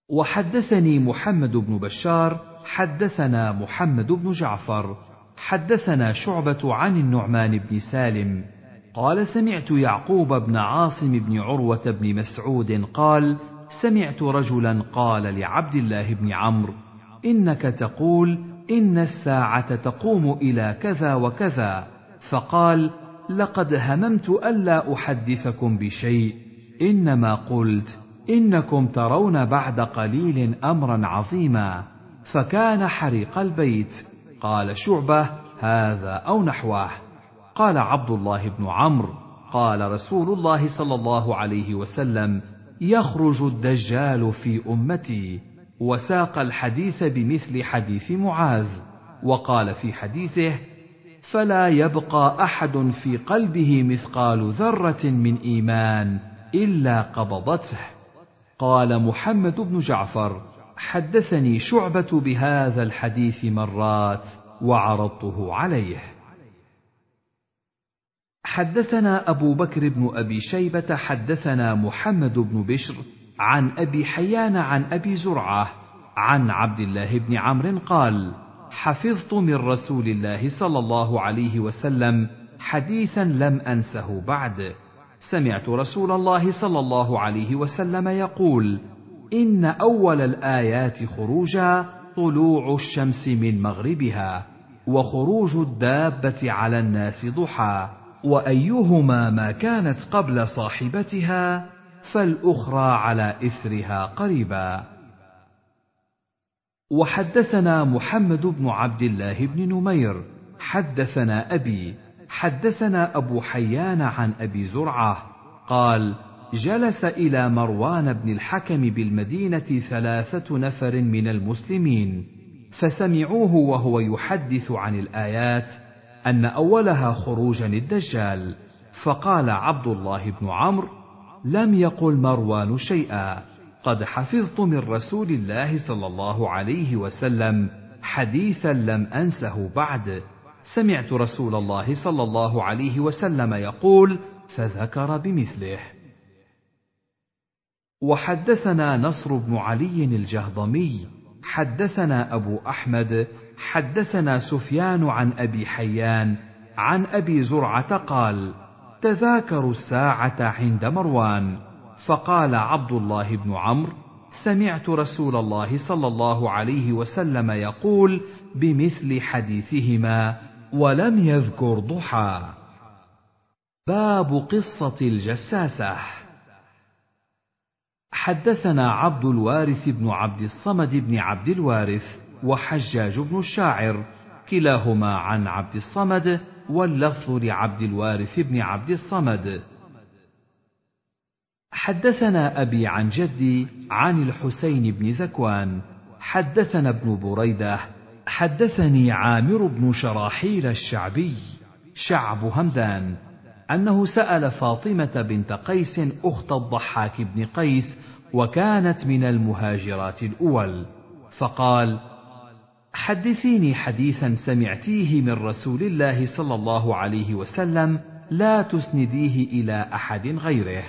وحدثني محمد بن بشار حدثنا محمد بن جعفر حدثنا شعبة عن النعمان بن سالم. قال سمعت يعقوب بن عاصم بن عروة بن مسعود قال سمعت رجلا قال لعبد الله بن عمرو إنك تقول إن الساعة تقوم إلى كذا وكذا. فقال لقد هممت ألا أحدثكم بشيء إنما قلت إنكم ترون بعد قليل أمرا عظيما فكان حريق البيت. قال شعبة هذا أو نحوه. قال عبد الله بن عمرو قال رسول الله صلى الله عليه وسلم يخرج الدجال في أمتي وساق الحديث بمثل حديث معاذ. وقال في حديثه فلا يبقى أحد في قلبه مثقال ذرة من إيمان إلا قبضته. قال محمد بن جعفر حدثني شعبة بهذا الحديث مرات وعرضته عليه. حدثنا أبو بكر بن أبي شيبة حدثنا محمد بن بشر عن أبي حيان عن أبي زرعة عن عبد الله بن عمرو قال حفظت من رسول الله صلى الله عليه وسلم حديثا لم أنسه بعد. سمعت رسول الله صلى الله عليه وسلم يقول إن أول الآيات خروجا طلوع الشمس من مغربها وخروج الدابة على الناس ضحى وأيهما ما كانت قبل صاحبتها فالأخرى على إثرها قريبا. وحدثنا محمد بن عبد الله بن نمير حدثنا أبي حدثنا أبو حيان عن أبي زرعة قال جلس إلى مروان بن الحكم بالمدينة ثلاثة نفر من المسلمين فسمعوه وهو يحدث عن الآيات أن أولها خروجا الدجال فقال عبد الله بن عمرو لم يقل مروان شيئا قد حفظت من رسول الله صلى الله عليه وسلم حديثا لم أنسه بعد. سمعت رسول الله صلى الله عليه وسلم يقول فذكر بمثله. وحدثنا نصر بن علي الجهضمي حدثنا أبو أحمد حدثنا سفيان عن أبي حيان عن أبي زرعة قال تذاكروا الساعة عند مروان. فقال عبد الله بن عمرو سمعت رسول الله صلى الله عليه وسلم يقول بمثل حديثهما ولم يذكر ضحى. باب قصة الجساسة. حدثنا عبد الوارث بن عبد الصمد بن عبد الوارث وحجاج بن الشاعر كلاهما عن عبد الصمد واللفظ لعبد الوارث بن عبد الصمد. حدثنا أبي عن جدي عن الحسين بن ذكوان حدثنا ابن بريدة حدثني عامر بن شراحيل الشعبي شعب همدان أنه سأل فاطمة بنت قيس أخت الضحاك بن قيس وكانت من المهاجرات الأول فقال حدثيني حديثا سمعتيه من رسول الله صلى الله عليه وسلم لا تسنديه إلى أحد غيره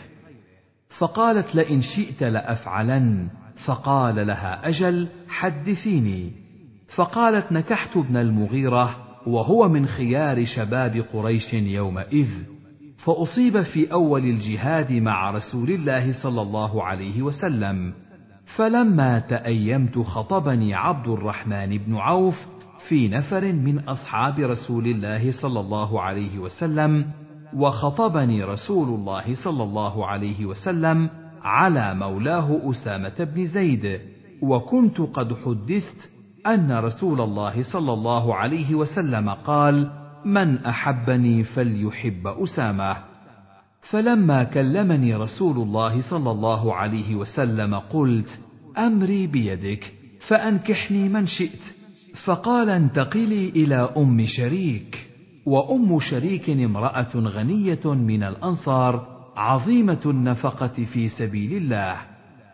فقالت لئن شئت لأفعلن فقال لها أجل حدثيني فقالت نكحت ابن المغيرة وهو من خيار شباب قريش يومئذ فأصيب في أول الجهاد مع رسول الله صلى الله عليه وسلم. فلما تأيمت خطبني عبد الرحمن بن عوف في نفر من أصحاب رسول الله صلى الله عليه وسلم وخطبني رسول الله صلى الله عليه وسلم على مولاه أسامة بن زيد وكنت قد حدثت أن رسول الله صلى الله عليه وسلم قال من أحبني فليحب أسامة. فلما كلمني رسول الله صلى الله عليه وسلم قلت أمري بيدك فأنكحني من شئت. فقال انتقلي إلى أم شريك. وأم شريك امرأة غنية من الأنصار عظيمة النفقة في سبيل الله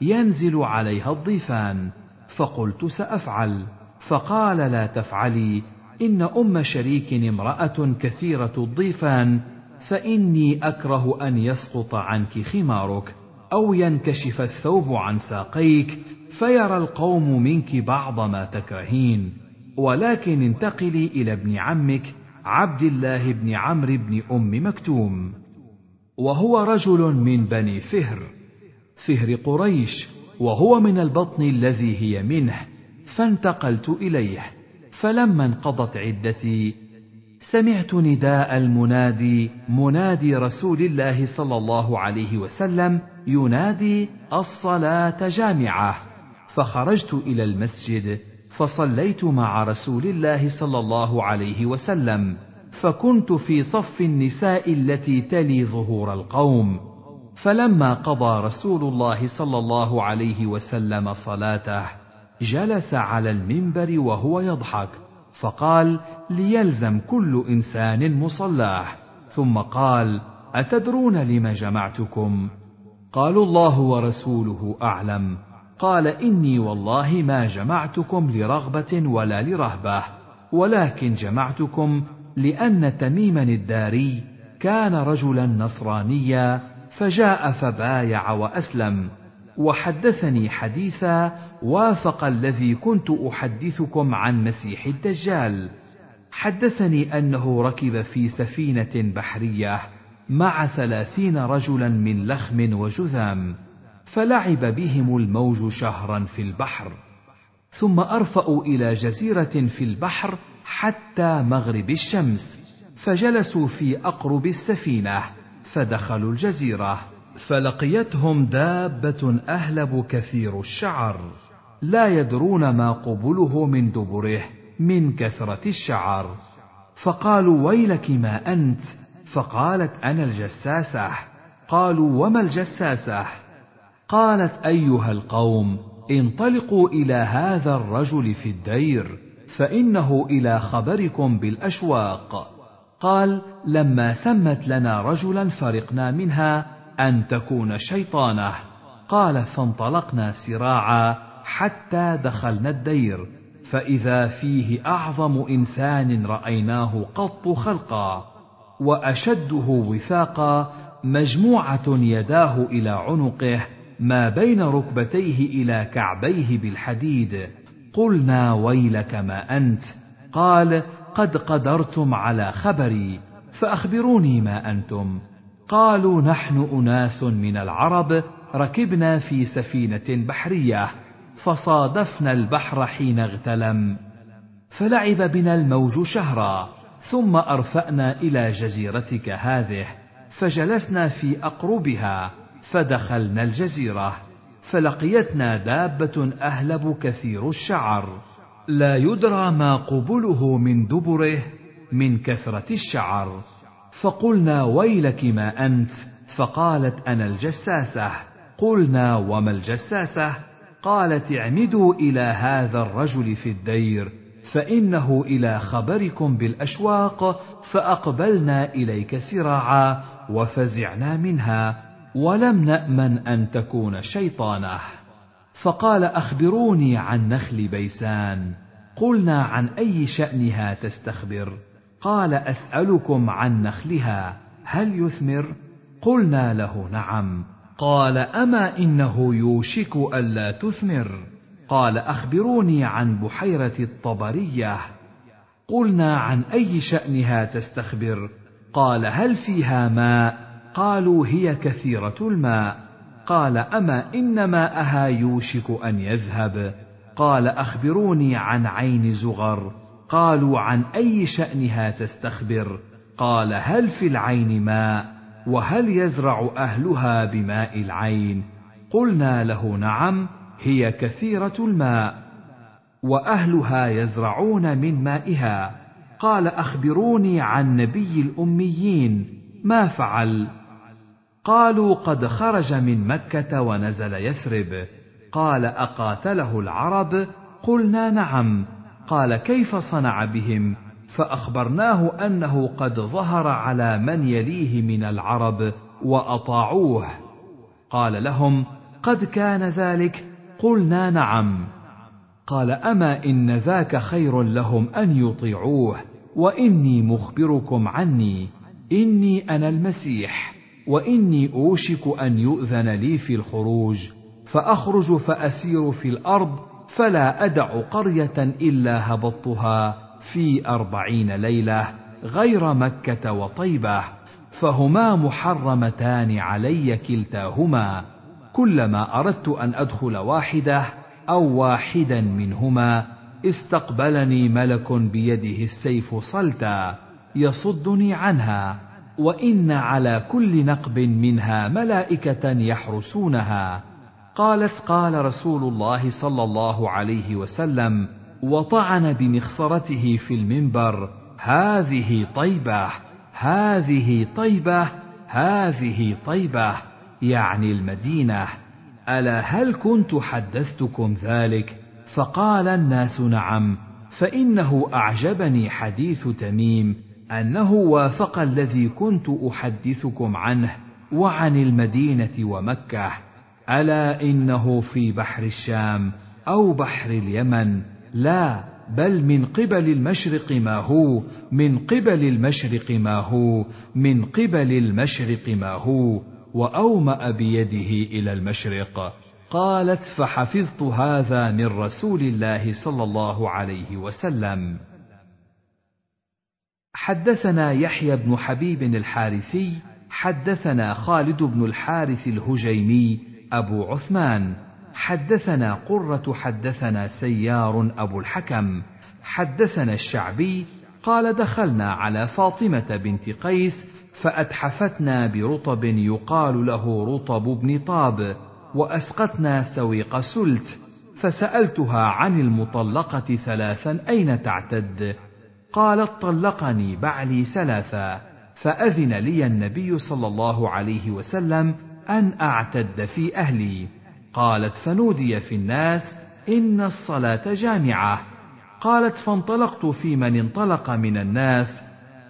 ينزل عليها الضيفان. فقلت سأفعل. فقال لا تفعلي إن أم شريك امرأة كثيرة الضيفان فإني أكره أن يسقط عنك خمارك أو ينكشف الثوب عن ساقيك فيرى القوم منك بعض ما تكرهين. ولكن انتقلي إلى ابن عمك عبد الله بن عمرو بن أم مكتوم. وهو رجل من بني فهر فهر قريش وهو من البطن الذي هي منه. فانتقلت إليه. فلما انقضت عدتي سمعت نداء المنادي منادي رسول الله صلى الله عليه وسلم ينادي الصلاة جامعة. فخرجت إلى المسجد فصليت مع رسول الله صلى الله عليه وسلم. فكنت في صف النساء التي تلي ظهور القوم. فلما قضى رسول الله صلى الله عليه وسلم صلاته جلس على المنبر وهو يضحك فقال ليلزم كل إنسان مصلاه. ثم قال أتدرون لم جمعتكم؟ قالوا الله ورسوله أعلم. قال إني والله ما جمعتكم لرغبة ولا لرهبة ولكن جمعتكم لأن تميما الداري كان رجلا نصرانيا فجاء فبايع وأسلم. وحدثني حديثا وافق الذي كنت أحدثكم عن مسيح الدجال. حدثني أنه ركب في سفينة بحرية مع ثلاثين رجلا من لخم وجذام فلعب بهم الموج شهرا في البحر ثم ارفاوا إلى جزيرة في البحر حتى مغرب الشمس فجلسوا في أقرب السفينة فدخلوا الجزيرة. فلقيتهم دابة أهلب كثير الشعر لا يدرون ما قبله من دبره من كثرة الشعر. فقالوا ويلك ما أنت؟ فقالت أنا الجساسة. قالوا وما الجساسة؟ قالت أيها القوم انطلقوا إلى هذا الرجل في الدير فإنه إلى خبركم بالأشواق. قال لما سمت لنا رجلا فرقنا منها أن تكون شيطانه. قال فانطلقنا سراعا حتى دخلنا الدير فإذا فيه أعظم إنسان رأيناه قط خلقا وأشده وثاقا مجموعة يداه إلى عنقه ما بين ركبتيه إلى كعبيه بالحديد. قلنا ويلك ما أنت؟ قال قد قدرتم على خبري فأخبروني ما أنتم. قالوا نحن أناس من العرب ركبنا في سفينة بحرية فصادفنا البحر حين اغتلم. فلعب بنا الموج شهرا ثم أرفأنا إلى جزيرتك هذه فجلسنا في أقربها فدخلنا الجزيرة فلقيتنا دابة أهلب كثير الشعر. لا يدرى ما قبله من دبره من كثرة الشعر. فقلنا ويلك ما أنت؟ فقالت أنا الجساسة. قلنا وما الجساسة؟ قالت اعمدوا إلى هذا الرجل في الدير فإنه إلى خبركم بالأشواق فأقبلنا إليك سراعا وفزعنا منها ولم نأمن أن تكون شيطانة. فقال أخبروني عن نخل بيسان. قلنا عن أي شأنها تستخبر؟ قال أسألكم عن نخلها هل يثمر؟ قلنا له نعم. قال أما إنه يوشك ألا تثمر؟ قال أخبروني عن بحيرة الطبرية. قلنا عن أي شأنها تستخبر؟ قال هل فيها ماء؟ قالوا هي كثيرة الماء. قال أما إن ماءها يوشك أن يذهب؟ قال أخبروني عن عين زغر. قالوا عن أي شأنها تستخبر؟ قال هل في العين ماء وهل يزرع أهلها بماء العين؟ قلنا له نعم هي كثيرة الماء وأهلها يزرعون من مائها. قال أخبروني عن نبي الأميين ما فعل؟ قالوا قد خرج من مكة ونزل يثرب. قال أقاتله العرب قلنا نعم. قال كيف صنع بهم؟ فأخبرناه أنه قد ظهر على من يليه من العرب وأطاعوه. قال لهم قد كان ذلك؟ قلنا نعم. قال أما إن ذاك خير لهم أن يطيعوه؟ وإني مخبركم عني. إني أنا المسيح وإني أوشك أن يؤذن لي في الخروج. فأخرج فأسير في الأرض فلا أدع قرية إلا هبطتها في أربعين ليلة غير مكة وطيبة فهما محرمتان علي كلتاهما. كلما أردت أن أدخل واحدة أو واحدا منهما استقبلني ملك بيده السيف صلتا يصدني عنها. وإن على كل نقب منها ملائكة يحرسونها. قالت قال رسول الله صلى الله عليه وسلم وطعن بمخصرته في المنبر هذه طيبة هذه طيبة هذه طيبة يعني المدينة. ألا هل كنت حدثتكم ذلك؟ فقال الناس نعم فإنه أعجبني حديث تميم أنه وافق الذي كنت أحدثكم عنه وعن المدينة ومكة. ألا إنه في بحر الشام أو بحر اليمن؟ لا بل من قبل المشرق ما هو من قبل المشرق ما هو من قبل المشرق ما هو وأومأ بيده إلى المشرق. قالت فحفظت هذا من رسول الله صلى الله عليه وسلم. حدثنا يحيى بن حبيب الحارثي حدثنا خالد بن الحارث الهجيمي أبو عثمان حدثنا قرة حدثنا سيار أبو الحكم حدثنا الشعبي قال دخلنا على فاطمة بنت قيس فأتحفتنا برطب يقال له رطب بن طاب واسقتنا سويق سلت فسألتها عن المطلقة ثلاثا أين تعتد؟ قالت طلقني بعلي ثلاثا فأذن لي النبي صلى الله عليه وسلم أن أعتد في أهلي. قالت فنودي في الناس إن الصلاة جامعة. قالت فانطلقت في من انطلق من الناس.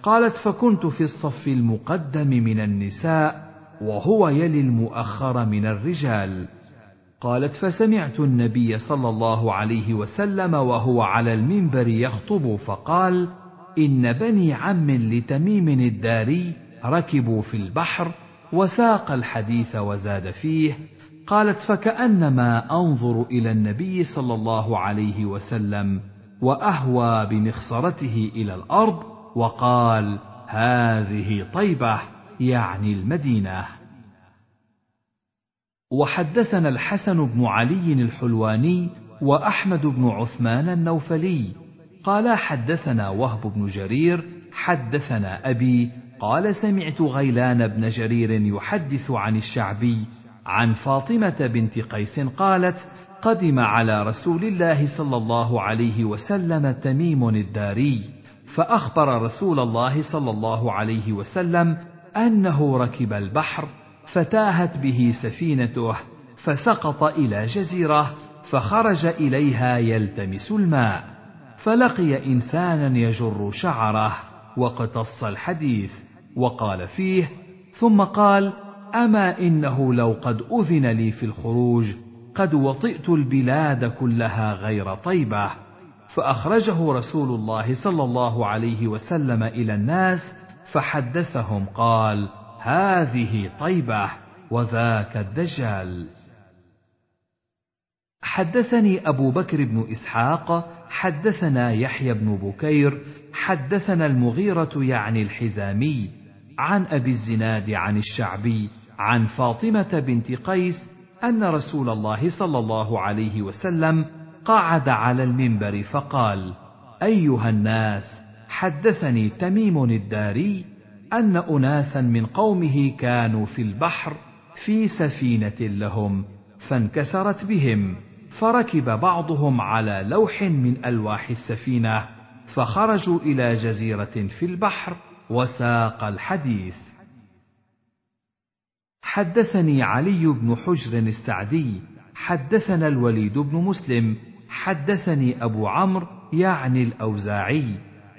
قالت فكنت في الصف المقدم من النساء وهو يلي المؤخر من الرجال. قالت فسمعت النبي صلى الله عليه وسلم وهو على المنبر يخطب فقال إن بني عم لتميم الداري ركبوا في البحر وساق الحديث وزاد فيه قالت فكأنما أنظر إلى النبي صلى الله عليه وسلم وأهوى بمخصرته إلى الأرض وقال هذه طيبة يعني المدينة. وحدثنا الحسن بن علي الحلواني وأحمد بن عثمان النوفلي قال حدثنا وهب بن جرير حدثنا أبي قال سمعت غيلان بن جرير يحدث عن الشعبي عن فاطمة بنت قيس قالت قدم على رسول الله صلى الله عليه وسلم تميم الداري فأخبر رسول الله صلى الله عليه وسلم أنه ركب البحر فتاهت به سفينته فسقط إلى جزيرة فخرج إليها يلتمس الماء فلقي إنسانا يجر شعره واقتص الحديث. وقال فيه ثم قال أما إنه لو قد أذن لي في الخروج قد وطئت البلاد كلها غير طيبة. فأخرجه رسول الله صلى الله عليه وسلم إلى الناس فحدثهم قال هذه طيبة وذاك الدجال. حدثني أبو بكر بن إسحاق حدثنا يحيى بن بكير حدثنا المغيرة يعني الحزامي. عن أبي الزناد عن الشعبي عن فاطمة بنت قيس أن رسول الله صلى الله عليه وسلم قعد على المنبر فقال أيها الناس حدثني تميم الداري أن أناسا من قومه كانوا في البحر في سفينة لهم فانكسرت بهم فركب بعضهم على لوح من ألواح السفينة فخرجوا إلى جزيرة في البحر وساق الحديث. حدثني علي بن حجر السعدي حدثنا الوليد بن مسلم حدثني أبو عمرو يعني الأوزاعي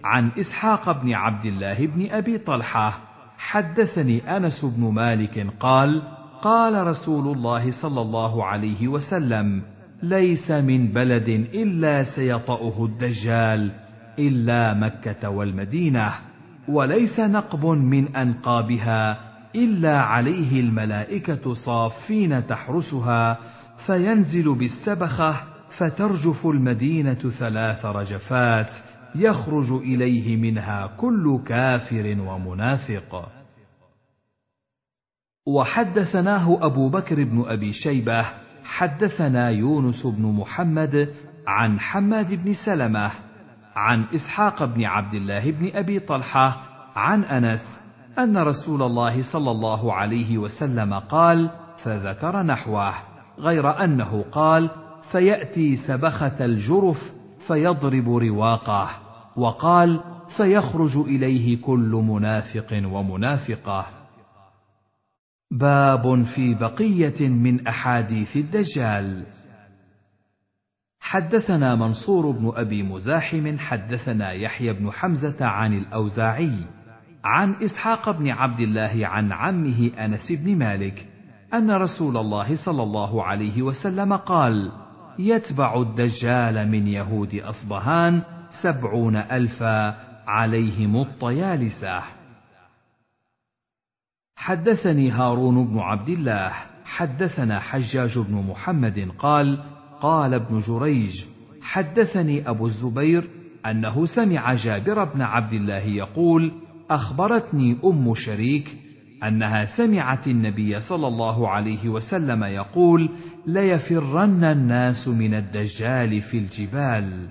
عن إسحاق بن عبد الله بن أبي طلحة. حدثني أنس بن مالك قال قال رسول الله صلى الله عليه وسلم ليس من بلد إلا سيطأه الدجال إلا مكة والمدينة. وليس نقب من أنقابها إلا عليه الملائكة صافين تحرسها فينزل بالسبخة فترجف المدينة ثلاث رجفات يخرج إليه منها كل كافر ومنافق. وحدثناه أبو بكر بن أبي شيبة حدثنا يونس بن محمد عن حماد بن سلمة عن إسحاق بن عبد الله بن أبي طلحة عن أنس أن رسول الله صلى الله عليه وسلم قال فذكر نحوه غير أنه قال فيأتي سبخة الجرف فيضرب رواقه وقال فيخرج إليه كل منافق ومنافقة باب في بقية من أحاديث الدجال. حدثنا منصور بن أبي مزاحم حدثنا يحيى بن حمزة عن الأوزاعي عن إسحاق بن عبد الله عن عمه أنس بن مالك أن رسول الله صلى الله عليه وسلم قال يتبع الدجال من يهود أصبهان سبعون ألفا عليهم الطيالسة. حدثني هارون بن عبد الله حدثنا حجاج بن محمد قال قال ابن جريج حدثني أبو الزبير أنه سمع جابر بن عبد الله يقول أخبرتني أم شريك أنها سمعت النبي صلى الله عليه وسلم يقول ليفرن الناس من الدجال في الجبال.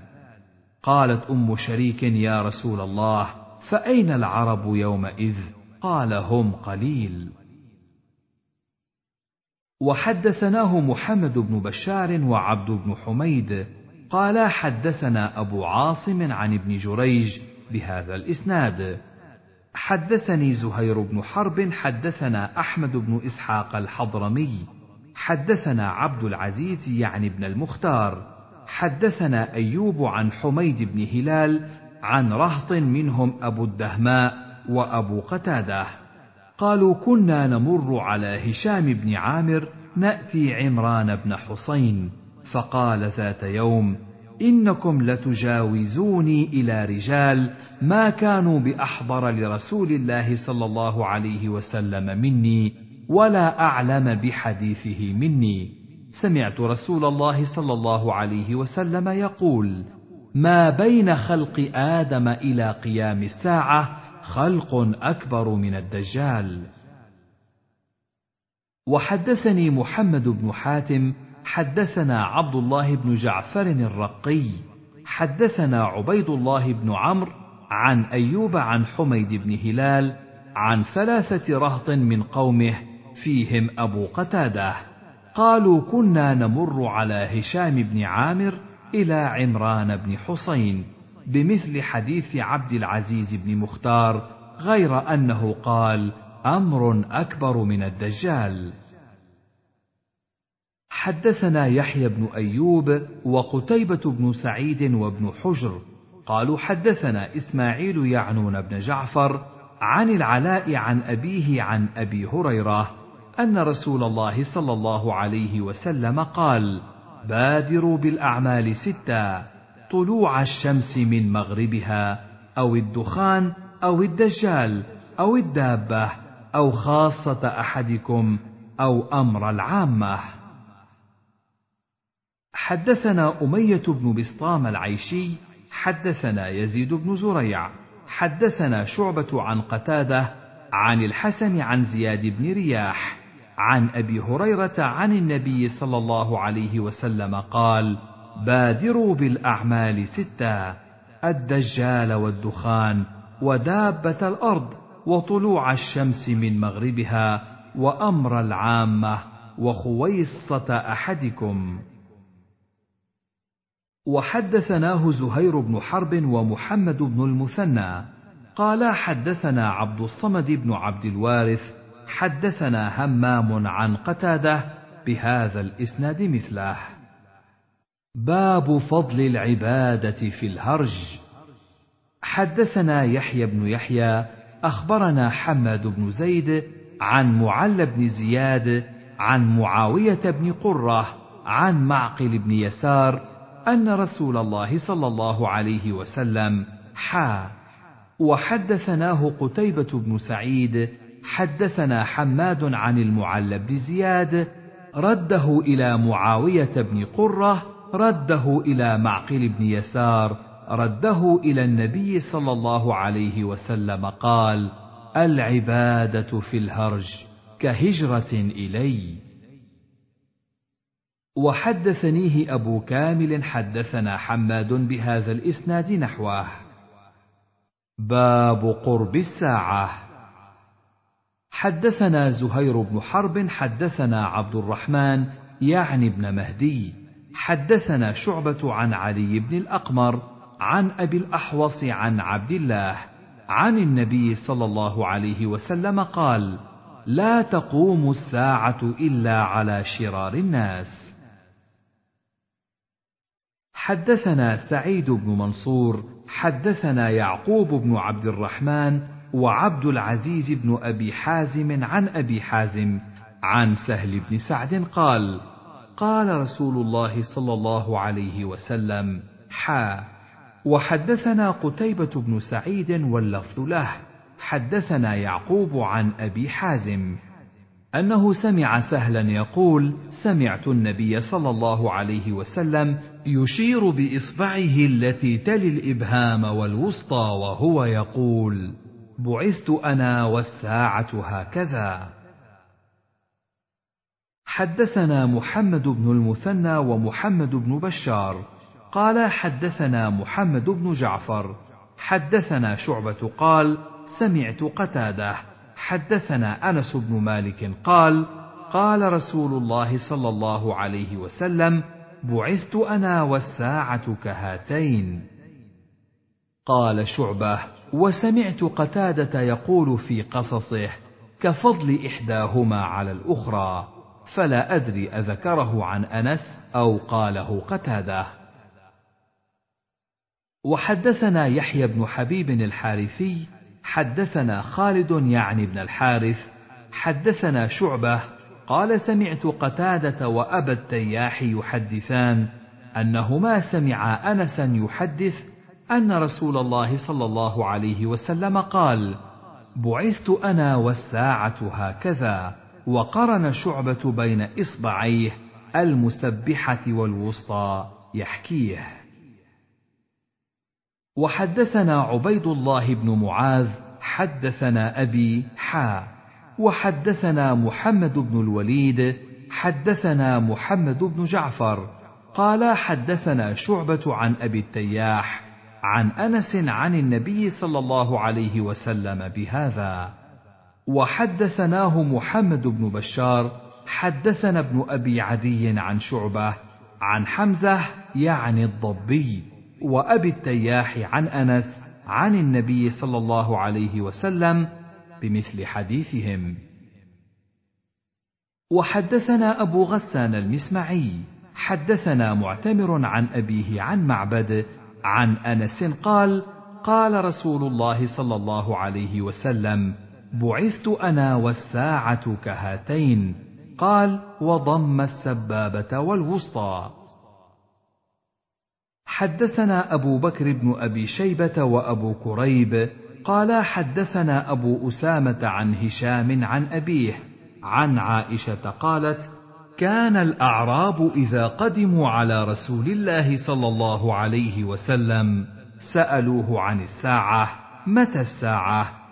قالت أم شريك يا رسول الله فأين العرب يومئذ؟ قال هم قليل. وحدثناه محمد بن بشار وعبد بن حميد. قالا حدثنا أبو عاصم عن ابن جريج بهذا الإسناد. حدثني زهير بن حرب حدثنا أحمد بن إسحاق الحضرمي. حدثنا عبد العزيز يعني ابن المختار. حدثنا أيوب عن حميد بن هلال عن رهط منهم أبو الدهماء وأبو قتادة. قالوا كنا نمر على هشام بن عامر نأتي عمران بن حسين فقال ذات يوم إنكم لتجاوزوني إلى رجال ما كانوا بأحضر لرسول الله صلى الله عليه وسلم مني ولا أعلم بحديثه مني. سمعت رسول الله صلى الله عليه وسلم يقول ما بين خلق آدم إلى قيام الساعة خلق أكبر من الدجال. وحدثني محمد بن حاتم حدثنا عبد الله بن جعفر الرقي حدثنا عبيد الله بن عمرو عن أيوب عن حميد بن هلال عن ثلاثة رهط من قومه فيهم أبو قتادة. قالوا كنا نمر على هشام بن عامر إلى عمران بن حسين. بمثل حديث عبد العزيز بن مختار غير أنه قال أمر أكبر من الدجال. حدثنا يحيى بن أيوب وقتيبة بن سعيد وابن حجر قالوا حدثنا إسماعيل يعنون بن جعفر عن العلاء عن أبيه عن أبي هريرة أن رسول الله صلى الله عليه وسلم قال بادروا بالأعمال ستا. طلوع الشمس من مغربها أو الدخان أو الدجال أو الدابة أو خاصة أحدكم أو أمر العامة. حدثنا أمية بن بسطام العيشي حدثنا يزيد بن زريع حدثنا شعبة عن قتادة عن الحسن عن زياد بن رياح عن أبي هريرة عن النبي صلى الله عليه وسلم قال بادروا بالأعمال ستا الدجال والدخان ودابة الأرض وطلوع الشمس من مغربها وأمر العامة وخويصة أحدكم. وحدثناه زهير بن حرب ومحمد بن المثنى. قالا حدثنا عبد الصمد بن عبد الوارث حدثنا همام عن قتادة بهذا الإسناد مثله. باب فضل العبادة في الهرج. حدثنا يحيى بن يحيى أخبرنا حماد بن زيد عن معل بن زياد عن معاوية بن قرة عن معقل بن يسار أن رسول الله صلى الله عليه وسلم حا. وحدثناه قتيبة بن سعيد حدثنا حماد عن المعل بن زياد رده إلى معاوية بن قرة رده إلى معقل بن يسار رده إلى النبي صلى الله عليه وسلم قال العبادة في الهرج كهجرة إلي. وحدثنيه أبو كامل حدثنا حماد بهذا الإسناد نحوه. باب قرب الساعة. حدثنا زهير بن حرب حدثنا عبد الرحمن يعني ابن مهدي. حدثنا شعبة عن علي بن الأقمر عن أبي الأحوص عن عبد الله عن النبي صلى الله عليه وسلم قال: لا تقوم الساعة إلا على شرار الناس. حدثنا سعيد بن منصور حدثنا يعقوب بن عبد الرحمن وعبد العزيز بن أبي حازم عن أبي حازم عن سهل بن سعد قال قال رسول الله صلى الله عليه وسلم حا. وحدثنا قتيبة بن سعيد واللفظ له. حدثنا يعقوب عن أبي حازم. أنه سمع سهلا يقول سمعت النبي صلى الله عليه وسلم يشير بإصبعه التي تلي الإبهام والوسطى وهو يقول بعثت أنا والساعة هكذا. حدثنا محمد بن المثنى ومحمد بن بشار. قال حدثنا محمد بن جعفر. حدثنا شعبة قال سمعت قتادة. حدثنا أنس بن مالك قال قال رسول الله صلى الله عليه وسلم بعثت أنا والساعة كهاتين. قال شعبة وسمعت قتادة يقول في قصصه كفضل إحداهما على الأخرى. فلا أدري أذكره عن أنس أو قاله قتادة. وحدثنا يحيى بن حبيب الحارثي حدثنا خالد يعني بن الحارث حدثنا شعبة قال سمعت قتادة وأبا التياح يحدثان أنهما سمعا أنسا يحدث أن رسول الله صلى الله عليه وسلم قال بعثت أنا والساعة هكذا. وقرن شعبة بين إصبعيه المسبحة والوسطى يحكيه. وحدثنا عبيد الله بن معاذ حدثنا أبي حا. وحدثنا محمد بن الوليد حدثنا محمد بن جعفر. قال حدثنا شعبة عن أبي التياح عن أنس عن النبي صلى الله عليه وسلم بهذا. وحدثناه محمد بن بشار حدثنا ابن أبي عدي عن شعبة عن حمزة يعني الضبي وأبي التياح عن أنس عن النبي صلى الله عليه وسلم بمثل حديثهم. وحدثنا أبو غسان المسمعي حدثنا معتمر عن أبيه عن معبد عن أنس قال قال رسول الله صلى الله عليه وسلم بعثت أنا والساعة كهاتين. قال وضم السبابة والوسطى. حدثنا أبو بكر بن أبي شيبة وأبو كريب. قال حدثنا أبو أسامة عن هشام عن أبيه. عن عائشة قالت: كان الأعراب إذا قدموا على رسول الله صلى الله عليه وسلم سألوه عن الساعة متى الساعة؟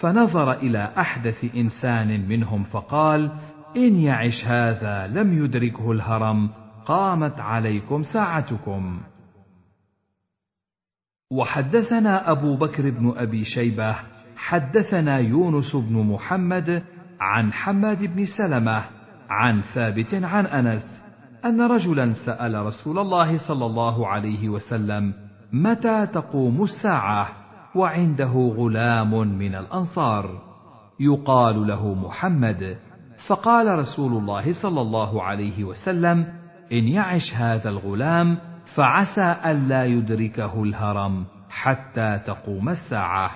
فنظر إلى أحدث إنسان منهم فقال: إن يعش هذا لم يدركه الهرم قامت عليكم ساعتكم. وحدثنا أبو بكر بن أبي شيبة حدثنا يونس بن محمد عن حماد بن سلمة عن ثابت عن أنس أن رجلا سأل رسول الله صلى الله عليه وسلم متى تقوم الساعة وعنده غلام من الأنصار يقال له محمد فقال رسول الله صلى الله عليه وسلم إن يعش هذا الغلام فعسى ألا يدركه الهرم حتى تقوم الساعة.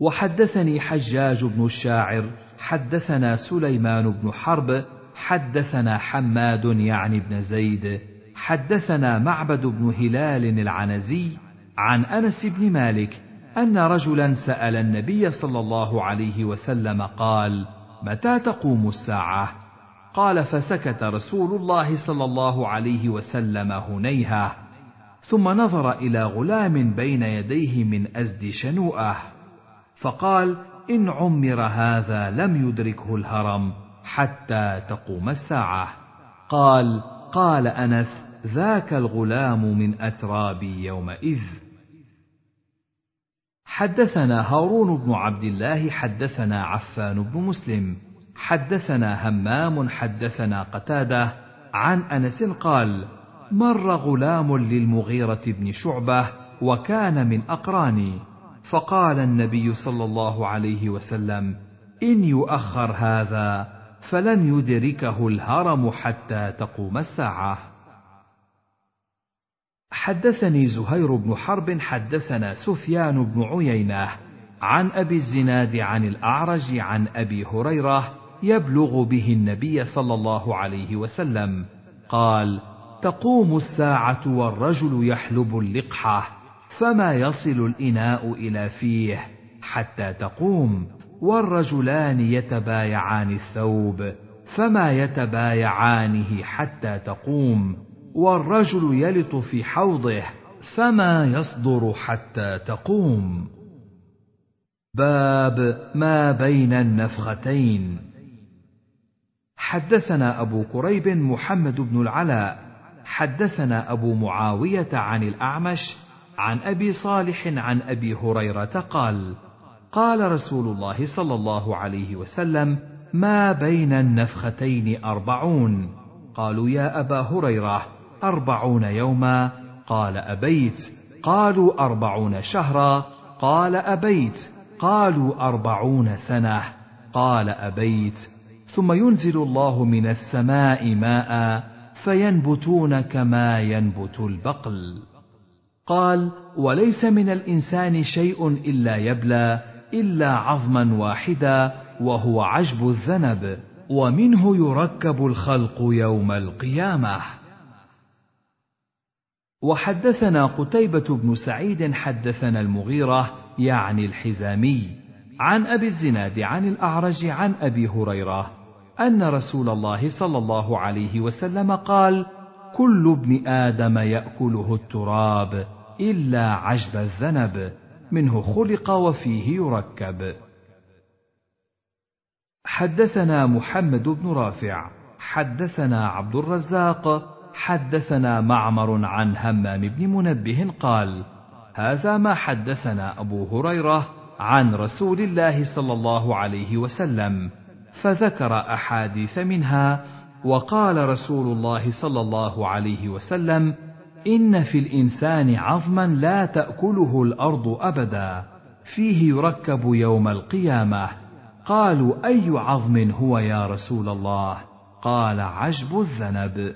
وحدثني حجاج بن الشاعر حدثنا سليمان بن حرب حدثنا حماد يعني بن زيد حدثنا معبد بن هلال العنزي عن أنس بن مالك أن رجلا سأل النبي صلى الله عليه وسلم قال متى تقوم الساعة؟ قال فسكت رسول الله صلى الله عليه وسلم هنيهه ثم نظر إلى غلام بين يديه من أزد شنوءه فقال إن عمر هذا لم يدركه الهرم حتى تقوم الساعة. قال قال أنس ذاك الغلام من أترابي يومئذ. حدثنا هارون بن عبد الله حدثنا عفان بن مسلم حدثنا همام حدثنا قتادة عن أنس قال مر غلام للمغيرة بن شعبة وكان من اقراني فقال النبي صلى الله عليه وسلم إن يؤخر هذا فلن يدركه الهرم حتى تقوم الساعة. حدثني زهير بن حرب حدثنا سفيان بن عيينة عن أبي الزناد عن الأعرج عن أبي هريرة يبلغ به النبي صلى الله عليه وسلم قال تقوم الساعة والرجل يحلب اللقحه فما يصل الإناء إلى فيه حتى تقوم والرجلان يتبايعان الثوب فما يتبايعانه حتى تقوم والرجل يلط في حوضه فما يصدر حتى تقوم. باب ما بين النفختين. حدثنا أبو كريب محمد بن العلاء حدثنا أبو معاوية عن الأعمش عن أبي صالح عن أبي هريرة قال قال رسول الله صلى الله عليه وسلم ما بين النفختين أربعون. قالوا يا أبا هريرة أربعون يوما. قال أبيت. قالوا أربعون شهرا. قال أبيت. قالوا أربعون سنة. قال أبيت. ثم ينزل الله من السماء ماء فينبتون كما ينبت البقل. قال وليس من الإنسان شيء إلا يبلى إلا عظما واحدا وهو عجب الذنب ومنه يركب الخلق يوم القيامة. وحدثنا قتيبة بن سعيد حدثنا المغيرة يعني الحزامي عن أبي الزناد عن الأعرج عن أبي هريرة أن رسول الله صلى الله عليه وسلم قال: كل ابن آدم يأكله التراب إلا عجب الذنب منه خلق وفيه يركب. حدثنا محمد بن رافع حدثنا عبد الرزاق حدثنا معمر عن همام بن منبه قال هذا ما حدثنا أبو هريرة عن رسول الله صلى الله عليه وسلم فذكر أحاديث منها وقال رسول الله صلى الله عليه وسلم إن في الإنسان عظما لا تأكله الأرض أبدا فيه يركب يوم القيامة. قالوا أي عظم هو يا رسول الله؟ قال عجب الذنب.